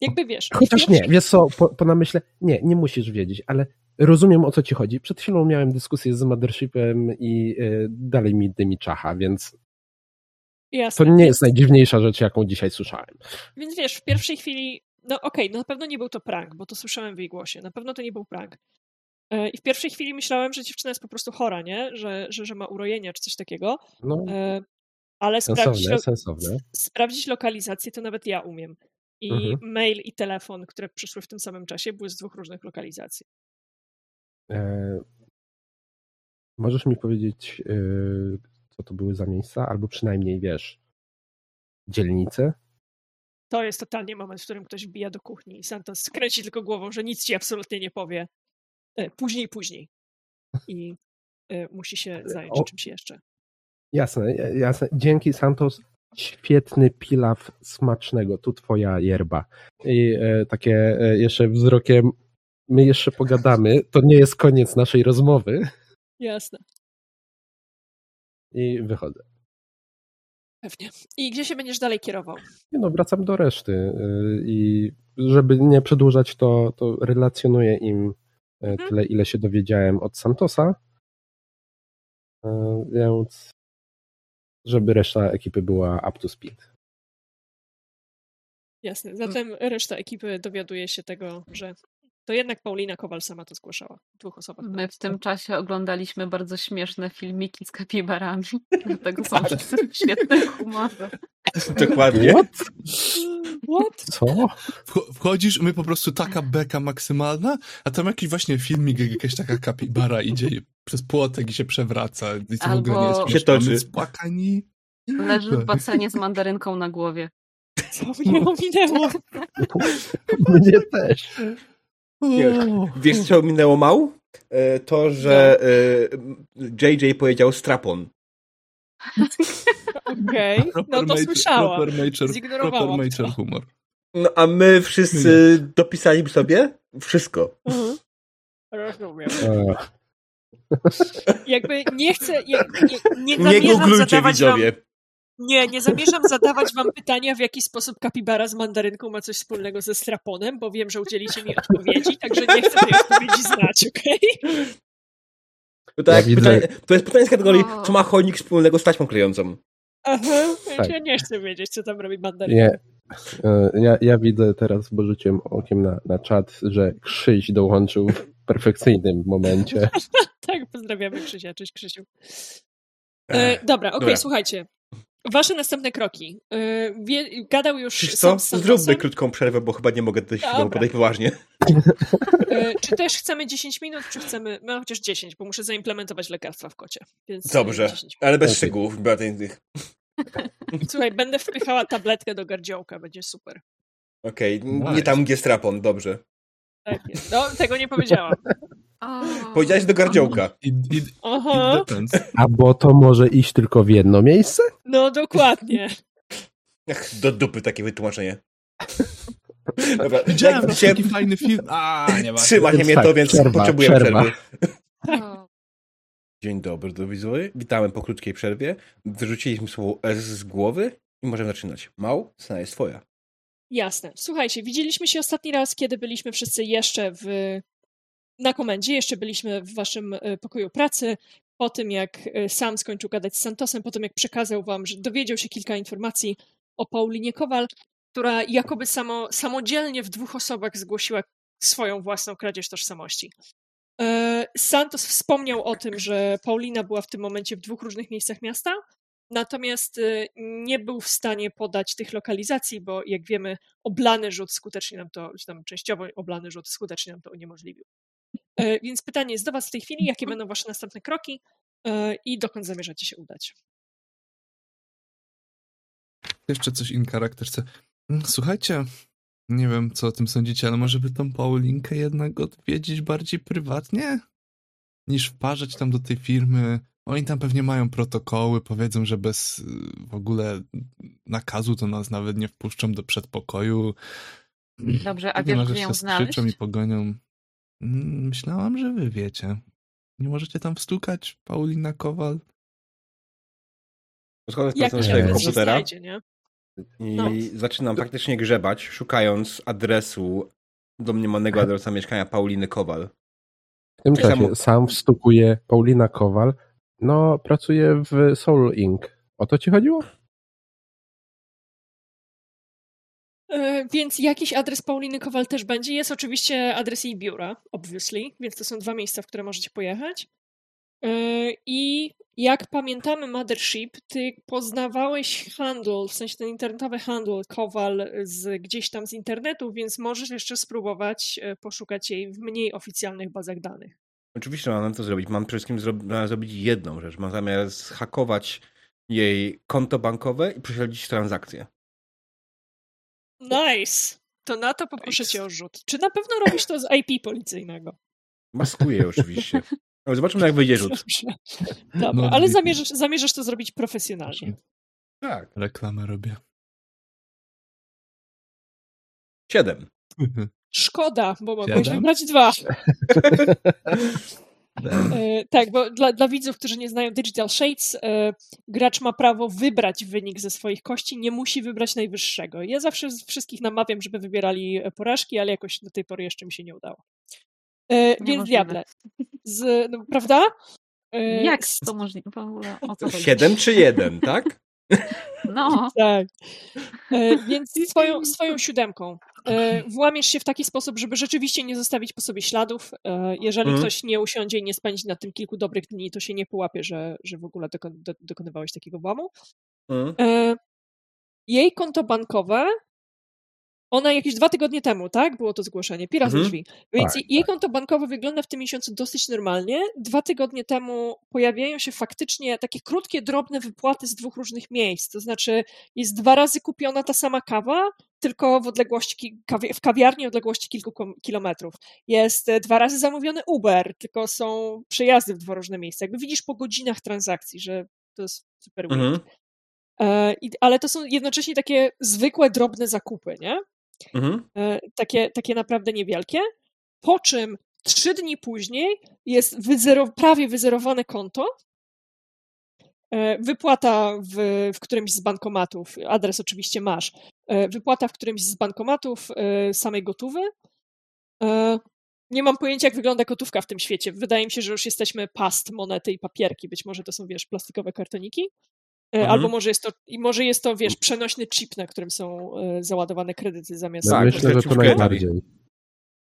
Jakby wiesz. Chociaż nie, wiesz co, po, po namyśle, nie, nie musisz wiedzieć, ale rozumiem o co ci chodzi. Przed chwilą miałem dyskusję z Mothershipem i y, dalej mi dymi czacha, więc to Jasne. nie jest najdziwniejsza rzecz, jaką dzisiaj słyszałem. Więc wiesz, w pierwszej chwili, no okej, no na pewno nie był to prank, bo to słyszałem w jej głosie. Na pewno to nie był prank. E, I w pierwszej chwili myślałem, że dziewczyna jest po prostu chora, nie? Że, że, że ma urojenia czy coś takiego. No, E, Ale sprawdzić, sensowne, lo- sensowne. sprawdzić lokalizację to nawet ja umiem. I Mhm. mail i telefon, które przyszły w tym samym czasie, były z dwóch różnych lokalizacji. E, możesz mi powiedzieć, y, co to były za miejsca, albo przynajmniej wiesz, dzielnice? To jest totalnie moment, w którym ktoś wbija do kuchni i Santos skręci tylko głową, że nic ci absolutnie nie powie. E, Później, później. I e, musi się zająć O- czymś jeszcze. Jasne, jasne. Dzięki Santos. Świetny pilaw smacznego. Tu twoja yerba. I e, takie e, jeszcze wzrokiem. My jeszcze pogadamy. To nie jest koniec naszej rozmowy. Jasne. I wychodzę. Pewnie. I gdzie się będziesz dalej kierował? Nie no, wracam do reszty. y, I żeby nie przedłużać, to, to relacjonuję im e, Mhm. tyle, ile się dowiedziałem od Santosa. E, Więc żeby reszta ekipy była up to speed. Jasne. Zatem reszta ekipy dowiaduje się tego, że to jednak Paulina Kowal sama to zgłaszała. Dwóch osobach. My w tym czasie oglądaliśmy bardzo śmieszne filmiki z kapibarami. [LAUGHS] Dlatego są wszyscy w świetnym humorze. [LAUGHS] Dokładnie. What? Co? Wch- Wchodzisz, my po prostu taka beka maksymalna, a tam jakiś właśnie filmik, jak jakaś taka kapibara idzie przez płotek i się przewraca. I to w ogóle nie jest Albo- Się toczy. Spłakani. Leży w basenie z mandarynką na głowie. Co mnie ominęło? [LAUGHS] Mnie też. O, Wiesz, co minęło mał? E, To, że e, JJ powiedział strapon. [LAUGHS] Okej. No proper to słyszałam. Proper Zignorowałam proper to. humor. No a my wszyscy dopisaliśmy sobie wszystko. Mhm. Rozumiem. E, Jakby nie chcę, jak, nie, nie Nie zamierzam googlujcie, zadawać wam, widzowie. Nie, nie zamierzam zadawać wam pytania, w jaki sposób kapibara z mandarynką ma coś wspólnego ze straponem, bo wiem, że udzielicie mi odpowiedzi, także nie chcę tej odpowiedzi znać, okej? To, tak Ja pytanie, to jest pytanie z kategorii, co ma chodnik wspólnego z taśmą klejącą? Aha, Tak. ja nie chcę wiedzieć, co tam robi mandarynka. Nie. E, Ja, ja widzę teraz, bo rzuciłem okiem na, na czat, że Krzyś dołączył w perfekcyjnym momencie. [LAUGHS] Tak, pozdrawiamy Krzysia, cześć Krzysiu. E, dobra, okej, Dobra. słuchajcie. Wasze następne kroki. Wie, gadał już Wiesz sam co? z Zróbmy krótką przerwę, bo chyba nie mogę do Dobra. tego podejść poważnie. E, czy też chcemy 10 minut, czy chcemy, no chociaż 10, bo muszę zaimplementować lekarstwa w kocie. Więc Dobrze, 10 ale bez Okej. szczegółów. Tych- Słuchaj, będę wpychała tabletkę do gardziołka, będzie super. Okej, n- nie tam, gdzie strapon, dobrze. Tak jest. No, tego nie powiedziałam. Powiedziałeś do gardziołka. It. A bo to może iść tylko w jedno miejsce? no dokładnie. Ach, do dupy takie wytłumaczenie. [LAUGHS] Dobra, Widziałem jak się taki fajny film. A, nie ma. trzyma się mnie tak, to, więc przerwa, potrzebuję przerwa. przerwy. o. Dzień dobry, do widzowie. Witamy po krótkiej przerwie. Wyrzuciliśmy słowo S z głowy i możemy zaczynać. Mał, scena jest twoja. Jasne. Słuchajcie, widzieliśmy się ostatni raz, kiedy byliśmy wszyscy jeszcze w, na komendzie, jeszcze byliśmy w waszym e, pokoju pracy. Po tym, jak e, sam skończył gadać z Santosem, po tym, jak przekazał wam, że dowiedział się kilka informacji o Paulinie Kowal, która jakoby samo, samodzielnie w dwóch osobach zgłosiła swoją własną kradzież tożsamości. E, Santos wspomniał o tym, że Paulina była w tym momencie w dwóch różnych miejscach miasta, natomiast e, nie był w stanie podać tych lokalizacji, bo jak wiemy, oblany rzut skutecznie nam to, czy tam częściowo oblany rzut skutecznie nam to uniemożliwił. E, więc pytanie jest do Was w tej chwili, jakie będą Wasze następne kroki i dokąd zamierzacie się udać? Jeszcze coś in charakterce. Mm, słuchajcie, nie wiem co o tym sądzicie, ale może by tą Paulinkę jednak odwiedzić bardziej prywatnie? Niż wparzać tam do tej firmy. Oni tam pewnie mają protokoły, powiedzą, że bez y, w ogóle nakazu to nas nawet nie wpuszczą do przedpokoju. Dobrze, a wiesz, gdzie ją znaleźć? Krzyczą i pogonią. Mm, myślałam, że wy wiecie. Nie możecie tam wstukać, Paulina Kowal? Schodzę z Jak swojego komputera znajdzie, nie? i No. zaczynam faktycznie grzebać, szukając adresu domniemanego adresu mieszkania Pauliny Kowal. W tym czasie sam wstukuje Paulina Kowal. No, pracuje w Soul Inc. O to ci chodziło? E, Więc jakiś adres Pauliny Kowal też będzie. Jest oczywiście adres jej biura, obviously, więc to są dwa miejsca, w które możecie pojechać. E, I jak pamiętamy Mothership, ty poznawałeś handel, w sensie ten internetowy handel Kowal z, gdzieś tam z internetu, więc możesz jeszcze spróbować e, poszukać jej w mniej oficjalnych bazach danych. Oczywiście mam to zrobić. Mam przede wszystkim zro- zrobić jedną rzecz. Mam zamiar zhakować jej konto bankowe i prześledzić transakcje. Nice! To na to poproszę Nice. cię o rzut. Czy na pewno robisz to z IP policyjnego? Maskuję oczywiście. Ale zobaczymy, jak wyjdzie rzut. Dobra, No, ale zamierzasz, zamierzasz to zrobić profesjonalnie. Tak. Reklamę robię. Siedem. Szkoda, bo mogłeś wybrać dwa. [LAUGHS] E, tak, bo dla, dla widzów, którzy nie znają Digital Shades, e, gracz ma prawo wybrać wynik ze swoich kości, nie musi wybrać najwyższego. Ja zawsze wszystkich namawiam, żeby wybierali e, porażki, ale jakoś do tej pory jeszcze mi się nie udało. E, więc diable, z, no, prawda? E, Jak to możliwe? W ogóle o co chodzi? Siedem czy jeden, tak? No, [LAUGHS] Tak. E, więc swoją, swoją siódemką e, włamiesz się w taki sposób, żeby rzeczywiście nie zostawić po sobie śladów. E, jeżeli Mhm. ktoś nie usiądzie i nie spędzi na tym kilku dobrych dni, to się nie połapie, że, że w ogóle dokon, do, dokonywałeś takiego włamu. Mm. E, jej konto bankowe, ona jakieś dwa tygodnie temu, tak? Było to zgłoszenie, pira Mhm. drzwi. Więc Tak, jej tak. konto bankowe wygląda w tym miesiącu dosyć normalnie. Dwa tygodnie temu pojawiają się faktycznie takie krótkie, drobne wypłaty z dwóch różnych miejsc. To znaczy jest dwa razy kupiona ta sama kawa, tylko w odległości, w kawiarni odległości kilku kilometrów. Jest e, dwa razy zamówiony Uber, tylko są przejazdy w dwa różne miejsca. Jakby widzisz po godzinach transakcji, że to jest super. Mhm. E, ale to są jednocześnie takie zwykłe, drobne zakupy, nie? Mhm. E, takie, takie naprawdę niewielkie. Po czym trzy dni później jest prawie wyzerowane konto. E, Wypłata w, w którymś z bankomatów, adres oczywiście masz. E, Wypłata w którymś z bankomatów samej gotówy. Nie mam pojęcia, jak wygląda gotówka w tym świecie. Wydaje mi się, że już jesteśmy past monety i papierki. Być może to są, wiesz, plastikowe kartoniki. E, Mhm. Albo może jest to, i może jest to, wiesz, przenośny chip, na którym są e, załadowane kredyty zamiast. No, Tak, myślę, że to najbardziej.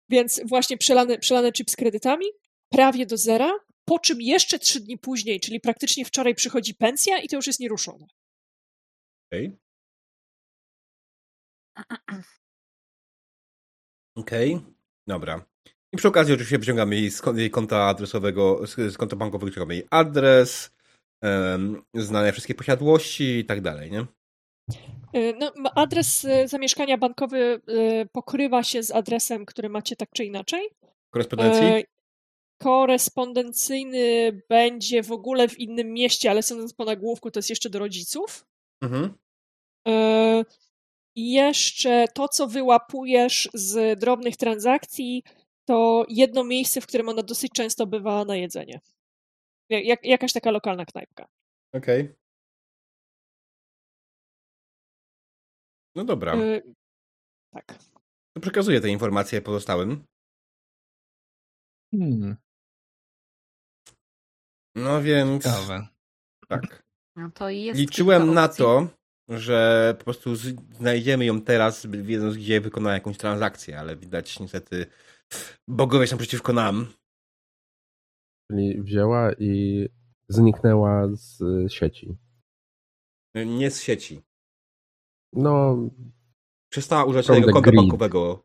Więc właśnie przelany, przelany chip z kredytami, prawie do zera, po czym jeszcze trzy dni później, czyli praktycznie wczoraj przychodzi pensja i to już jest nieruszone. Okej. Okej, dobra. I przy okazji oczywiście wyciągamy jej z konta adresowego, z, z konta bankowego wyciągamy jej adres, znane wszystkie posiadłości i tak dalej, nie? Y, No, adres y, zamieszkania bankowy y, pokrywa się z adresem, który macie tak czy inaczej. Korespondencji? E, Korespondencyjny będzie w ogóle w innym mieście, ale sądząc po nagłówku, to jest jeszcze do rodziców. Mhm. E, I jeszcze to, co wyłapujesz z drobnych transakcji, to jedno miejsce, w którym ona dosyć często bywa na jedzenie. Ja- Jak, jakaś taka lokalna knajpka. Okej. No dobra, E, Tak. to przekazuję te informacje pozostałym. Hmm, No więc, ciekawe. tak. no to jest Liczyłem na to, że po prostu znajdziemy ją teraz, wiedząc, gdzie wykona jakąś transakcję, ale widać niestety bogowie są przeciwko nam. Czyli wzięła i zniknęła z sieci. Nie z sieci. No, Przestała używać the konta grid. bankowego,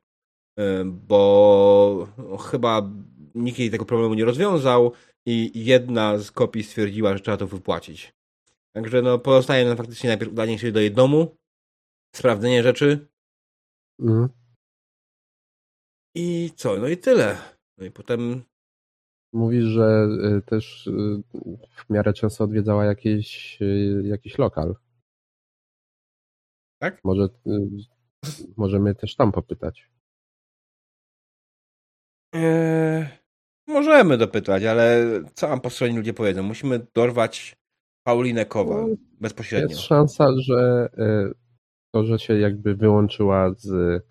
y, bo chyba nikt jej tego problemu nie rozwiązał i jedna z kopii stwierdziła, że trzeba to wypłacić. Także no, pozostaje nam faktycznie najpierw udanie się do jej domu, sprawdzenie rzeczy mhm. i co? No i tyle. No i potem mówisz, że y, też y, w miarę często odwiedzała jakieś, y, jakiś lokal. Tak? Może możemy też tam popytać. Eee, możemy dopytać, ale co nam po stronie ludzie powiedzą? Musimy dorwać Paulinę Kowal No, bezpośrednio. Jest szansa, że to, że się jakby wyłączyła z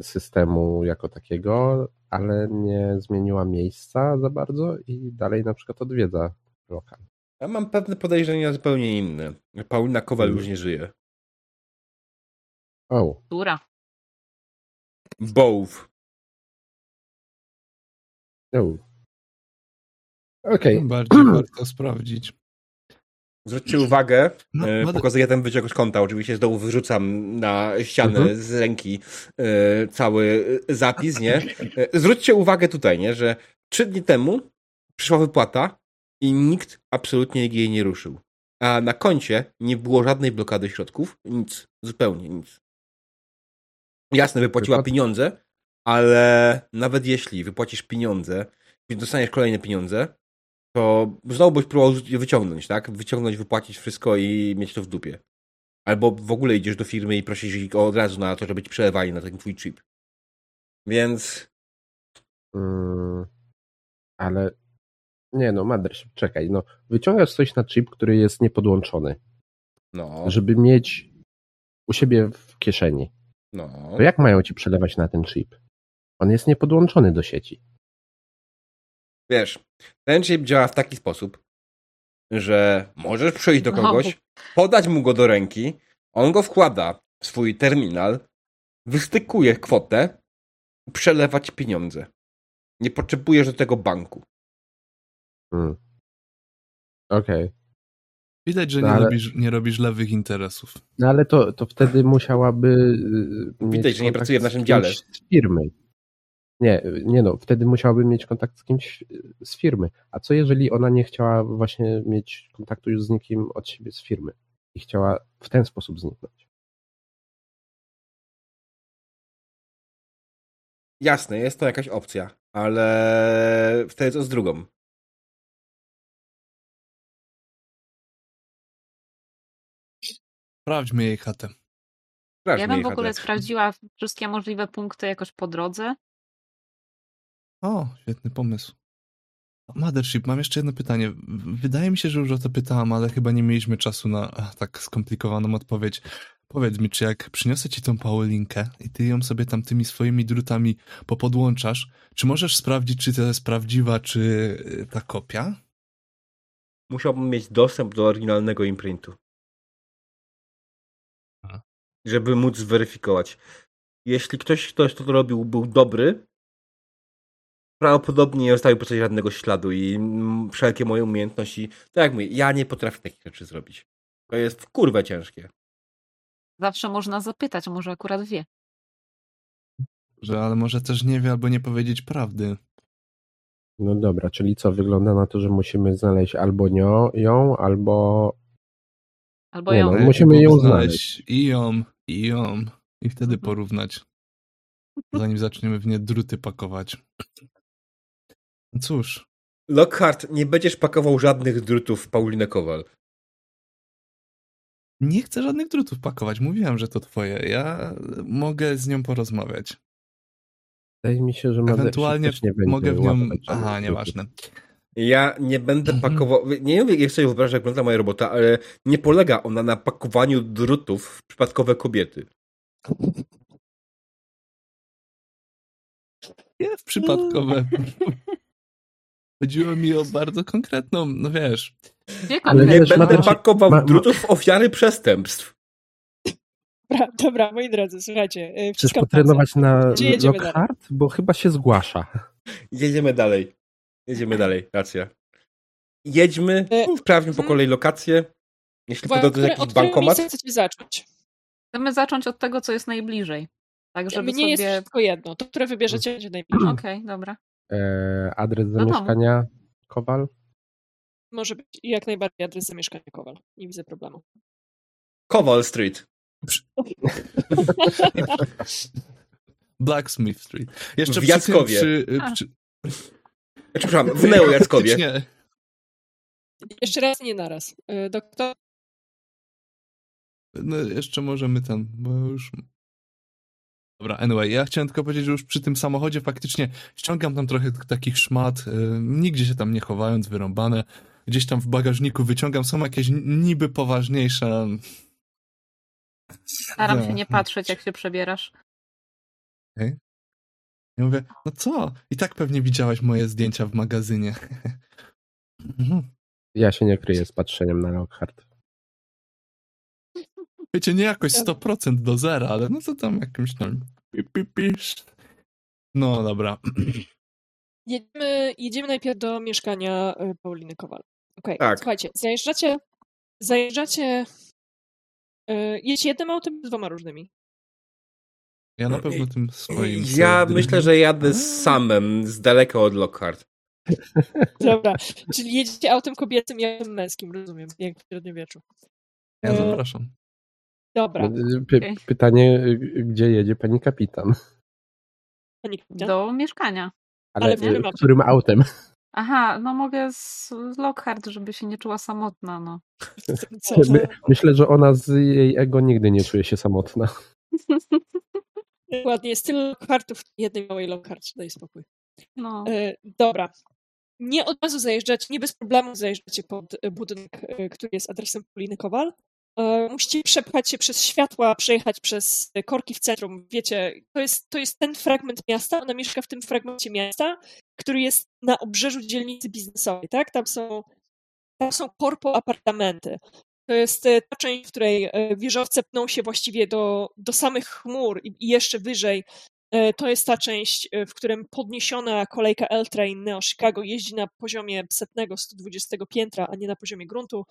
systemu jako takiego, ale nie zmieniła miejsca za bardzo i dalej na przykład odwiedza lokal. Ja mam pewne podejrzenia zupełnie inne. Paulina Kowal już nie żyje. O, Która? Both. o. Okej, Tym bardziej warto sprawdzić. Zwróćcie uwagę, No, no- pokazuję ten wyciek z konta, oczywiście znowu wyrzucam na ścianę Mhm. z ręki e, cały zapis, nie? E, zwróćcie uwagę tutaj, nie, że trzy dni temu przyszła wypłata i nikt absolutnie jej nie ruszył. A na koncie nie było żadnej blokady środków, nic, zupełnie nic. Jasne, wypłaciła pieniądze, ale nawet jeśli wypłacisz pieniądze dostaniesz kolejne pieniądze, to znowu byś próbował je wyciągnąć, tak? Wyciągnąć, wypłacić wszystko i mieć to w dupie. Albo w ogóle idziesz do firmy i prosisz ich od razu na to, żeby ci przelewali na ten twój chip. Więc Mm, ale nie no, Mothership, czekaj, no wyciągasz coś na chip, który jest niepodłączony, no, żeby mieć u siebie w kieszeni. no. To jak mają ci przelewać na ten chip? On jest niepodłączony do sieci. Wiesz, ten chip działa w taki sposób, że możesz przyjść do No. kogoś, podać mu go do ręki, on go wkłada w swój terminal, wystykuje kwotę i przelewa ci pieniądze. Nie potrzebujesz do tego banku. Hmm. Okej. Widać, że No nie, ale- robisz, nie robisz lewych interesów. No ale to, to wtedy musiałaby. y, Widać, mieć że nie pracuje w naszym dziale. Z firmy. Nie, nie no, wtedy musiałaby mieć kontakt z kimś y, z firmy. A co jeżeli ona nie chciała właśnie mieć kontaktu już z nikim od siebie z firmy i chciała w ten sposób zniknąć? Jasne, jest to jakaś opcja, ale wtedy co z drugą? Sprawdźmy jej chatę. Sprawdźmy Ja bym jej w ogóle chatę. sprawdziła wszystkie możliwe punkty jakoś po drodze. O, świetny pomysł. Mothership, mam jeszcze jedno pytanie. Wydaje mi się, że już o to pytałam, ale chyba nie mieliśmy czasu na ach, tak skomplikowaną odpowiedź. Powiedz mi, czy jak przyniosę ci tą Paulinkę i ty ją sobie tam tymi swoimi drutami popodłączasz, czy możesz sprawdzić, czy to jest prawdziwa, czy y, ta kopia? Musiałbym mieć dostęp do oryginalnego imprintu. Żeby móc zweryfikować. Jeśli ktoś, ktoś kto to robił, był dobry, prawdopodobnie nie zostawił po sobie żadnego śladu i wszelkie moje umiejętności, tak jak mówię, ja nie potrafię takich rzeczy zrobić. To jest w kurwę ciężkie. Zawsze można zapytać, może akurat wie. Że, ale może też nie wie albo nie powiedzieć prawdy. No dobra, czyli co? Wygląda na to, że musimy znaleźć albo nią, ją, albo. Albo Nie ją. no, musimy ją I ją, i ją. I wtedy Mhm. porównać. Zanim zaczniemy w nie druty pakować. No cóż, Lockhart, nie będziesz pakował żadnych drutów w Paulinę Kowal. nie chcę żadnych drutów pakować. Mówiłem, że to twoje. Ja mogę z nią porozmawiać. Wydaje mi się, że Ewentualnie też nie będzie mogę w nią... Aha, nieważne. Ja nie będę Mhm. pakował. Nie wiem, jak sobie wyobrażać, jak wygląda moja robota, ale nie polega ona na pakowaniu drutów w przypadkowe kobiety. Nie w przypadkowe. [LAUGHS] Chodziło mi o bardzo konkretną, no wiesz. Wie Ale Nie będę pakował ma- drutów w ofiary przestępstw. Dobra, dobra, moi drodzy, słuchajcie. y, Chcesz potrenować na Lockhart? Bo chyba się zgłasza. Jedziemy dalej. Jedziemy dalej, racja. Jedźmy, E, sprawdźmy po hmm. kolei lokację. Jeśli po drodze jest jakiś bankomat, chcecie zacząć? Chcemy zacząć od tego, co jest najbliżej. Tak, żeby Mnie jest sobie... wszystko jedno. To, które wybierzecie, będzie najbliżej. Okej, dobra. E, adres domu. zamieszkania Kowal? Może być jak najbardziej adres zamieszkania Kowal. Nie widzę problemu. Kowal Street. [LAUGHS] Blacksmith Street. Jeszcze W przy Jackowie. Przy, A. przy, Przepraszam, w Neo Jackowie. Jeszcze raz, nie naraz. Y, Doktor, No, jeszcze możemy ten, bo już... Dobra, anyway, ja chciałem tylko powiedzieć, że już przy tym samochodzie faktycznie ściągam tam trochę takich szmat, y, nigdzie się tam nie chowając, wyrąbane. Gdzieś tam w bagażniku wyciągam, są jakieś niby poważniejsze... Staram się nie patrzeć, jak się przebierasz. Ja mówię, no co? I tak pewnie widziałaś moje zdjęcia w magazynie. [LAUGHS] Mhm. Ja się nie kryję z patrzeniem na Lockhart. Wiecie, nie jakoś 100% do zera, ale no to tam jakimś tam... No dobra. [CLEARS THROAT] jedziemy, jedziemy najpierw do mieszkania y, Pauliny Kowal. Okej, Tak. słuchajcie, zajeżdżacie, zajeżdżacie, y, jedziecie jednym autem, dwoma różnymi? Ja na pewno tym swoim... Ja myślę, że jadę z samym, z daleka od Lockhart. [LAUGHS] Dobra, czyli jedziecie autem kobiecym i autem męskim, rozumiem, jak w średniowieczu. Ja E, zapraszam. Dobra, Py Okej. pytanie, y, gdzie jedzie pani kapitan? pani kapitan. Do mieszkania. Ale, Ale w którym y, autem? którym autem? [LAUGHS] Aha, no mogę z, z Lockhart, żeby się nie czuła samotna, no. [LAUGHS] My, myślę, że ona z jej ego nigdy nie czuje się samotna. [LAUGHS] Ładnie, jest tyle Lockhartów w jednej małej Lockhart, daj spokój. no. E, dobra. Nie od razu zajeżdżacie, nie bez problemu zajeżdżacie pod e, budynek, e, który jest adresem Poliny Kowal. E, Musicie przepchać się przez światła, przejechać przez e, korki w centrum. Wiecie, to jest, to jest ten fragment miasta, ona mieszka w tym fragmencie miasta, który jest na obrzeżu dzielnicy biznesowej, tak? Tam są, tam są korpo apartamenty. To jest e, ta część, w której wieżowce pną się właściwie do, do samych chmur i, i jeszcze wyżej To jest ta część, w którym podniesiona kolejka L-Train Neo Chicago jeździ na poziomie setnego, 120 piętra, a nie na poziomie gruntu.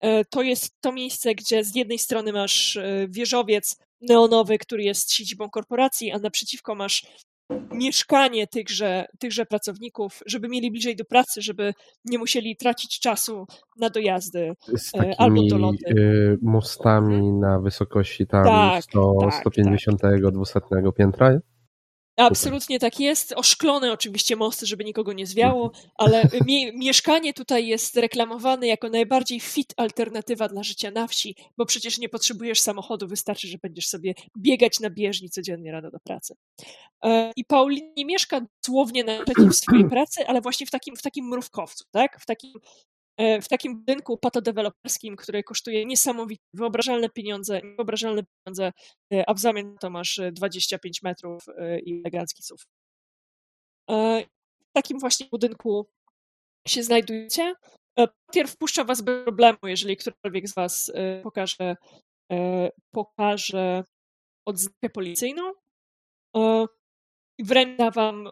E, To jest to miejsce, gdzie z jednej strony masz e, wieżowiec neonowy, który jest siedzibą korporacji, a naprzeciwko masz mieszkanie tychże, tychże pracowników, żeby mieli bliżej do pracy, żeby nie musieli tracić czasu na dojazdy. Z E, albo takimi doloty. y, mostami na wysokości tam Tak, 100, tak, 150, 200 piętra. Absolutnie tak jest. Oszklone oczywiście mosty, żeby nikogo nie zwiało, ale mie- mieszkanie tutaj jest reklamowane jako najbardziej fit alternatywa dla życia na wsi, bo przecież nie potrzebujesz samochodu, wystarczy, że będziesz sobie biegać na bieżni codziennie rano do pracy. E, I Paulin nie mieszka dosłownie naprzeciw swojej pracy, ale właśnie w takim, w takim mrówkowcu, tak? W takim, w takim budynku patodeweloperskim, który kosztuje niesamowite, wyobrażalne pieniądze, niewyobrażalne pieniądze, e, a w zamian to masz e, 25 metrów e, i elegancki SUV. E, W takim właśnie budynku się znajdujecie. E, Pierw wpuszcza was bez problemu, jeżeli którykolwiek z was e, pokaże, e, pokaże odznakę policyjną e, wręcz da wam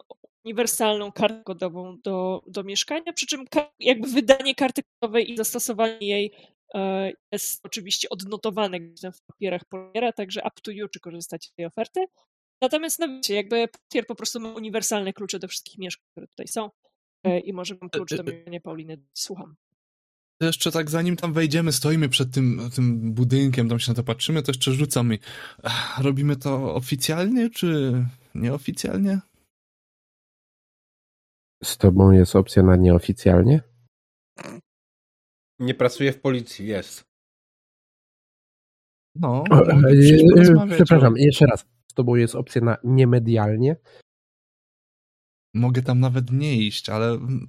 uniwersalną kartę kodową do, do mieszkania, przy czym jakby wydanie karty kodowej i zastosowanie jej e, jest oczywiście odnotowane w papierach poliera, także up to you, czy korzystacie z tej oferty. Natomiast no wiecie, jakby Tier po prostu ma uniwersalne klucze do wszystkich mieszkań, które tutaj są e, i może wam klucz do mieszkania Pauliny. Słucham. To jeszcze tak zanim tam wejdziemy, stoimy przed tym, tym budynkiem, tam się na to patrzymy, to jeszcze rzucam i ech, robimy to oficjalnie, czy nieoficjalnie? Z tobą jest opcja na nieoficjalnie? Nie pracuję w policji, jest. No, O, e, e, Przepraszam, o- jeszcze raz. Z tobą jest opcja na niemedialnie? Mogę tam nawet nie iść, ale mm,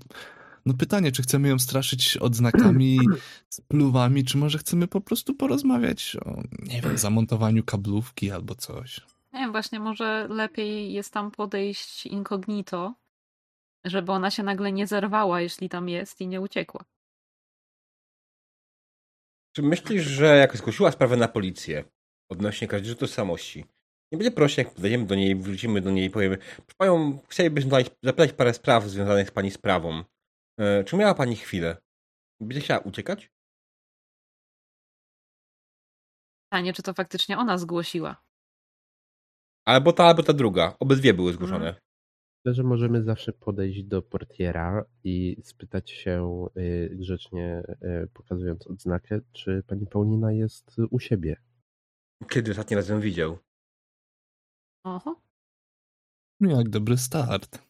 no pytanie, czy chcemy ją straszyć odznakami, [CLEARS THROAT] spluwami, czy może chcemy po prostu porozmawiać o, nie wiem, zamontowaniu kablówki albo coś. Nie wiem, właśnie może lepiej jest tam podejść incognito, żeby ona się nagle nie zerwała, jeśli tam jest i nie uciekła. Czy myślisz, że jak zgłosiła sprawę na policję odnośnie kradzieży tożsamości, Nie będzie prościej, jak wejdziemy do niej, wrócimy do niej i powiemy, panią, chcielibyśmy zapytać parę spraw związanych z pani sprawą. E, czy miała pani chwilę? Będzie chciała uciekać? Pytanie, czy to faktycznie ona zgłosiła. Albo ta, albo ta druga. Obydwie były zgłoszone. Myślę, że możemy zawsze podejść do portiera i spytać się y, grzecznie, y, pokazując odznakę, czy pani Paulina jest u siebie. Kiedy ostatni raz ją widział? Oho. No jak dobry start.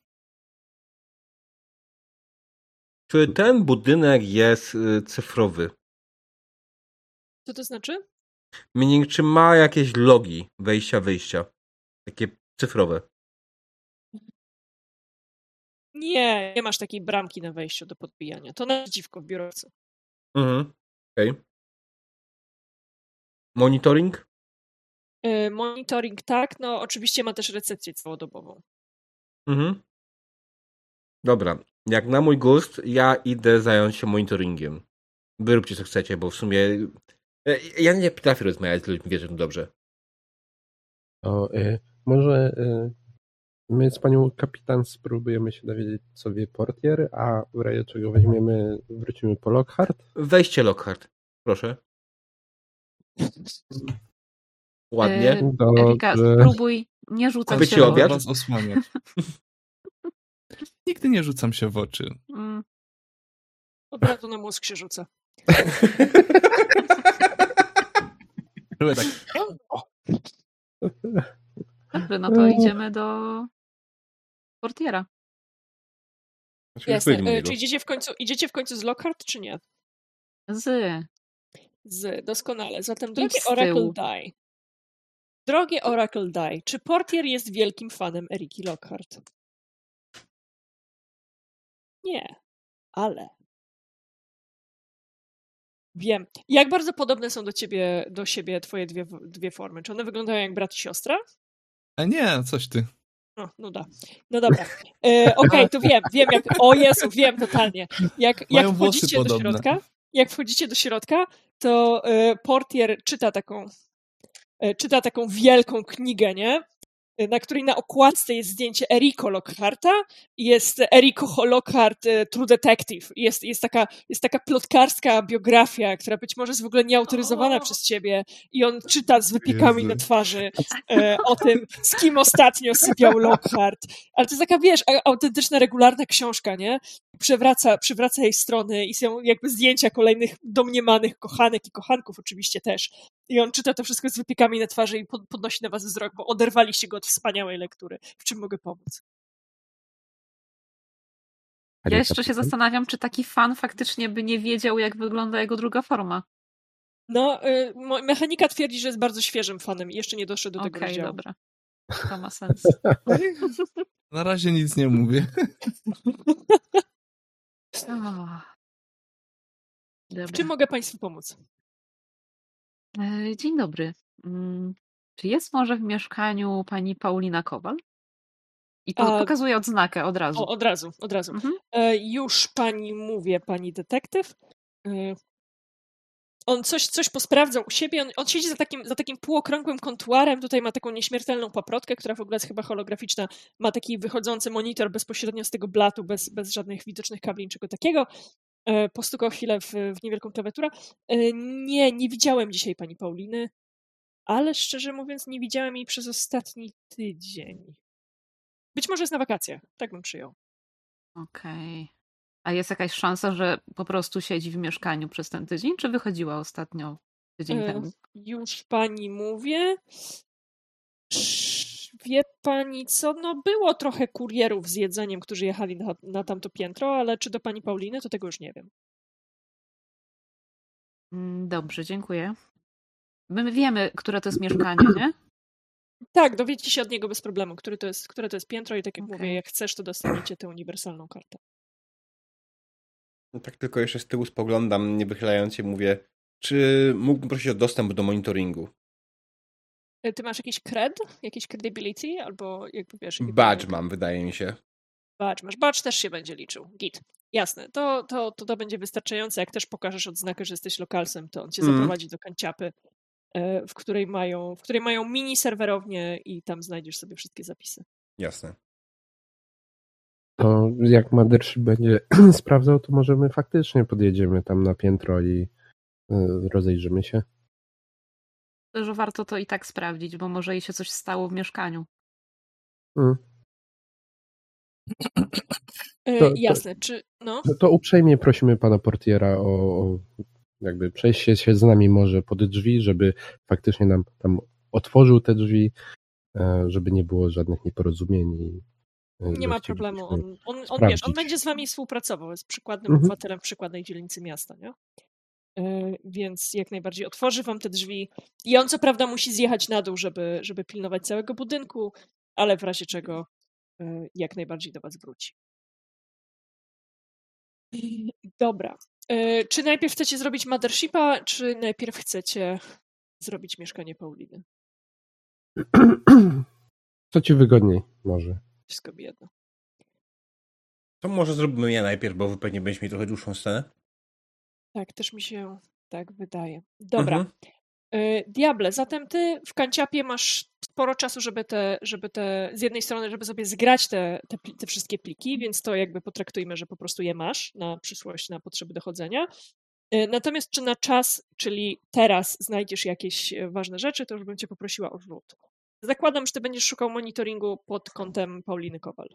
Czy ten budynek jest y, cyfrowy? Co to znaczy? Meaning, czy ma jakieś logi wejścia, wyjścia? Takie cyfrowe. Nie, nie masz takiej bramki na wejściu do podbijania. To na dziwko w biurowcu. Mhm. Okej. Monitoring? Y, Monitoring tak, no oczywiście ma też recepcję całodobową. Mhm. Dobra. Jak na mój gust, ja idę zająć się monitoringiem. Wy róbcie co chcecie, bo w sumie e, ja nie potrafię rozmawiać z ludźmi, wierzę dobrze. O, y, może y, my z panią kapitan spróbujemy się dowiedzieć, co wie portier, a w razie czego weźmiemy, wrócimy po Lockhart. Weźcie Lockhart, proszę. Ładnie. E, Dobrze. Erika, spróbuj nie rzucać się w? Was osłaniać. [LAUGHS] Nigdy nie rzucam się w oczy. Mm, Od razu na mózg się rzuca. Tak. Dobrze, no to idziemy do portiera. Znaczy, Jasne. niego. Czy idziecie w końcu, idziecie w końcu z Lockhart, czy nie? Z. Z, doskonale. Zatem drogie Oracle. Die. Drogie Oracle Die, czy portier jest wielkim fanem Eriki Lockhart? Nie, ale. Wiem. Jak bardzo podobne są do ciebie, do siebie twoje dwie, dwie formy? Czy one wyglądają jak brat i siostra? A nie, coś ty. No, no da. No dobra. E, Okej, to wiem, wiem jak. O Jezu, wiem totalnie. Jak, jak Mają wchodzicie do środka, jak wchodzicie do środka, to e, portier czyta taką, e, czyta taką wielką knigę, nie? Na której na okładce jest zdjęcie Eriko Lockharta i jest Eriko Lockhart e, True Detective. Jest, jest, taka, jest taka plotkarska biografia, która być może jest w ogóle nieautoryzowana O! przez ciebie i on czyta z wypiekami Jezu. na twarzy e, o tym, z kim ostatnio sypiał Lockhart. Ale to jest taka, wiesz, autentyczna, regularna książka, nie? Przewraca, przewraca jej strony i są jakby zdjęcia kolejnych domniemanych kochanek i kochanków oczywiście też. I on czyta to wszystko z wypiekami na twarzy i pod, podnosi na was wzrok, bo oderwaliście go od wspaniałej lektury. W czym mogę pomóc? Ja jeszcze się zastanawiam, czy taki fan faktycznie by nie wiedział, jak wygląda jego druga forma. No, y, mechanika twierdzi, że jest bardzo świeżym fanem i jeszcze nie doszedł do tego Okej, rozdziału. dobra. To ma [LAUGHS] sens. Na razie nic nie mówię. [LAUGHS] W czym mogę Państwu pomóc? E, Dzień dobry. Mm, Czy jest może w mieszkaniu pani Paulina Kowal? I po, A- pokazuję odznakę od razu. O, od razu, od razu. Mhm. E, już pani mówię, pani detektyw. On coś, coś posprawdzał u siebie. On, on siedzi za takim, za takim półokrągłym kontuarem. Tutaj ma taką nieśmiertelną paprotkę, która w ogóle jest chyba holograficzna. Ma taki wychodzący monitor bezpośrednio z tego blatu, bez, bez żadnych widocznych kabli, niczego takiego. E, postukał chwilę w, w niewielką klawiaturę. E, nie, nie widziałem dzisiaj pani Pauliny, ale szczerze mówiąc, nie widziałem jej przez ostatni tydzień. Być może jest na wakacjach, tak bym przyjął. Okej. A jest jakaś szansa, że po prostu siedzi w mieszkaniu przez ten tydzień, czy wychodziła ostatnio tydzień E, temu? Już pani mówię. Wie pani co? No było trochę kurierów z jedzeniem, którzy jechali na, na tamto piętro, ale czy do pani Pauliny, to tego już nie wiem. Mm, Dobrze, dziękuję. My wiemy, które to jest mieszkanie, nie? Tak, dowiecie się od niego bez problemu, który to jest, które to jest piętro i tak jak Okej. mówię, jak chcesz, to dostaniecie tę uniwersalną kartę. No tak tylko jeszcze z tyłu spoglądam, nie wychylając się, mówię, czy mógłbym prosić o dostęp do monitoringu? E, Ty masz jakiś cred? Jakiś credibility? Albo jakby wiesz... jakby- Badge mam, wydaje mi się. Badge masz. Badge też się będzie liczył. Git. Jasne. To, to, to, to będzie wystarczające. Jak też pokażesz odznakę, że jesteś lokalsem, to on cię Mhm. zaprowadzi do kanciapy w której mają, w której mają mini serwerownię i tam znajdziesz sobie wszystkie zapisy. Jasne. To jak Mothership będzie [CLEARS THROAT] sprawdzał, to możemy faktycznie podjedziemy tam na piętro i rozejrzymy się. Że warto to i tak sprawdzić, bo może jej się coś stało w mieszkaniu. Hmm. To, Jasne, to, czy no? To uprzejmie prosimy pana portiera o, o jakby przejście się z nami może pod drzwi, żeby faktycznie nam tam otworzył te drzwi, e, żeby nie było żadnych nieporozumień. E, nie ma problemu. On, on, on, wiesz, on będzie z wami współpracował, jest przykładnym mhm. obywatelem w przykładnej dzielnicy miasta, nie? E, więc jak najbardziej otworzy wam te drzwi. I on co prawda musi zjechać na dół, żeby, żeby pilnować całego budynku, ale w razie czego jak najbardziej do was wróci. Dobra. Czy najpierw chcecie zrobić Mothershipa, czy najpierw chcecie zrobić mieszkanie Pauliny? [CLEARS THROAT] Co ci wygodniej może? Wszystko by jedno. To może zrobimy ja najpierw, bo wy pewnie będziecie mieli trochę dłuższą scenę. Tak, też mi się tak wydaje. Dobra. Mhm. E, Diable, zatem ty w kanciapie masz sporo czasu, żeby te, żeby te z jednej strony, żeby sobie zgrać te, te, te, wszystkie pliki, więc to jakby potraktujmy, że po prostu je masz na przyszłość, na potrzeby dochodzenia. E, natomiast czy na czas, czyli teraz znajdziesz jakieś e, ważne rzeczy, to już bym cię poprosiła o rzut. Zakładam, że ty będziesz szukał monitoringu pod kątem Pauliny Kowal.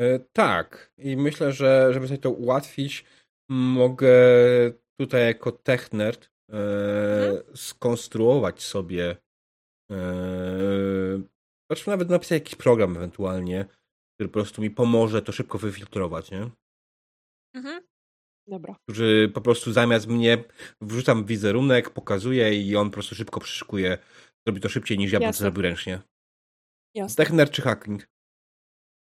E, tak. I myślę, że żeby sobie to ułatwić, mogę tutaj jako technerd e, skonstruować sobie znaczy nawet napisać jakiś program ewentualnie, który po prostu mi pomoże to szybko wyfiltrować, nie? Mhm. Dobra. Który po prostu zamiast mnie wrzucam wizerunek, pokazuje i on po prostu szybko przeszukuje. Robi to szybciej niż ja bym to zrobił ręcznie. Jasne. Techner czy hacking?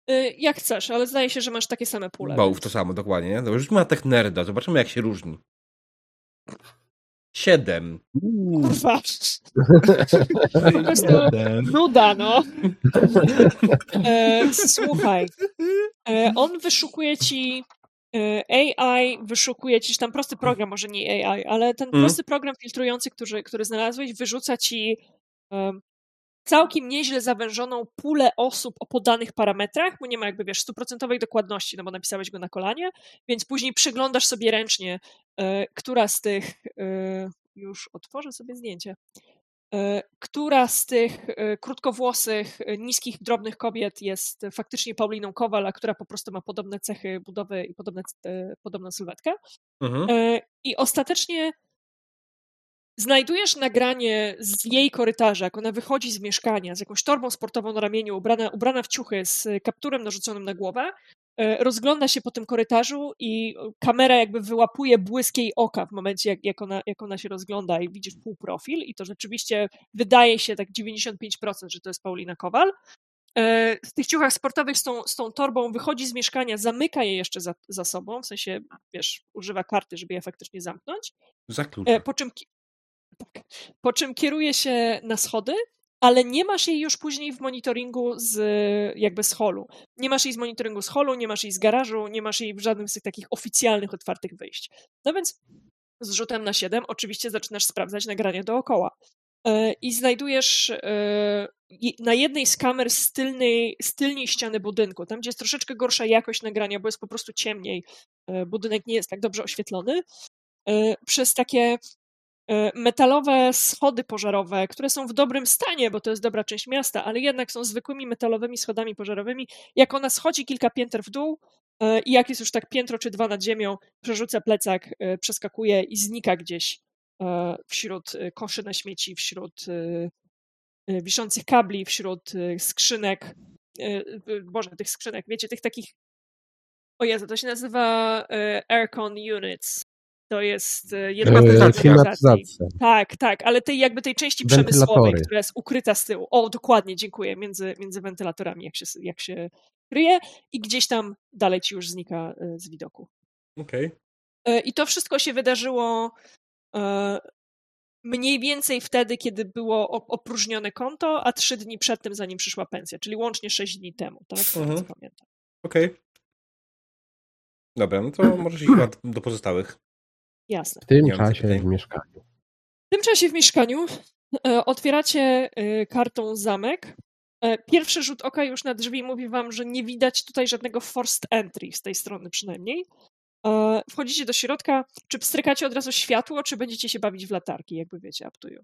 Y, jak chcesz, ale zdaje się, że masz takie same pule. Both, więc... to samo, dokładnie. Nie? Dobra, rzućmy na technerda, zobaczymy jak się różni. Siedem. Kurwa. [LAUGHS] po prostu nuda, no. E, słuchaj. E, on wyszukuje ci e, AI, wyszukuje ci tam prosty program, może nie AI, ale ten mm. prosty program filtrujący, który, który znalazłeś, wyrzuca ci całkiem nieźle zawężoną pulę osób o podanych parametrach, bo nie ma jakby, wiesz, stuprocentowej dokładności, no bo napisałeś go na kolanie, więc później przyglądasz sobie ręcznie, e, która z tych, e, już otworzę sobie zdjęcie, e, która z tych krótkowłosych, niskich, drobnych kobiet jest faktycznie Pauliną Kowal, a która po prostu ma podobne cechy budowy i podobne, podobną sylwetkę. Mhm. I ostatecznie Znajdujesz nagranie z jej korytarza, jak ona wychodzi z mieszkania z jakąś torbą sportową na ramieniu, ubrana, ubrana w ciuchy z kapturem narzuconym na głowę, e, rozgląda się po tym korytarzu i kamera jakby wyłapuje błysk jej oka w momencie, jak, jak, ona, jak ona się rozgląda i widzisz półprofil i to rzeczywiście wydaje się tak 95%, że to jest Paulina Kowal. E, w tych ciuchach sportowych z tą, z tą torbą wychodzi z mieszkania, zamyka je jeszcze za, za sobą, w sensie, wiesz, używa karty, żeby je faktycznie zamknąć. Zaklucza. Po czym tak. Po czym kieruje się na schody, ale nie masz jej już później w monitoringu z jakby z holu. Nie masz jej z monitoringu z holu, nie masz jej z garażu, nie masz jej w żadnym z tych takich oficjalnych, otwartych wyjść. No więc z rzutem na 7 oczywiście zaczynasz sprawdzać nagranie dookoła. E, I znajdujesz e, na jednej z kamer z tylnej, z tylnej ściany budynku, tam gdzie jest troszeczkę gorsza jakość nagrania, bo jest po prostu ciemniej, e, budynek nie jest tak dobrze oświetlony, przez takie metalowe schody pożarowe, które są w dobrym stanie, bo to jest dobra część miasta, ale jednak są zwykłymi metalowymi schodami pożarowymi. Jak ona schodzi kilka pięter w dół e, i jak jest już tak piętro czy dwa nad ziemią, przerzuca plecak, e, przeskakuje i znika gdzieś wśród koszy na śmieci, wśród wiszących kabli, wśród skrzynek, boże, tych skrzynek, wiecie, tych takich o Jezu, to się nazywa aircon units. To jest e, jedna eee, klimatyzacja. Tak, tak, ale tej jakby tej części przemysłowej, która jest ukryta z tyłu. O, dokładnie, dziękuję, między, między wentylatorami, jak się, jak się kryje i gdzieś tam dalej ci już znika e, z widoku. Okej. Okay. E, I to wszystko się wydarzyło mniej więcej wtedy, kiedy było opróżnione konto, a trzy dni przed tym, zanim przyszła pensja, czyli łącznie sześć dni temu, tak? Mhm. pamiętam. Okej. Okay. Dobra, no to [CLEARS THROAT] możesz iść do pozostałych. Jasne. W tym czasie w mieszkaniu. W tym czasie w mieszkaniu e, otwieracie e, kartą zamek. E, pierwszy rzut oka już na drzwi mówi wam, że nie widać tutaj żadnego forced entry z tej strony przynajmniej. E, wchodzicie do środka. Czy pstrykacie od razu światło, czy będziecie się bawić w latarki, jakby wiecie, you.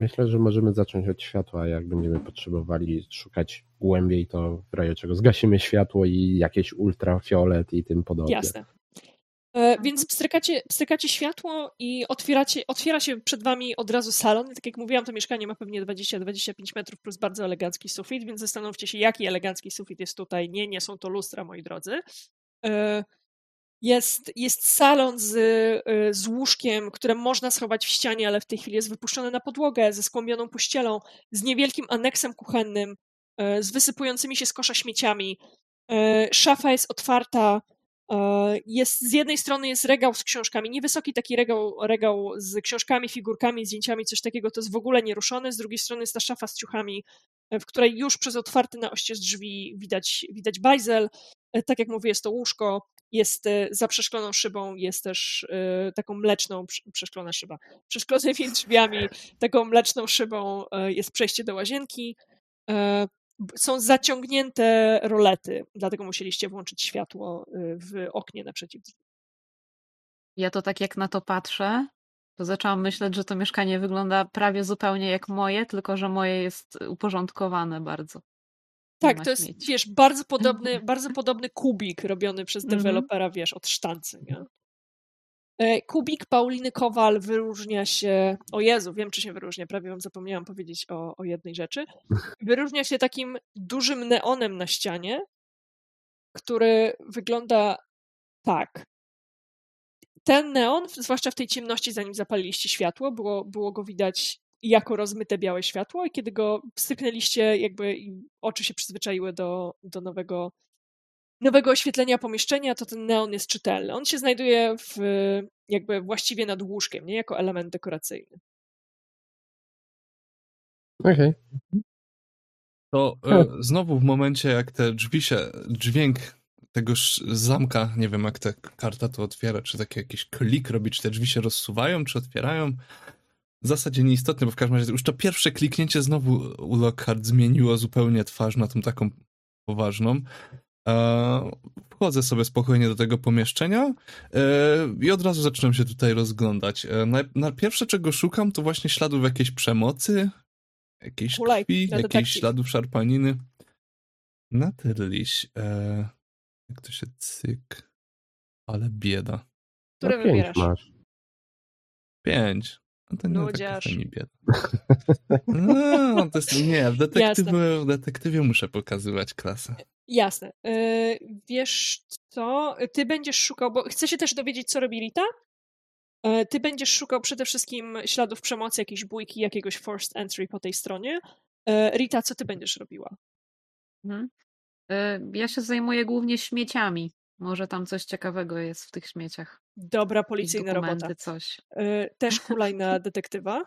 Myślę, że możemy zacząć od światła. Jak będziemy potrzebowali szukać głębiej, to w razie czego zgasimy światło i jakieś ultrafiolet i tym podobne. Jasne. E, Więc pstrykacie, pstrykacie światło i otwieracie, otwiera się przed wami od razu salon. Tak jak mówiłam, to mieszkanie ma pewnie 20-25 metrów plus bardzo elegancki sufit, więc zastanówcie się, jaki elegancki sufit jest tutaj. Nie, nie są to lustra, moi drodzy. E, Jest, jest salon z, e, z łóżkiem, które można schować w ścianie, ale w tej chwili jest wypuszczone na podłogę, ze skłębioną pościelą, z niewielkim aneksem kuchennym, z wysypującymi się z kosza śmieciami. Szafa jest otwarta. E, Jest, z jednej strony jest regał z książkami, niewysoki taki regał, regał z książkami, figurkami, zdjęciami, coś takiego, to jest w ogóle nieruszone. Z drugiej strony jest ta szafa z ciuchami, e, w której już przez otwarte na oścież drzwi widać, widać bajzel. E, Tak jak mówię, jest to łóżko, jest za przeszkloną szybą, jest też taką mleczną, prze- przeszklona szyba, przeszklonymi [LAUGHS] drzwiami, taką mleczną szybą jest przejście do łazienki. Są zaciągnięte rolety, dlatego musieliście włączyć światło e, w oknie naprzeciw drzwi. Ja to tak jak na to patrzę, to zaczęłam myśleć, że to mieszkanie wygląda prawie zupełnie jak moje, tylko że moje jest uporządkowane bardzo. Tak, to jest, śmieci. wiesz, bardzo podobny, [LAUGHS] bardzo podobny kubik robiony przez Mhm. dewelopera, wiesz, od sztancy, nie? E, Kubik Pauliny Kowal wyróżnia się, o Jezu, wiem czy się wyróżnia, prawie wam zapomniałam powiedzieć o, o jednej rzeczy. Wyróżnia się takim dużym neonem na ścianie, który wygląda tak. Ten neon, zwłaszcza w tej ciemności, zanim zapaliliście światło, było, było go widać jako rozmyte białe światło i kiedy go styknęliście, jakby oczy się przyzwyczaiły do, do nowego, nowego oświetlenia pomieszczenia, to ten neon jest czytelny. On się znajduje w, jakby właściwie nad łóżkiem, nie jako element dekoracyjny. Okej. To e, znowu w momencie, jak te drzwi się, dźwięk tegoż zamka, nie wiem jak ta karta to otwiera, czy taki jakiś klik robi, czy te drzwi się rozsuwają, czy otwierają. W zasadzie nieistotne, bo w każdym razie już to pierwsze kliknięcie znowu u Lockhart zmieniło zupełnie twarz na tą taką poważną. Wchodzę sobie spokojnie do tego pomieszczenia e, i od razu zaczynam się tutaj rozglądać. E, Na, na pierwsze, czego szukam, to właśnie śladów jakiejś przemocy, jakiejś Hulaj, krwi, jakichś śladów szarpaniny. Naturliś. E, jak to się cyk. Ale bieda. Które No, pięć wybierasz? masz. Pięć. No to nie taka bieda. No, to jest, nie, w detektywie, w detektywie muszę pokazywać klasę. Jasne. E, Wiesz co? Ty będziesz szukał, bo chcę się też dowiedzieć, co robi Rita. E, Ty będziesz szukał przede wszystkim śladów przemocy, jakiejś bójki, jakiegoś forced entry po tej stronie. E, Rita, co ty będziesz robiła? Mhm. Y, Ja się zajmuję głównie śmieciami. Może tam coś ciekawego jest w tych śmieciach. Dobra policyjna robota. coś. E, Też kulaj na [LAUGHS] detektywa.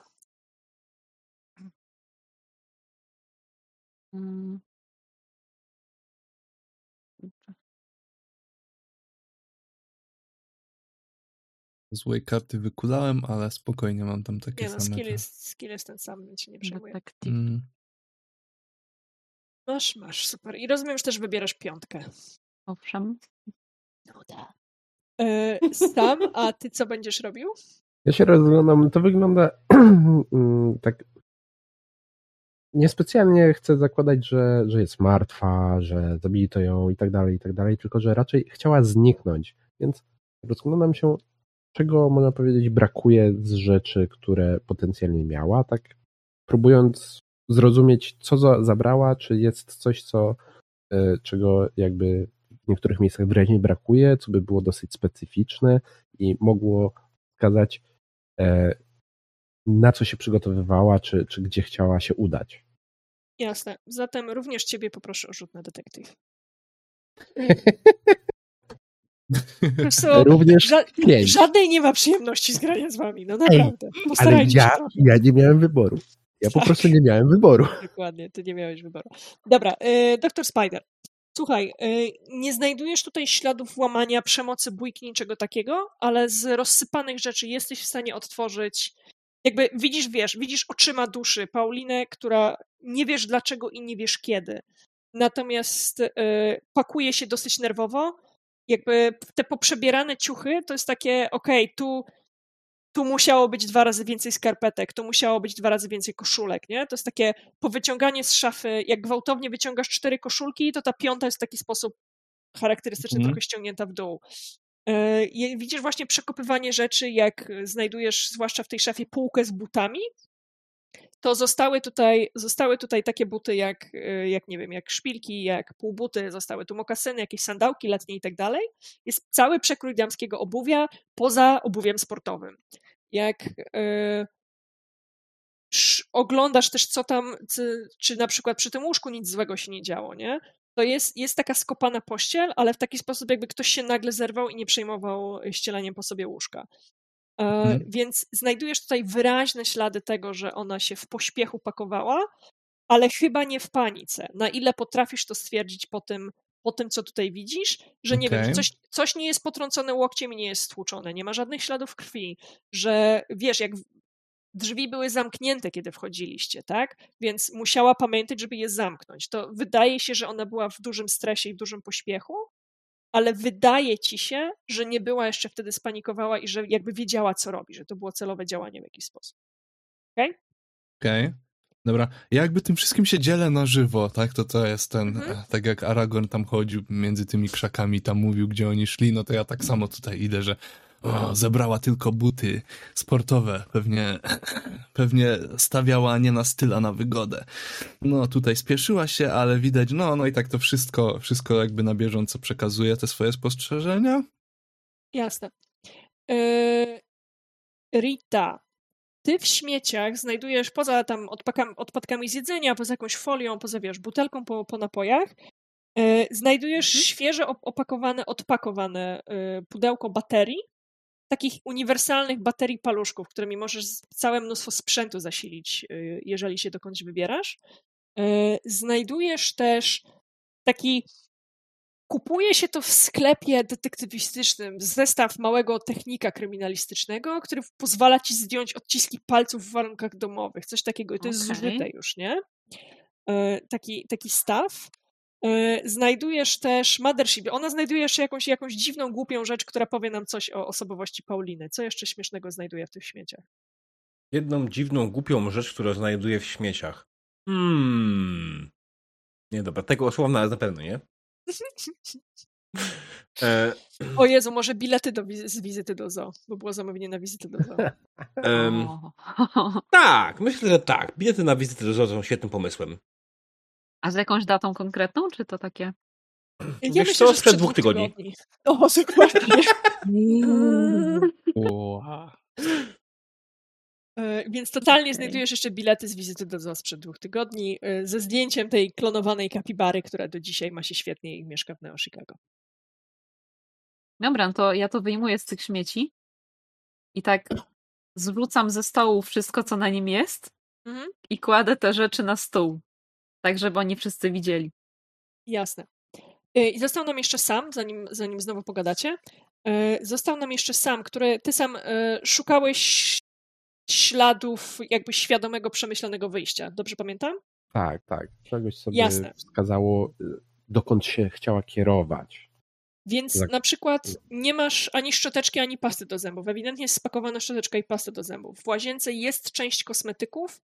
Mm. Złej karty wykulałem, ale spokojnie mam tam takie Nie no, same. skill jest, skill jest ten sam, więc się nie przejmuję. Detektyw. Mm, Masz, masz, super. I rozumiem, że też wybierasz piątkę. Owszem. Nuda. E, Sam, a ty co będziesz robił? Ja się rozglądam, to wygląda [CLEARS THROAT] mm, tak. Niespecjalnie chcę zakładać, że, że jest martwa, że zabito ją i tak dalej, i tak dalej, tylko że raczej chciała zniknąć. Więc rozglądam się, czego można powiedzieć brakuje z rzeczy, które potencjalnie miała, tak próbując zrozumieć, co za, zabrała, czy jest coś, co, e, czego jakby w niektórych miejscach wyraźnie brakuje, co by było dosyć specyficzne i mogło wskazać, e, na co się przygotowywała, czy, czy gdzie chciała się udać. Jasne. Zatem również ciebie poproszę o rzut na detektyw. [LAUGHS] Również ża- pięć. żadnej nie ma przyjemności z grania z wami, no naprawdę. Ale Postarajcie ja, się ja nie miałem wyboru. Ja po Tak. prostu nie miałem wyboru. Dokładnie, ty nie miałeś wyboru. Dobra, y, doktor Spider. Słuchaj, y, nie znajdujesz tutaj śladów łamania, przemocy, bójki, niczego takiego, ale z rozsypanych rzeczy jesteś w stanie odtworzyć. Jakby widzisz, wiesz, widzisz oczyma duszy Paulinę, która nie wiesz dlaczego i nie wiesz kiedy. Natomiast y, pakuje się dosyć nerwowo. Jakby te poprzebierane ciuchy to jest takie, okej, okay, tu tu musiało być dwa razy więcej skarpetek, tu musiało być dwa razy więcej koszulek, nie? To jest takie powyciąganie z szafy, jak gwałtownie wyciągasz cztery koszulki, to ta piąta jest w taki sposób charakterystyczny, mm. trochę ściągnięta w dół. Yy, widzisz właśnie przekopywanie rzeczy, jak znajdujesz, zwłaszcza w tej szafie, półkę z butami, to zostały tutaj, zostały tutaj takie buty jak, e, jak, nie wiem, jak szpilki, jak półbuty, zostały tu mokasyny, jakieś sandałki letnie i tak dalej. Jest cały przekrój damskiego obuwia poza obuwiem sportowym. Jak yy, oglądasz też, co tam, czy, czy na przykład przy tym łóżku nic złego się nie działo, nie? To jest, jest taka skopana pościel, ale w taki sposób, jakby ktoś się nagle zerwał i nie przejmował ścielaniem po sobie łóżka. E, mhm. Więc znajdujesz tutaj wyraźne ślady tego, że ona się w pośpiechu pakowała, ale chyba nie w panice. Na ile potrafisz to stwierdzić po tym, po tym co tutaj widzisz, że nie okay. wiem, że coś, coś nie jest potrącone łokciem i nie jest stłuczone, nie ma żadnych śladów krwi, że wiesz, jak drzwi były zamknięte, kiedy wchodziliście, tak? Więc musiała pamiętać, żeby je zamknąć. To wydaje się, że ona była w dużym stresie i w dużym pośpiechu, ale wydaje ci się, że nie była jeszcze wtedy spanikowała i że jakby wiedziała, co robi, że to było celowe działanie w jakiś sposób. Okej? Okay? Okej. Okay. Dobra, ja jakby tym wszystkim się dzielę na żywo, tak? To to jest ten, mhm. E, tak jak Aragorn tam chodził między tymi krzakami, tam mówił, gdzie oni szli, no to ja tak samo tutaj idę, że o, zebrała tylko buty sportowe. Pewnie, [LAUGHS] pewnie stawiała nie na styl, a na wygodę. No tutaj spieszyła się, ale widać, no, no i tak to wszystko, wszystko jakby na bieżąco przekazuje te swoje spostrzeżenia. Jasne. Yy, Rita, ty w śmieciach znajdujesz poza tam odpadkami z jedzenia, poza jakąś folią, poza wiesz, butelką po, po napojach, yy, znajdujesz mhm. świeże opakowane, odpakowane yy, pudełko baterii, takich uniwersalnych baterii paluszków, którymi możesz całe mnóstwo sprzętu zasilić, y, jeżeli się dokądś wybierasz. Y, znajdujesz też taki. Kupuje się to w sklepie detektywistycznym, zestaw małego technika kryminalistycznego, który pozwala ci zdjąć odciski palców w warunkach domowych. Coś takiego. I to okay. jest zużyte już, nie? Y, taki, taki staw. E, znajdujesz też Mothership. Ona znajduje jeszcze jakąś, jakąś dziwną, głupią rzecz, która powie nam coś o osobowości Pauliny. Co jeszcze śmiesznego znajduje w tych śmieciach? Jedną dziwną, głupią rzecz, którą znajduje w śmieciach. Hmm. Nie, dobra, tego słowna na pewno, nie? [LAUGHS] e... O Jezu, może bilety do wizy z wizyty do zoo, bo było zamówienie na wizytę do zoo. [LAUGHS] Um, [LAUGHS] tak, myślę, że tak. Bilety na wizytę do zoo są świetnym pomysłem. A z jakąś datą konkretną, czy to takie? Ja Wiesz myślę, co, sprzed dwóch tygodni. tygodni. [LAUGHS] O, dokładnie. E, więc totalnie okay. znajdujesz jeszcze bilety z wizyty do zoo sprzed dwóch tygodni e, ze zdjęciem tej klonowanej kapibary, która do dzisiaj ma się świetnie i mieszka w Neo Chicago. Dobra, no to ja to wyjmuję z tych śmieci i tak zwrócam ze stołu wszystko, co na nim jest mhm. i kładę te rzeczy na stół. Tak, żeby oni wszyscy widzieli. Jasne. Y, I został nam jeszcze sam, zanim, zanim znowu pogadacie. Y, został nam jeszcze sam, który ty sam y, szukałeś śladów jakby świadomego, przemyślanego wyjścia. Dobrze pamiętam? Tak, tak. Czegoś sobie Jasne. wskazało, dokąd się chciała kierować. Więc tak. na przykład nie masz ani szczoteczki, ani pasty do zębów. Ewidentnie jest spakowana szczoteczka i pasta do zębów. W łazience jest część kosmetyków,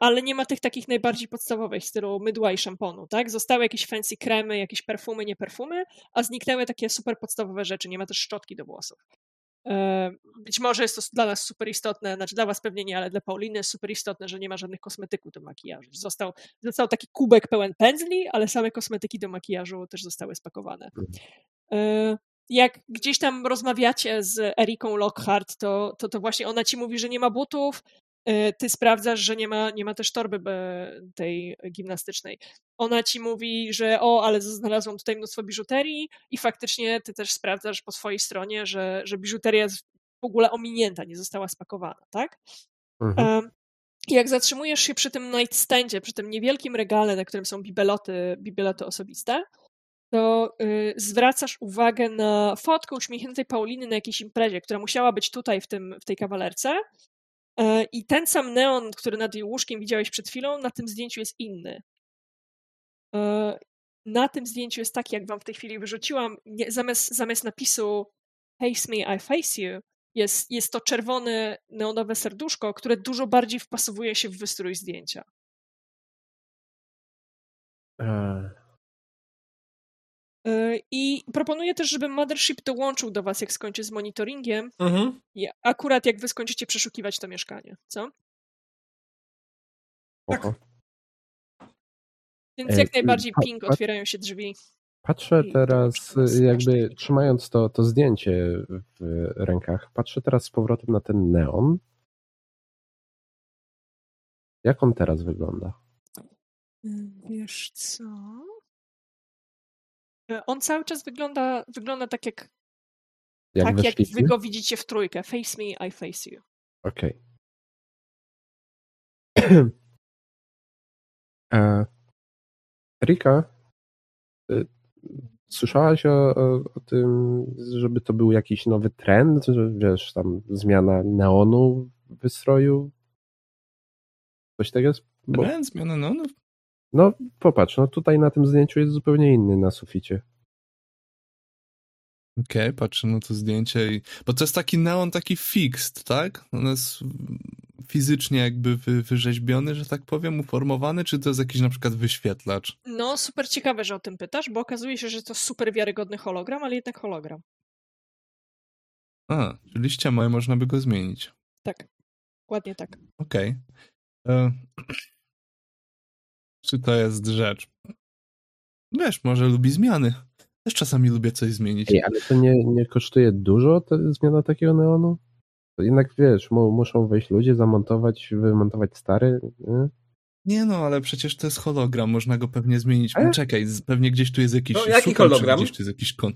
ale nie ma tych takich najbardziej podstawowych stylu mydła i szamponu, tak? Zostały jakieś fancy kremy, jakieś perfumy, nie perfumy, a zniknęły takie super podstawowe rzeczy. Nie ma też szczotki do włosów. E, być może jest to dla nas super istotne, znaczy dla was pewnie nie, ale dla Pauliny jest super istotne, że nie ma żadnych kosmetyków do makijażu. Został, został taki kubek pełen pędzli, ale same kosmetyki do makijażu też zostały spakowane. E, jak gdzieś tam rozmawiacie z Eriką Lockhart, to, to, to właśnie ona ci mówi, że nie ma butów, E, ty sprawdzasz, że nie ma, nie ma też torby tej gimnastycznej. Ona ci mówi, że o, ale znalazłam tutaj mnóstwo biżuterii i faktycznie ty też sprawdzasz po swojej stronie, że, że biżuteria jest w ogóle ominięta, nie została spakowana, tak? Mhm. Jak zatrzymujesz się przy tym nightstandzie, przy tym niewielkim regale, na którym są bibeloty, bibeloty osobiste, to y, zwracasz uwagę na fotkę uśmiechniętej Pauliny na jakiejś imprezie, która musiała być tutaj w, tym, w tej kawalerce. Y, I ten sam neon, który nad jej łóżkiem widziałeś przed chwilą, na tym zdjęciu jest inny. Y, na tym zdjęciu jest taki, jak wam w tej chwili wyrzuciłam, zamiast, zamiast napisu Face me, I face you, jest, jest to czerwone neonowe serduszko, które dużo bardziej wpasowuje się w wystrój zdjęcia. E, I proponuję też, żeby Mothership dołączył do Was, jak skończy z monitoringiem. Mhm. I akurat jak Wy skończycie przeszukiwać to mieszkanie, co? Spoko. Więc E, jak najbardziej ping, otwierają się drzwi. Patrzę teraz, y, jakby trzymając to, to zdjęcie w rękach, patrzę teraz z powrotem na ten neon. Jak on teraz wygląda? Y, Wiesz co? Y, On cały czas wygląda, wygląda tak jak, Jak tak jak? Wy go widzicie w trójkę. Face me, I face you. Okej. [CLEARS THROAT] E, Rika, y, słyszałaś o, o, o tym, żeby to był jakiś nowy trend, że wiesz, tam zmiana neonu w wystroju? Coś takiego? jest? Bo, Trend, zmiana neonów? No popatrz, no tutaj na tym zdjęciu jest zupełnie inny na suficie. Okej, patrzę na to zdjęcie i... Bo to jest taki neon taki fixed, tak? On jest fizycznie jakby wy, wyrzeźbiony, że tak powiem, uformowany, czy to jest jakiś na przykład wyświetlacz? No, super ciekawe, że o tym pytasz, bo okazuje się, że to super wiarygodny hologram, ale jednak hologram. A, czyli ściema i można by go zmienić. Tak. Ładnie tak. Okej. E, [CLEARS THROAT] Czy to jest rzecz? Wiesz, może lubi zmiany. Też czasami lubię coś zmienić. Ej, ale to nie, nie kosztuje dużo ta zmiana takiego neonu? To jednak wiesz, mu, muszą wejść ludzie, zamontować, wymontować stary. Nie? Nie no, ale przecież to jest hologram, można go pewnie zmienić. E? Czekaj, pewnie gdzieś tu jest jakiś No, jaki czy hologram? Gdzieś tu jest jakiś kon...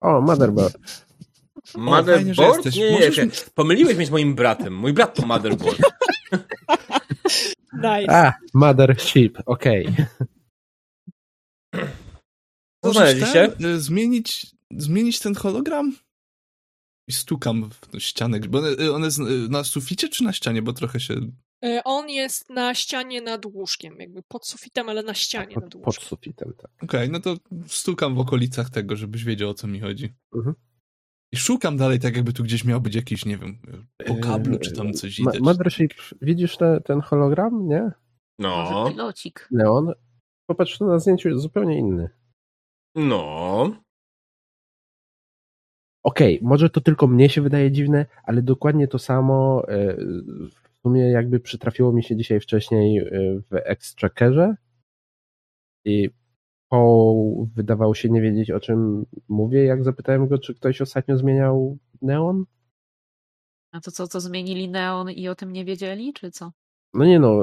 O, motherboard. fajnie, że Motherboard? jesteś. Nie, nie, Możesz nie. Pomyliłeś mnie z moim bratem. Mój brat to motherboard. [LAUGHS] Nice. A, mothership, okej. Możesz znaleźliście? ten, y, zmienić, zmienić ten hologram? I stukam w ścianę. Bo one, one jest y, na suficie czy na ścianie? Bo trochę się... Y, On jest na ścianie nad łóżkiem, jakby pod sufitem, ale na ścianie nad Pod, pod łóżkiem. sufitem, tak. Okej, no to stukam w okolicach tego, żebyś wiedział o co mi chodzi. Mhm. I szukam dalej, tak jakby tu gdzieś miał być jakiś, nie wiem, po kablu, czy tam coś Ma- widać. Mothership, widzisz te, ten hologram, nie? No, pilocik. Neon. Popatrz, tu na zdjęciu jest zupełnie inny. no. Okej, może to tylko mnie się wydaje dziwne, ale dokładnie to samo e, w sumie jakby przytrafiło mi się dzisiaj wcześniej e, w Extrackerze i Paul wydawał się nie wiedzieć o czym mówię, jak zapytałem go, czy ktoś ostatnio zmieniał neon. A to co, to zmienili neon i o tym nie wiedzieli, czy co? No nie no,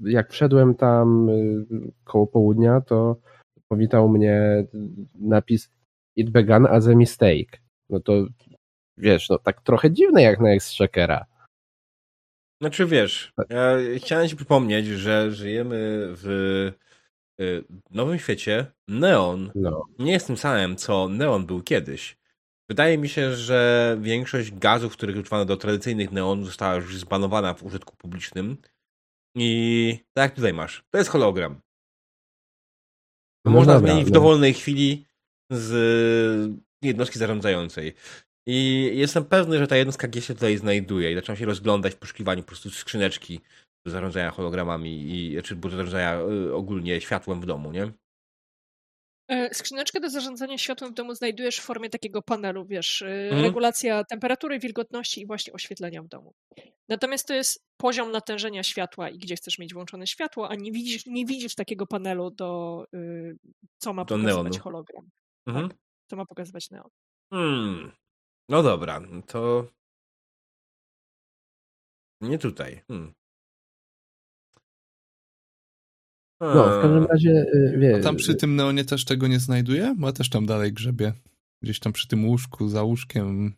jak wszedłem tam y, koło południa, to powitał mnie napis It began as a mistake. No to wiesz, no tak trochę dziwne jak na Extrackera. Znaczy wiesz, ja chciałem ci przypomnieć, że żyjemy w y, nowym świecie. Neon No. nie jest tym samym, co neon był kiedyś. Wydaje mi się, że większość gazów, których używano do tradycyjnych neonów, została już zbanowana w użytku publicznym. I tak jak tutaj masz. To jest hologram. No Można dobra, zmienić w no. dowolnej chwili z jednostki zarządzającej. I jestem pewny, że ta jednostka G się tutaj znajduje i zaczynam się rozglądać w poszukiwaniu po prostu skrzyneczki do zarządzania hologramami i czy do zarządzania y, ogólnie światłem w domu, nie? E, Skrzyneczkę do zarządzania światłem w domu znajdujesz w formie takiego panelu, wiesz, y, Mhm. regulacja temperatury, wilgotności i właśnie oświetlenia w domu. Natomiast to jest poziom natężenia światła i gdzie chcesz mieć włączone światło, a nie widzisz, nie widzisz takiego panelu do, y, co ma Do pokazywać neonu. hologram, Mhm. co ma pokazywać neon. Hmm. No dobra, to. Nie tutaj. Hmm. No, w każdym razie, y, A tam przy tym neonie też tego nie znajduje? Bo ja też tam dalej grzebię. Gdzieś tam przy tym łóżku, za łóżkiem.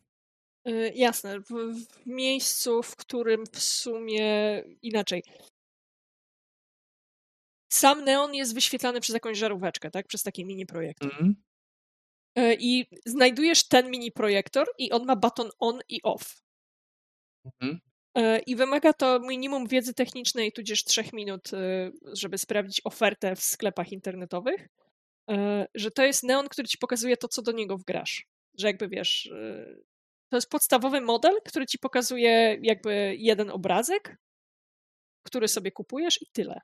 Y, Jasne, w, w miejscu, w którym w sumie inaczej. sam neon jest wyświetlany przez jakąś żaróweczkę, tak? Przez taki mini projektor. Mhm. E, I znajdujesz ten mini projektor i on ma baton on i off. Mhm. E, I wymaga to minimum wiedzy technicznej, tudzież trzech minut, e, żeby sprawdzić ofertę w sklepach internetowych, e, że to jest neon, który ci pokazuje to, co do niego wgrasz. Że jakby wiesz, e, to jest podstawowy model, który ci pokazuje jakby jeden obrazek, który sobie kupujesz i tyle.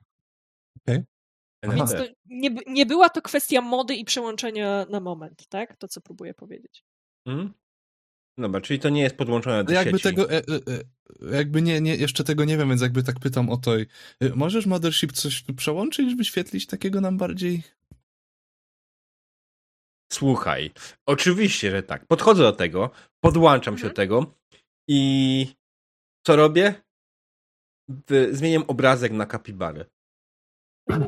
Więc to nie, nie była to kwestia mody i przełączenia na moment, tak? To, co próbuję powiedzieć. Mhm. Dobra, czyli to nie jest podłączone do Jakby sieci. tego, e, e, e, jakby nie, nie, jeszcze tego nie wiem, więc jakby tak pytam o to. Możesz Mothership coś przełączyć, wyświetlić takiego nam bardziej? Słuchaj, oczywiście, że tak. Podchodzę do tego, podłączam się Mhm. do tego i co robię? Zmieniam obrazek na kapibarę.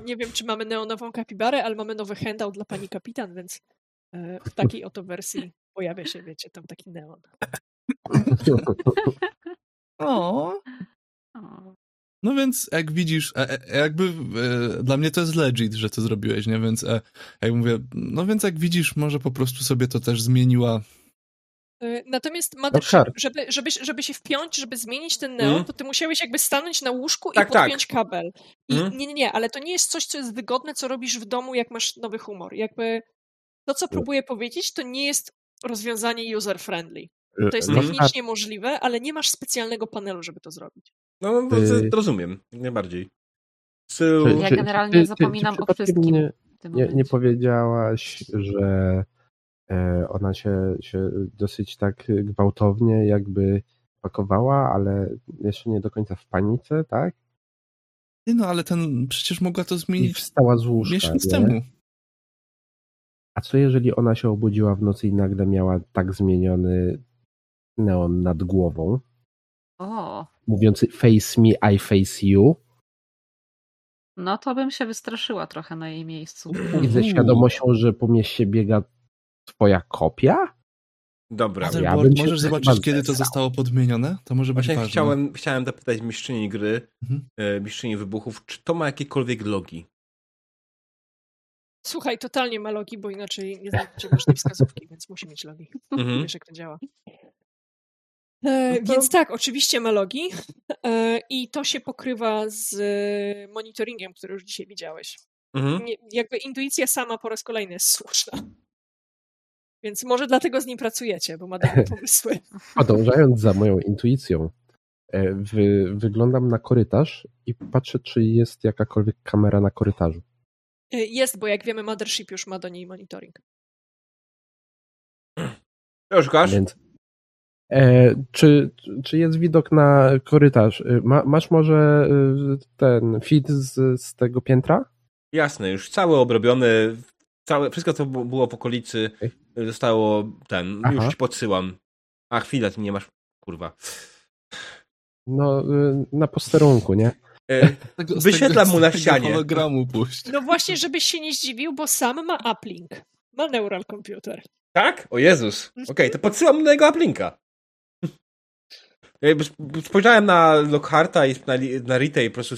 Nie wiem, czy mamy neonową kapibarę, ale mamy nowy handout dla pani kapitan, więc w takiej oto wersji pojawia się, wiecie, tam taki neon. [LAUGHS] O. [LAUGHS] O. No więc jak widzisz, e, e, jakby e, dla mnie to jest legit, że to zrobiłeś, nie? Więc jak mówię, no więc jak widzisz, może po prostu sobie to też zmieniła. Natomiast kar. żeby, żeby, żeby się wpiąć, żeby zmienić ten neon, Mhm. to ty musiałeś jakby stanąć na łóżku Tak, i tak. podpiąć kabel. I Mhm. nie, nie, nie, ale to nie jest coś, co jest wygodne, co robisz w domu, jak masz nowy humor. Jakby to, co próbuję powiedzieć, to nie jest rozwiązanie user-friendly. To jest No, technicznie możliwe, ale nie masz specjalnego panelu, żeby to zrobić. No, no Ty- to rozumiem, jak najbardziej. So, Ja generalnie czy- czy- zapominam czy o wszystkim. Nie, nie, nie powiedziałaś, że e, ona się, się dosyć tak gwałtownie jakby pakowała, ale jeszcze nie do końca w panice, tak? Ty, No ale ten przecież mogła to I zmienić wstała z łóżka. miesiąc nie? temu. A co jeżeli ona się obudziła w nocy i nagle miała tak zmieniony neon nad głową, O, mówiący face me, I face you no to bym się wystraszyła trochę na jej miejscu. i ze świadomością, że po mieście biega twoja kopia? dobra. Ale- Motherboard, bym możesz zobaczyć, kiedy to zostało podmienione? To może być ważne. chciałem, chciałem zapytać mistrzyni gry, Mhm. e, mistrzyni wybuchów, czy to ma jakiekolwiek logi? Słuchaj, totalnie ma logi, bo inaczej nie znajdziecie ważnej wskazówki, więc musi mieć logi. Mhm. Wiesz, jak to działa. E, No to- Więc tak, oczywiście ma logi e, i to się pokrywa z e, monitoringiem, który już dzisiaj widziałeś. Mhm. Nie, jakby intuicja sama po raz kolejny jest słuszna. Więc może dlatego z nim pracujecie, bo ma dobre [LAUGHS] pomysły. Podążając za moją intuicją, e, wy, wyglądam na korytarz i patrzę, czy jest jakakolwiek kamera na korytarzu. E, Jest, bo jak wiemy, Mothership już ma do niej monitoring. Co Szukasz? Więc e, czy, czy jest widok na korytarz? E, Ma, masz może e, ten feed z, z tego piętra? Jasne, już cały obrobiony, całe, wszystko co było w okolicy zostało ten, Aha. już ci podsyłam. A chwilę, ty nie masz, kurwa. No, na posterunku, nie? E, Tego- tego- mu na ścianie. hologramu puść. No właśnie, żebyś się nie zdziwił, bo sam ma uplink. Ma neural computer. tak? O Jezus. Okej, to podsyłam do jego sp- Spojrzałem na Lockharta i na, na Rita i po prostu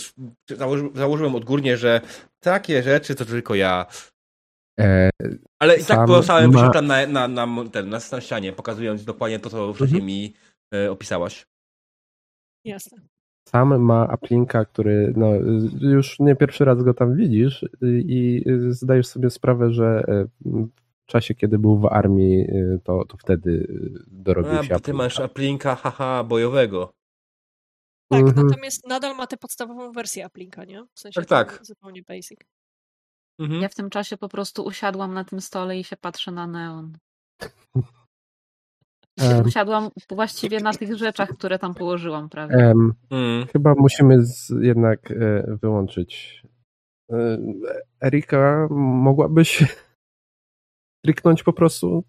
założy, założyłem odgórnie, że takie rzeczy to tylko ja. E, Ale i tak Sam pozostałem ma- wyświetlam na, na, na, ten, na, na ścianie, pokazując dokładnie to, co wcześniej mi e, opisałaś. Jasne. Sam ma aplinka, który no, już nie pierwszy raz go tam widzisz i zdajesz sobie sprawę, że e, w czasie, kiedy był w armii, to, to wtedy dorobił A, się bo ty masz aplinka. aplinka, haha, bojowego. Tak, Mhm. natomiast nadal ma tę podstawową wersję aplinka, nie? W sensie Tak, tak. zupełnie basic. Mhm. Ja w tym czasie po prostu usiadłam na tym stole i się patrzę na neon. [LAUGHS] Em. usiadłam właściwie na tych rzeczach, które tam położyłam prawie. Em, Mm. chyba musimy z, jednak e, wyłączyć. E, Erika, mogłabyś [LAUGHS] kliknąć po prostu?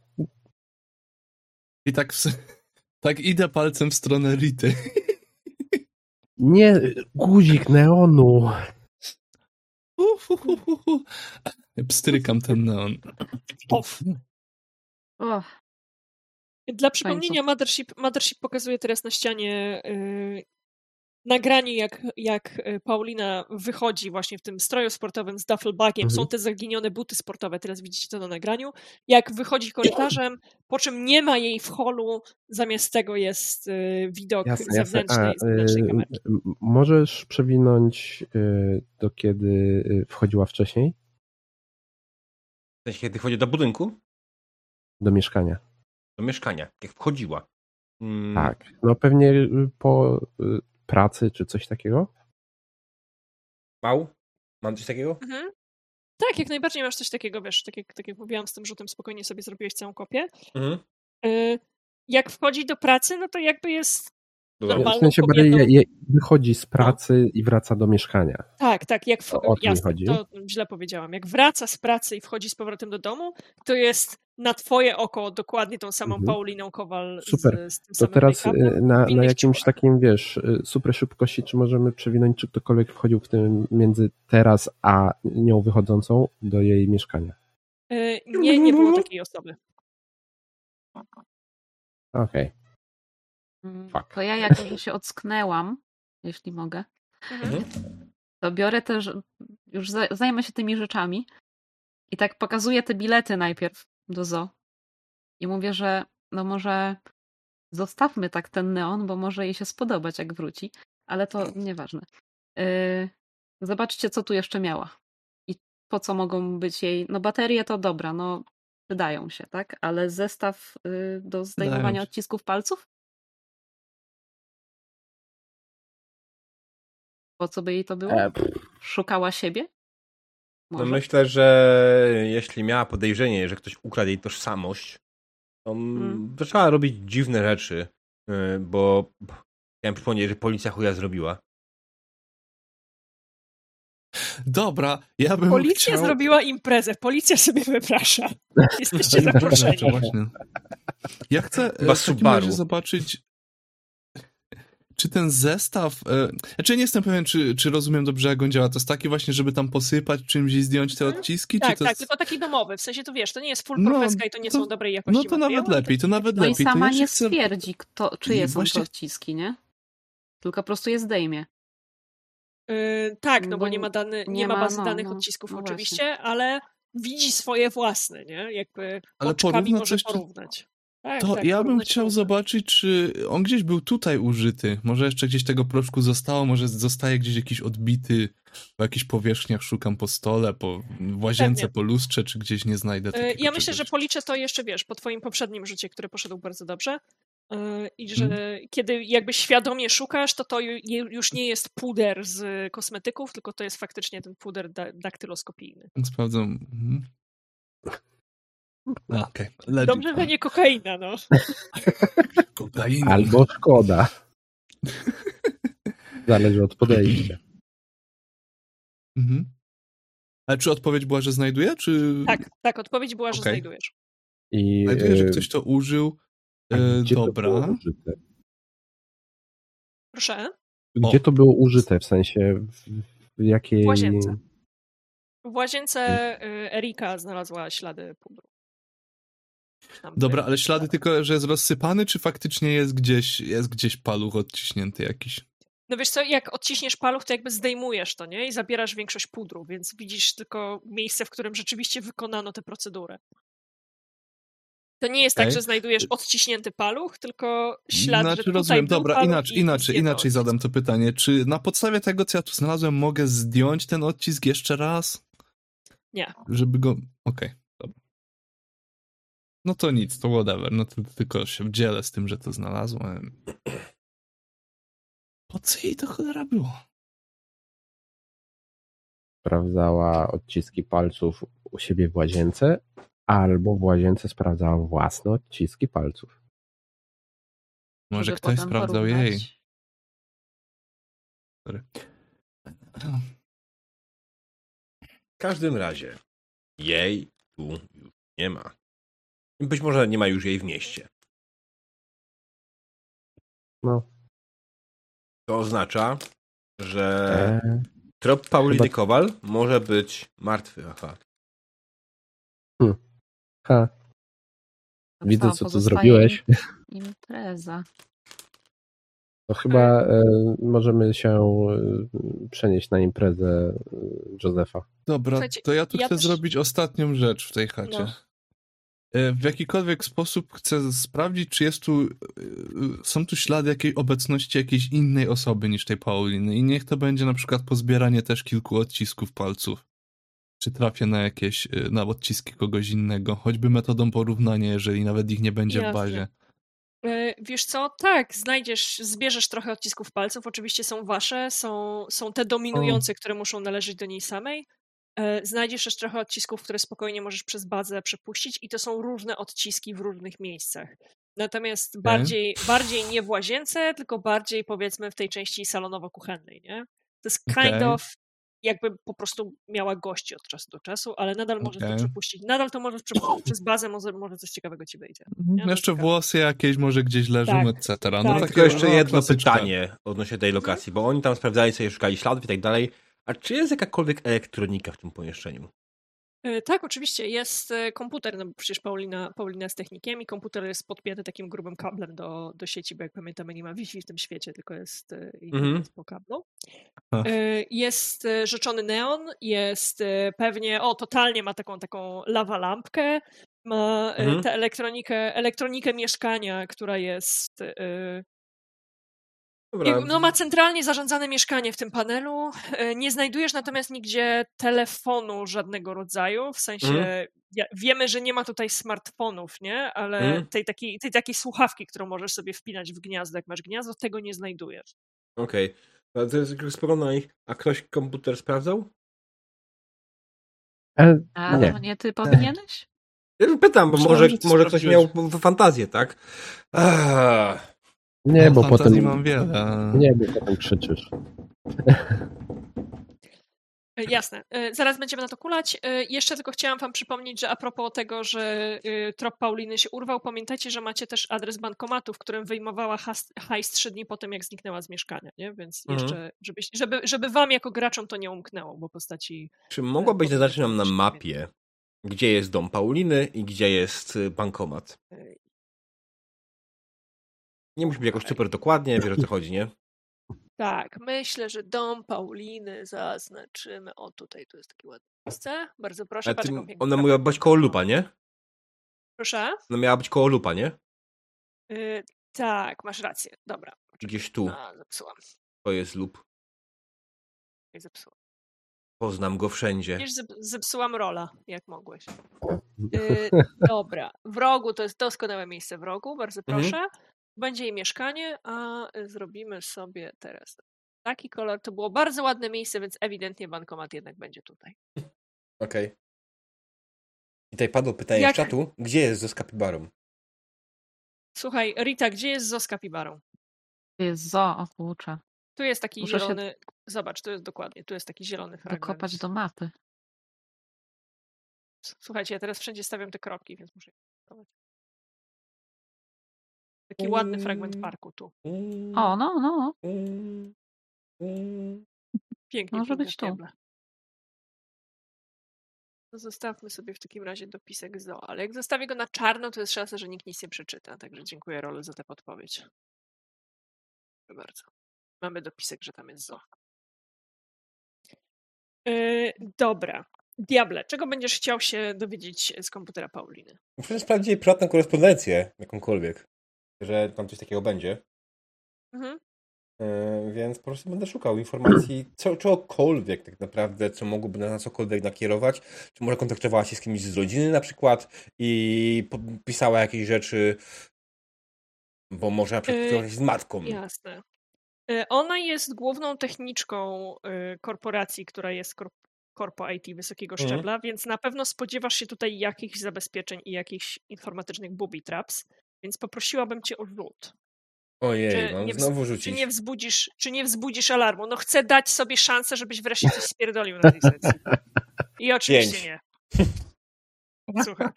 I tak, w, tak idę palcem w stronę Rity. Nie, guzik neonu. Pstrykam ten neon. Off. O, Dla przypomnienia, Mothership, Mothership pokazuje teraz na ścianie y, nagranie, jak, jak e, Paulina wychodzi właśnie w tym stroju sportowym z duffelbagiem, Mhm. są te zaginione buty sportowe, teraz widzicie to na nagraniu, jak wychodzi korytarzem, po czym nie ma jej w holu, zamiast tego jest e, widok Jasne, jasne. zewnętrznej, A, zewnętrznej y, kamerki. m- możesz przewinąć y, do kiedy y, wchodziła wcześniej kiedy wchodzi do budynku, do mieszkania? Do mieszkania, jak wchodziła. Mm, Tak. No pewnie y, po y, pracy czy coś takiego? Mał? Mam coś takiego? Mhm. Tak, jak najbardziej masz coś takiego, wiesz, tak jak, tak jak mówiłam z tym rzutem, spokojnie sobie zrobiłeś całą kopię. Mhm. E, Jak wchodzi do pracy, no to jakby jest. Normalną W sensie kobietą. bardziej je, je, wychodzi z pracy i wraca do mieszkania. Tak, tak, jak w, O- jasne, chodzi. to źle powiedziałam. Jak wraca z pracy i wchodzi z powrotem do domu, to jest na twoje oko dokładnie tą samą Mhm. Pauliną Kowal Super. z, z tym To samym teraz y, na, na jakimś ciuchach. takim, wiesz, y, super szybkości, czy możemy przewinąć, czy ktokolwiek wchodził w tym między teraz a nią wychodzącą do jej mieszkania. Y, Nie, nie było takiej osoby. Okej. Mm, Fuck. To ja jako, że się ocknęłam, jeśli mogę, Mhm. to biorę też, już za- zajmę się tymi rzeczami i tak pokazuję te bilety najpierw do zoo i mówię, że no może zostawmy tak ten neon, bo może jej się spodobać, jak wróci, ale to nieważne. Yy, zobaczcie, co tu jeszcze miała i po co mogą być jej, no baterie to dobra, no wydają się, tak, ale zestaw yy, do zdejmowania odcisków palców? Po co by jej to było? E, Szukała siebie? No myślę, że jeśli miała podejrzenie, że ktoś ukradł jej tożsamość, to Mm. zaczęła robić dziwne rzeczy, y, bo chciałem przypomnieć, że policja chuja zrobiła. Dobra, ja bym Policja chciał... zrobiła imprezę, policja sobie wyprasza. [LAUGHS] Jesteście zaproszeni. Ja chcę e, Chyba w takim zobaczyć, czy ten zestaw. E, znaczy, nie jestem pewien, czy, czy rozumiem dobrze, jak on działa. To jest taki właśnie, żeby tam posypać czymś i zdjąć te Mhm. odciski? Tak, czy to tak, jest... tylko taki domowy. W sensie to wiesz, to nie jest full No, profeska i to nie to- są dobrej jakości No to nawet materiały, lepiej, to nawet No i lepiej. to sama ja się nie chcę... stwierdzi, kto, czyje I są właśnie- te odciski, nie? Tylko po prostu je zdejmie. Yy, tak, no bo Bo nie ma, dany, nie nie ma ma, bazy no, danych no, odcisków no oczywiście, ale widzi swoje własne, nie? Jakby Ale oczkami porówna może coś, czy- porównać. Tak, To tak, ja bym porównać chciał można. zobaczyć, czy on gdzieś był tutaj użyty. Może jeszcze gdzieś tego proszku zostało, może zostaje gdzieś jakiś odbity po jakichś powierzchniach, szukam po stole, po łazience, Pewnie. po lustrze, czy gdzieś nie znajdę takiego Ja myślę, że czegoś. policzę to jeszcze, wiesz, po twoim poprzednim rzucie, który poszedł bardzo dobrze. Yy, I że Mhm. kiedy jakby świadomie szukasz, to to już nie jest puder z kosmetyków, tylko to jest faktycznie ten puder da- daktyloskopijny. Sprawdzam. Mhm. No, legit. Dobrze, że nie kokaina, no. [LAUGHS] Kokaina. Albo szkoda. [LAUGHS] Zależy od podejścia. Mhm. Ale czy odpowiedź była, że znajduje, czy... Tak, tak, odpowiedź była, że Okej. znajdujesz. I Znajduję, że e, ktoś to użył. E, to dobra. było użyte? Proszę. Gdzie O. to było użyte? W sensie w, w jakiej... W łazience. W łazience y, Erika znalazła ślady pudru. Dobra, ale ślady tylko, że jest rozsypany, czy faktycznie jest gdzieś, jest gdzieś paluch odciśnięty jakiś? No wiesz co, jak odciśniesz paluch, to jakby zdejmujesz to, nie? I zabierasz większość pudru, więc widzisz tylko miejsce, w którym rzeczywiście wykonano tę procedurę. To nie jest tak, Okej. że znajdujesz odciśnięty paluch, tylko ślad, Znaczy, że rozumiem, dobra, inaczej, inaczej, inaczej zadam to pytanie. Czy na podstawie tego, co ja tu znalazłem, mogę zdjąć ten odcisk jeszcze raz? Nie. Żeby go... Okej, dobra. No to nic, to whatever. No to tylko się dzielę z tym, że to znalazłem. Po co jej to cholera było? sprawdzała odciski palców u siebie w łazience, albo w łazience sprawdzała własne odciski palców. Może żeby ktoś sprawdzał porównać. jej. Sorry. W każdym razie jej tu już nie ma. Być może nie ma już jej w mieście. No. To oznacza, że E, trop Pauliny chyba- Kowal może być martwy. Aha. ha, To widzę, co, co tu zrobiłeś. im- Impreza. To chyba e, możemy się e, przenieść na imprezę e, Józefa. Dobra, to ja tu ja chcę też- zrobić ostatnią rzecz w tej chacie. No. E, W jakikolwiek sposób chcę sprawdzić, czy jest tu, e, są tu ślady jakiej obecności jakiejś innej osoby niż tej Pauliny. I niech to będzie na przykład pozbieranie też kilku odcisków palców. Czy trafię na jakieś, e, na odciski kogoś innego, choćby metodą porównania, jeżeli nawet ich nie będzie w Jasne. bazie. E, Wiesz co, tak, znajdziesz, zbierzesz trochę odcisków palców, oczywiście są wasze, są, są te dominujące, które muszą należeć do niej samej. E, Znajdziesz też trochę odcisków, które spokojnie możesz przez bazę przepuścić i to są różne odciski w różnych miejscach. Natomiast bardziej, bardziej nie w łazience, tylko bardziej powiedzmy w tej części salonowo-kuchennej, nie? To jest kind Okej. of jakby po prostu miała gości od czasu do czasu, ale nadal możesz to przepuścić. Nadal to możesz przepuścić przez bazę, może, może coś ciekawego ci wyjdzie. Mhm. Na Jeszcze włosy jakieś może gdzieś leżą, Tak, etc. No, tak. Tylko jeszcze no, jedno klasyczne. pytanie odnośnie tej lokacji, bo oni tam sprawdzali sobie, szukali śladów i tak dalej. A czy jest jakakolwiek elektronika w tym pomieszczeniu? E, Tak, oczywiście. Jest e, komputer, no bo przecież Paulina, Paulina jest technikiem i komputer jest podpięty takim grubym kablem do, do sieci, bo jak pamiętamy nie ma Wi-Fi w tym świecie, tylko jest, Mhm. jest po kablu. Ach. Jest rzeczony neon, jest pewnie, o totalnie ma taką taką lawa lampkę, ma Mhm. tę elektronikę, elektronikę mieszkania, która jest Dobra, No ma centralnie zarządzane mieszkanie w tym panelu. E, Nie znajdujesz natomiast nigdzie telefonu żadnego rodzaju, w sensie ja, wiemy, że nie ma tutaj smartfonów, nie? Ale Mhm. tej, takiej, tej takiej słuchawki, którą możesz sobie wpinać w gniazdo, jak masz gniazdo, tego nie znajdujesz. Okej. Okay. To jest sporo na nich. A ktoś komputer sprawdzał? E, A nie. to nie ty powinieneś? Ja już pytam, bo Myślałem, może, może ktoś miał fantazję, tak? Ah. Nie, No, bo potem. mam wiele. Nie, bo potem krzyczysz. E, Jasne, E, zaraz będziemy na to kulać. E, Jeszcze tylko chciałam wam przypomnieć, że a propos tego, że trop Pauliny się urwał, pamiętajcie, że macie też adres bankomatu, w którym wyjmowała hajs trzy dni po tym, jak zniknęła z mieszkania, nie? Więc Mhm. jeszcze, żebyś, żeby, żeby wam jako graczom to nie umknęło, bo postaci Czy mogłabyś zaznaczyć nam na mapie, gdzie jest dom Pauliny i gdzie jest y, bankomat? Nie musi być jakoś super dokładnie, wiesz o co chodzi, nie? Tak, myślę, że dom Pauliny zaznaczymy. O, tutaj tu jest takie ładne miejsce. Bardzo proszę, Ale patrz, ty, ona miała być koło lupa, nie? Proszę? Ona miała być koło lupa, nie? Y, tak, masz rację. Dobra. Gdzieś tu. A, zepsułam. To jest lup. Ej, Zepsułam. Poznam go wszędzie. Wiesz, zep- zepsułam rola, jak mogłeś. [LAUGHS] Y, dobra. W rogu to jest doskonałe miejsce w rogu, bardzo Mhm. Będzie jej mieszkanie, a y, zrobimy sobie teraz taki kolor. To było bardzo ładne miejsce, więc ewidentnie bankomat jednak będzie tutaj. Okej. I tutaj padło pytanie Jak- z czatu, gdzie jest ze Skapibarą? Słuchaj, Rita, gdzie jest Zo z kapibarą? To jest zo, o kurczę. Tu jest taki Muszę się- zielony. Zobacz, tu jest dokładnie, tu jest taki zielony fragment. Dokopać do mapy. Słuchajcie, ja teraz wszędzie stawiam te kropki, więc muszę. je kopać. Taki ładny fragment parku tu. O, no, no. Pięknie. Może być tu. To zostawmy sobie w takim razie dopisek zo, ale jak zostawię go na czarno, to jest szansa, że nikt nic nie przeczyta. Także dziękuję Rolu za tę podpowiedź. Proszę bardzo. Mamy dopisek, że tam jest zo. Yy, dobra. Diable, czego będziesz chciał się dowiedzieć z komputera Pauliny? Muszę sprawdzić jej prywatną korespondencję, jakąkolwiek, że tam coś takiego będzie. Mhm. Yy, więc po prostu będę szukał informacji, co, czegokolwiek tak naprawdę, co mogłoby nas na cokolwiek nakierować. Czy może kontaktowała się z kimś z rodziny na przykład i pisała jakieś rzeczy, bo może na przykład Yy, z matką. Jasne. Y, Ona jest główną techniczką korporacji, która jest korp korpo IT wysokiego Mhm. szczebla, więc na pewno spodziewasz się tutaj jakichś zabezpieczeń i jakichś informatycznych booby traps, więc poprosiłabym cię o rzut. Ojej, Czy mam wz- znowu Czy rzucić. nie wzbudzisz, czy nie wzbudzisz alarmu? No chcę dać sobie szansę, żebyś wreszcie coś spierdolił na tej sesji. I [LAUGHS] oczywiście Pięć. nie. [LAUGHS] Słuchaj.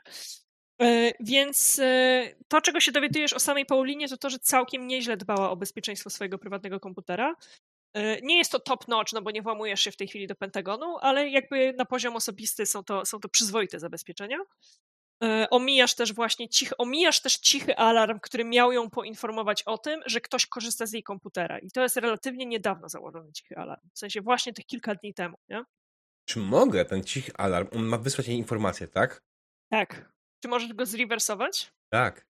E, Więc e, to, czego się dowiadujesz o samej Paulinie, to to, że całkiem nieźle dbała o bezpieczeństwo swojego prywatnego komputera. E, Nie jest to top notch, no bo nie włamujesz się w tej chwili do Pentagonu, ale jakby na poziom osobisty są to, są to przyzwoite zabezpieczenia. E, omijasz też właśnie cichy, omijasz też cichy alarm, który miał ją poinformować o tym, że ktoś korzysta z jej komputera. I to jest relatywnie niedawno założony cichy alarm. W sensie właśnie tych kilka dni temu, nie? Czy mogę ten cichy alarm, on ma wysłać jej informację, tak? Tak. Czy możesz go zrewersować? Tak.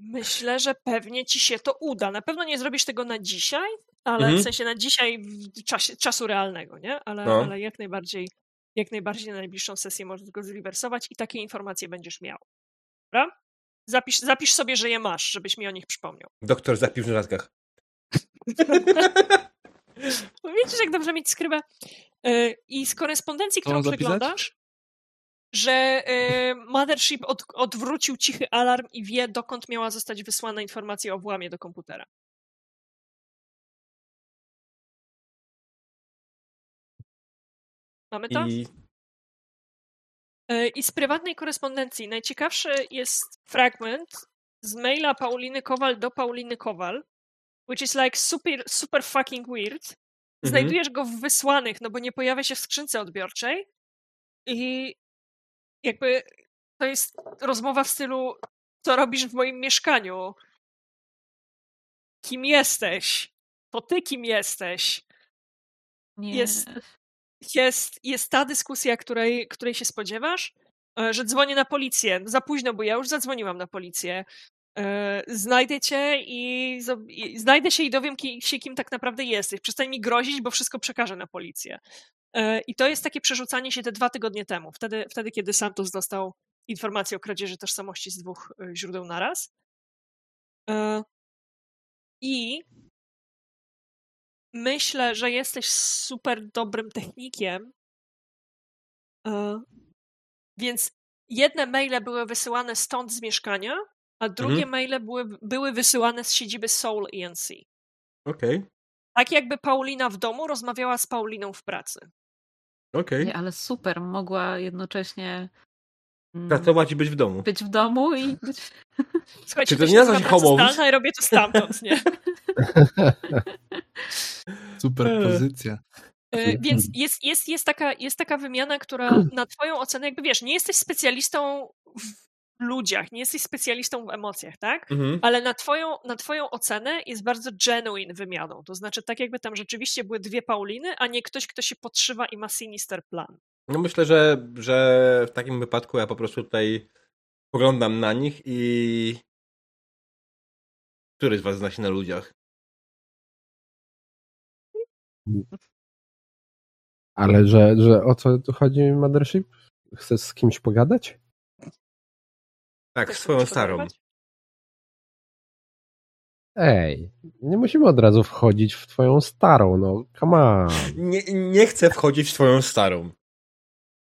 Myślę, że pewnie ci się to uda. Na pewno nie zrobisz tego na dzisiaj, ale Mhm. w sensie na dzisiaj w czasie, czasu realnego, nie? Ale, No. ale jak najbardziej jak najbardziej na najbliższą sesję możesz go zrewersować i takie informacje będziesz miał. Dobra? Zapisz, zapisz sobie, że je masz, żebyś mi o nich przypomniał. Doktor zapił w notatkach. [LAUGHS] Wiecie, jak dobrze mieć skrybę? Yy, I z korespondencji, którą przeglądasz, że yy, Mothership od, odwrócił cichy alarm i wie, dokąd miała zostać wysłana informacja o włamie do komputera. Mamy to? I Yy, I z prywatnej korespondencji najciekawszy jest fragment z maila Pauliny Kowal do Pauliny Kowal, which is like super, super fucking weird. Mhm. Znajdujesz go w wysłanych, no bo nie pojawia się w skrzynce odbiorczej. I jakby to jest rozmowa w stylu, co robisz w moim mieszkaniu? Kim jesteś? To ty kim jesteś? Nie. Jest- Jest, jest ta dyskusja, której, której się spodziewasz, e, że dzwonię na policję. Za późno, bo ja już zadzwoniłam na policję. E, Znajdę cię i, znajdę się i dowiem się, kim tak naprawdę jesteś. Przestań mi grozić, bo wszystko przekażę na policję. E, I to jest takie przerzucanie się te dwa tygodnie temu, wtedy, wtedy kiedy Santos dostał informację o kradzieży tożsamości z dwóch źródeł naraz. I myślę, że jesteś super dobrym technikiem, e, więc jedne maile były wysyłane stąd z mieszkania, a drugie Mhm. maile były, były wysyłane z siedziby Soul ENC. okej, Tak jakby Paulina w domu rozmawiała z Pauliną w pracy. okej. Nie, ale super, mogła jednocześnie Pracować i być w domu. być w domu i [LAUGHS] być... Słuchajcie, Czy to nie nazywa się home office? i robię to stamtąd, nie? [LAUGHS] Super Eee. pozycja. E, Więc jest, jest, jest, taka, jest taka wymiana, która na twoją ocenę, jakby wiesz, nie jesteś specjalistą w ludziach, nie jesteś specjalistą w emocjach, tak? Mhm. Ale na twoją, na twoją ocenę jest bardzo genuine wymianą. To znaczy, tak jakby tam rzeczywiście były dwie Pauliny, a nie ktoś, kto się podszywa i ma sinister plan. No myślę, że, że w takim wypadku ja po prostu tutaj poglądam na nich i który z was zna się na ludziach? Ale że, że o co tu chodzi Mothership? Chcesz z kimś pogadać? Tak, Chcesz swoją starą. Ej, nie musimy od razu wchodzić w twoją starą, no come on. Nie, nie chcę wchodzić w twoją starą.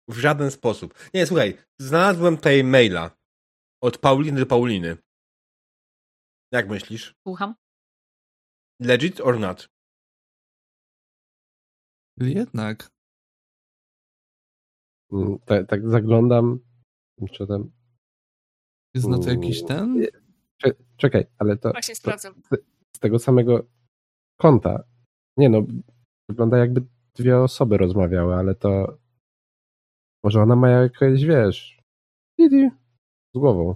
W żaden sposób. Nie, słuchaj, znalazłem tutaj maila od Pauliny do Pauliny. Jak myślisz? Słucham. Legit or not? Jednak. Mm, Tak, tak zaglądam. Czy tam. Jest na to jakiś ten? Cze- Czekaj, ale to, Właśnie to sprawdzam. z tego samego konta. Nie no, wygląda jakby dwie osoby rozmawiały, ale to. Może ona ma jakieś, wiesz. Didi, z głową.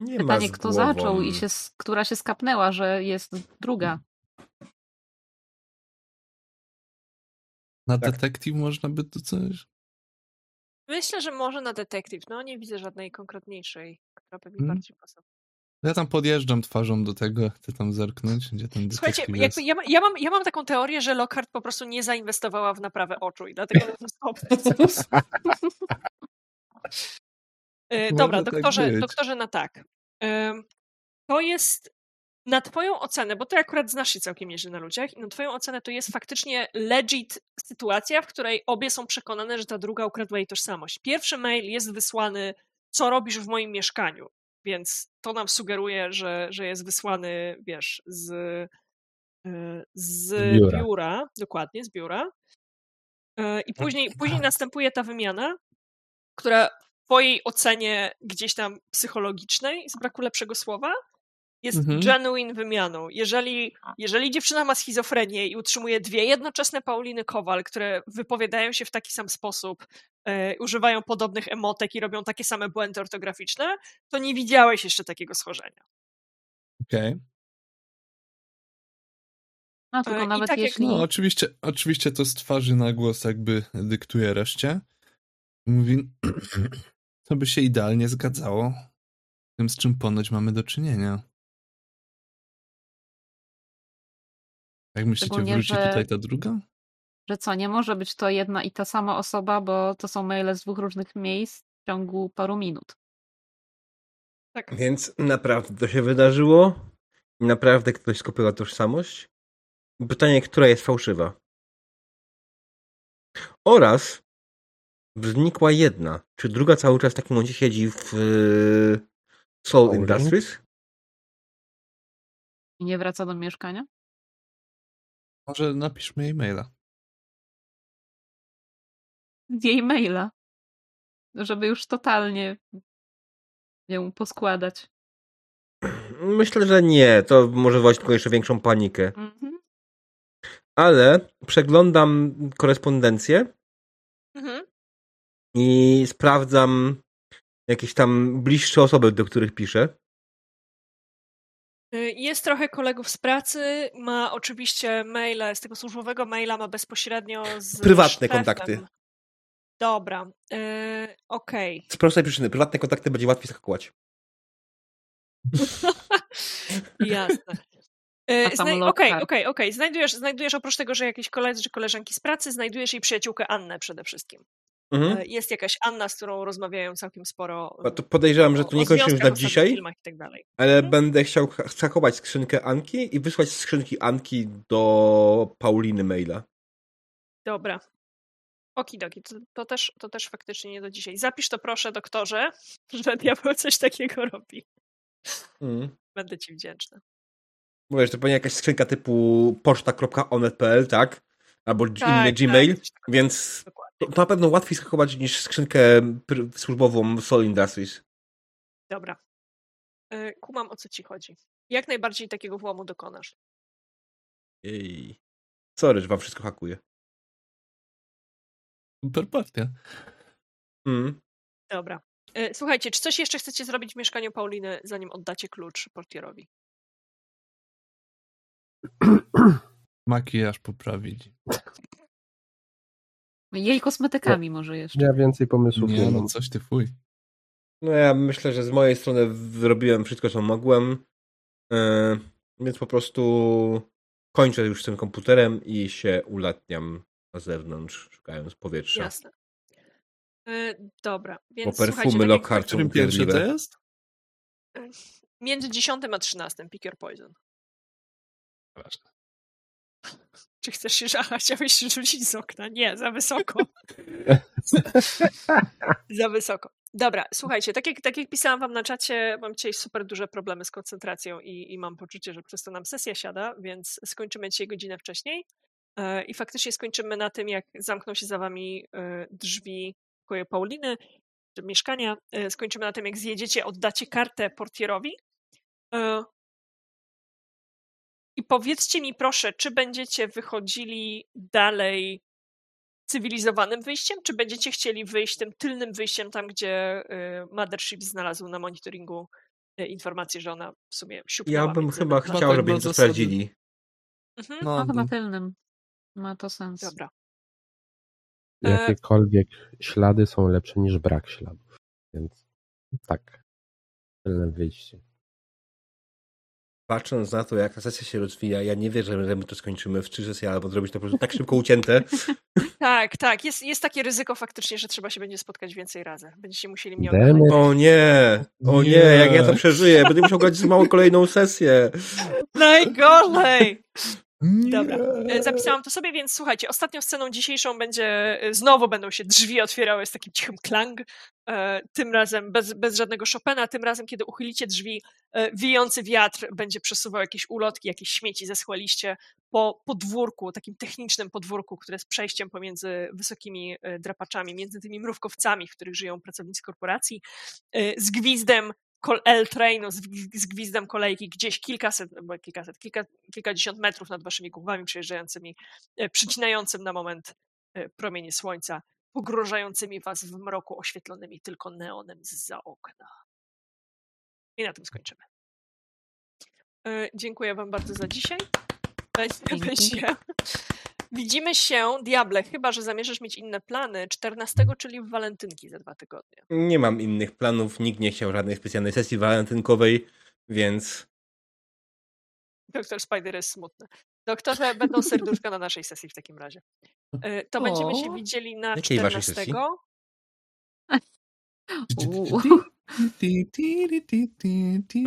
Nie ma Pytanie, kto głową. zaczął i się, która się skapnęła, że jest druga. Na Tak. detektyw można by tu coś. Myślę, że może na detektyw. No, nie widzę żadnej konkretniejszej, która by mi Hmm. bardziej pasowała. Ja tam podjeżdżam twarzą do tego, chcę tam zerknąć, gdzie ten Słuchajcie, jakby ja, ja, mam, ja mam taką teorię, że Lockhart po prostu nie zainwestowała w naprawę oczu i dlatego został w ten sposób. E, Dobra, tak doktorze, być. doktorze na tak. To jest na twoją ocenę, bo ty akurat znasz się całkiem nieźle na ludziach i na twoją ocenę to jest faktycznie legit sytuacja, w której obie są przekonane, że ta druga ukradła jej tożsamość. Pierwszy mail jest wysłany, co robisz w moim mieszkaniu, więc to nam sugeruje, że, że jest wysłany, wiesz, z, e, z Biura. biura, dokładnie, z biura. E, I później, później następuje ta wymiana, która w twojej ocenie gdzieś tam psychologicznej, z braku lepszego słowa, jest Mhm. genuine wymianą. Jeżeli, jeżeli dziewczyna ma schizofrenię i utrzymuje dwie jednoczesne Pauliny Kowal, które wypowiadają się w taki sam sposób, e, używają podobnych emotek i robią takie same błędy ortograficzne, to nie widziałeś jeszcze takiego schorzenia. Okej. No E, tylko i nawet tak jeśli... No, oczywiście, oczywiście to z twarzy na głos jakby dyktuje reszcie. Mówi, [CLEARS THROAT] to by się idealnie zgadzało z tym, z czym ponoć mamy do czynienia. Jak myślicie, Szczególnie, wróci że- tutaj ta druga? że co, nie może być to jedna i ta sama osoba, bo to są maile z dwóch różnych miejsc w ciągu paru minut. Tak. Więc naprawdę to się wydarzyło. I naprawdę ktoś skopiował tożsamość. Pytanie, która jest fałszywa. Oraz znikła jedna. Czy druga cały czas w takim momencie siedzi w yy, Soul? Industries? I nie wraca do mieszkania? Może napiszmy jej maila. Z jej maila. Żeby już totalnie ją poskładać. Myślę, że nie. To może wywołać tylko jeszcze większą panikę. Mhm. Ale przeglądam korespondencję Mhm. i sprawdzam jakieś tam bliższe osoby, do których piszę. Y, Jest trochę kolegów z pracy, ma oczywiście maile, z tego służbowego maila ma bezpośrednio z Prywatne szefem. kontakty. Dobra, yy, okej. Z prostej przyczyny. Prywatne kontakty będzie łatwiej zahakować. [LAUGHS] Jasne. Log Okej, kart. okej, okej. Znajdujesz, znajdujesz oprócz tego, że jakieś koledzy czy koleżanki z pracy, znajdujesz jej przyjaciółkę Annę przede wszystkim. Mhm. E, Jest jakaś Anna, z którą rozmawiają całkiem sporo. No to podejrzewam, że to już związkach, na dzisiaj, tak ale Mhm. będę chciał ha- zachować skrzynkę Anki i wysłać skrzynki Anki do Pauliny maila. Dobra. Okidoki, to, to, też, to też faktycznie nie do dzisiaj. Zapisz to proszę, doktorze, [LAUGHS] że diabeł coś takiego robi. Mhm. Będę ci wdzięczna. Mówię, że to pewnie jakaś skrzynka typu poczta.onet.pl, tak? Albo Tak, inny Gmail, tak, takiego. więc Dokładnie. To, na pewno łatwiej zachować niż skrzynkę służbową Soul Industries. Dobra. E, Kumam, o co ci chodzi. Jak najbardziej takiego włamu dokonasz. Jej. Sorry, że wam wszystko hakuje. Super partia. Mhm. Dobra. E, Słuchajcie, czy coś jeszcze chcecie zrobić w mieszkaniu Pauliny, zanim oddacie klucz portierowi? Makijaż poprawili. Jej kosmetykami może jeszcze. Ja więcej pomysłów nie, Nie, no mam. coś ty fuj. No ja myślę, że z mojej strony zrobiłem wszystko, co mogłem. Yy, więc po prostu kończę już z tym komputerem i się ulatniam na zewnątrz, szukając powietrza. Jasne. E, Dobra, Bo więc perfumy słuchajcie, tak Lockhart są pierwszy to jest? między 10 a 13 Pick Your Poison. Ważne. Czy chcesz się żachać? Chciałeś [LAUGHS] się rzucić z okna? Nie, za wysoko. [LAUGHS] za wysoko. Dobra, słuchajcie, tak jak, tak jak pisałam wam na czacie, mam dzisiaj super duże problemy z koncentracją i, i mam poczucie, że przez to nam sesja siada, więc skończymy dzisiaj godzinę wcześniej. E, I faktycznie skończymy na tym, jak zamkną się za wami e, drzwi pokoju Pauliny, czy mieszkania. E, Skończymy na tym, jak zjedziecie, oddacie kartę portierowi. E, I powiedzcie mi proszę, czy będziecie wychodzili dalej cywilizowanym wyjściem, czy będziecie chcieli wyjść tym tylnym wyjściem, tam gdzie y, Mothership znalazł na monitoringu y, informację, że ona w sumie siupnęła Ja bym chyba metrami. chciał, żeby na oni to sprawdzili. Mhm, No, No chyba no. tylnym. Ma to sens. Dobra. E, Jakiekolwiek ślady są lepsze niż brak śladów. Więc tak. Tylne wyjście. Patrząc na to, jak ta sesja się rozwija, ja nie wierzę, że my to skończymy w trzy sesje, albo zrobić to po prostu tak szybko ucięte. [LAUGHS] Tak, tak. Jest, jest takie ryzyko faktycznie, że trzeba się będzie spotkać więcej razy. Będziecie musieli mnie oglądać. O nie! O nie, Nie. jak ja to przeżyję. Będę musiał grać z małą kolejną sesję. [LAUGHS] Najgorzej! Dobra. E, Zapisałam to sobie, więc słuchajcie, ostatnią sceną dzisiejszą będzie, e, znowu będą się drzwi otwierały z takim cichym klang, e, tym razem bez, bez żadnego Chopina, tym razem, kiedy uchylicie drzwi, wijący wiatr będzie przesuwał jakieś ulotki, jakieś śmieci ze schłaliście po podwórku, takim technicznym podwórku, które jest przejściem pomiędzy wysokimi drapaczami, między tymi mrówkowcami, w których żyją pracownicy korporacji, z gwizdem L-trainu z, z gwizdem kolejki gdzieś kilkaset, bo kilkaset, kilka, kilkadziesiąt metrów nad waszymi głowami przejeżdżającymi, e, przycinającym na moment e, promienie słońca, pogrążającymi was w mroku oświetlonymi tylko neonem za okna. I na tym skończymy. E, Dziękuję wam bardzo za dzisiaj. Weźmy Dzięki. Widzimy się, Diable, chyba że zamierzasz mieć inne plany, 14, czyli w walentynki za dwa tygodnie. Nie mam innych planów, nikt nie chciał żadnej specjalnej sesji walentynkowej, więc Doktor Spider jest smutny. Doktorze, będą serduszka na naszej sesji w takim razie. E, [LAUGHS] To będziemy się O. widzieli na Jakiej waszej 14. sesji? [LAUGHS]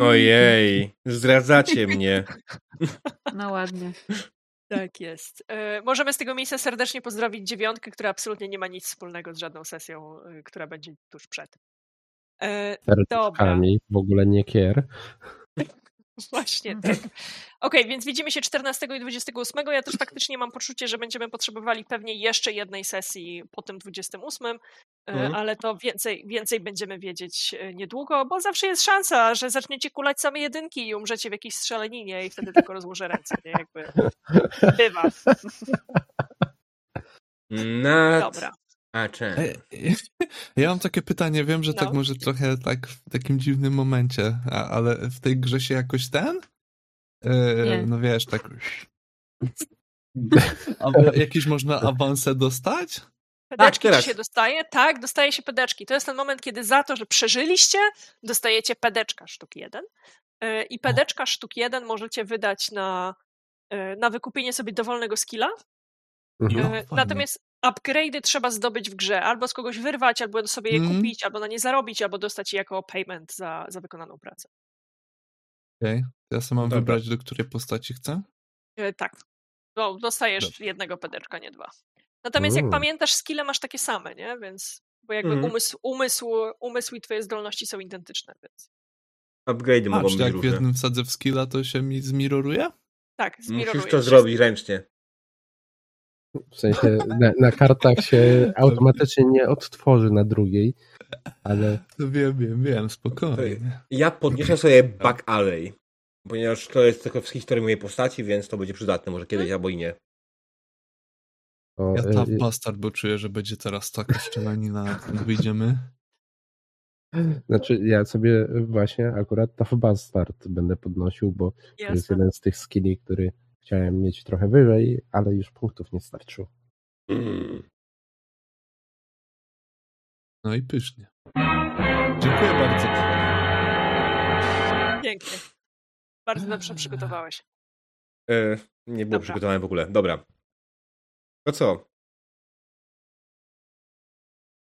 [LAUGHS] Ojej, zdradzacie mnie. No ładnie. Tak jest. E, Możemy z tego miejsca serdecznie pozdrowić dziewiątkę, która absolutnie nie ma nic wspólnego z żadną sesją, e, która będzie tuż przed. E, Serduszkami, w ogóle nie kier. [LAUGHS] Właśnie tak. Okej, więc widzimy się 14 i 28. Ja też faktycznie mam poczucie, że będziemy potrzebowali pewnie jeszcze jednej sesji po tym 28, e, Mhm. ale to więcej, więcej będziemy wiedzieć e, niedługo, bo zawsze jest szansa, że zaczniecie kulać same jedynki i umrzecie w jakiejś strzelaninie i wtedy tylko rozłożę ręce, nie? Jakby bywa. [LAUGHS] Na Dobra. A czemu? [LAUGHS] Ja mam takie pytanie, wiem, że tak No. może trochę tak w takim dziwnym momencie, a, ale w tej grze się jakoś ten? E, Nie. No wiesz, tak... [LAUGHS] Jakieś można awanse dostać? Pedeczki ci się dostaje? Tak, dostaje się pedeczki. To jest ten moment, kiedy za to, że przeżyliście, dostajecie pedeczka sztuk jeden. E, I pedeczka sztuk jeden możecie wydać na, e, na wykupienie sobie dowolnego skilla. No. Natomiast upgrade'y trzeba zdobyć w grze. Albo z kogoś wyrwać, albo sobie je Mhm. kupić, albo na nie zarobić, albo dostać je jako payment za, za wykonaną pracę. Okej, ja sobie mam Dobra. wybrać, do której postaci chcę? E, Tak. No, dostajesz Dobrze. jednego pedeczka, nie dwa. Natomiast jak Mm. pamiętasz, skille masz takie same, nie? Więc bo jakby Mhm. umysł, umysł, umysł i twoje zdolności są identyczne, więc Upgrade'y mogą być jak w różne. jednym wsadzę w skilla, to się mi zmiroruje? tak, Musisz zmirorujesz to zrobić ręcznie. W sensie na, na kartach się automatycznie nie odtworzy na drugiej, ale No wiem, wiem, wiem, spokojnie. Ja podniosę sobie back alley, ponieważ to jest tylko w historii mojej postaci, więc to będzie przydatne może kiedyś albo i nie. Ja y, tough y, bastard, bo czuję, że będzie teraz taka strzelanina, jak wyjdziemy. znaczy ja sobie właśnie akurat Tough Bastard będę podnosił, bo to jest jeden z tych skilli, który chciałem mieć trochę wyżej, ale już punktów nie starczyło. Mm. No i pysznie. Dziękuję bardzo. Pięknie. Bardzo dobrze przygotowałeś. E, nie było Dobra. przygotowane w ogóle. Dobra. To co?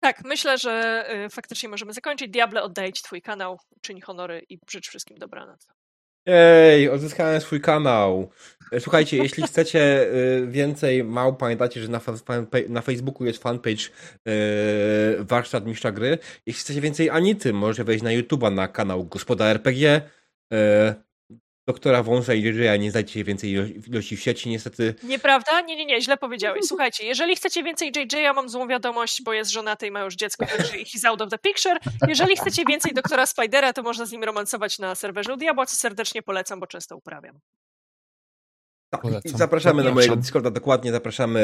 Tak, myślę, że y, faktycznie możemy zakończyć. Diable, oddaję ci twój kanał, czyń honory i życz wszystkim dobranoc. Ej, odzyskałem swój kanał. E, Słuchajcie, jeśli [LAUGHS] chcecie e, więcej mał, pamiętajcie, że na, na Facebooku jest fanpage e, Warsztat Mistrza Gry. Jeśli chcecie więcej Anity, możecie wejść na YouTube'a na kanał Gospoda RPG. E, doktora Wąsa i JJ nie znajdziecie więcej ilo- ilości w sieci, niestety. Nieprawda? Nie, nie, nie, źle powiedziałeś. Słuchajcie, jeżeli chcecie więcej JJ, mam złą wiadomość, bo jest żonaty i ma już dziecko, także he's out of the picture. Jeżeli chcecie więcej doktora Spidera, to można z nim romansować na serwerze u Diabła, co serdecznie polecam, bo często uprawiam. Tak, Polecam. i zapraszamy na Zapraszam. mojego Discorda, dokładnie zapraszamy,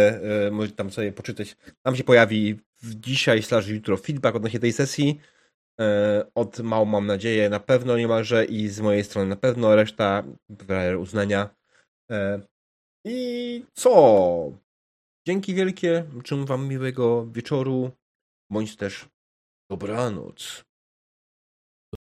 e, możecie tam sobie poczytać. Tam się pojawi w dzisiaj slash jutro feedback odnośnie tej sesji. E, Od mał mam nadzieję, na pewno niemalże i z mojej strony na pewno, reszta uznania. E, I co? Dzięki wielkie, życzę wam miłego wieczoru, bądź też dobranoc.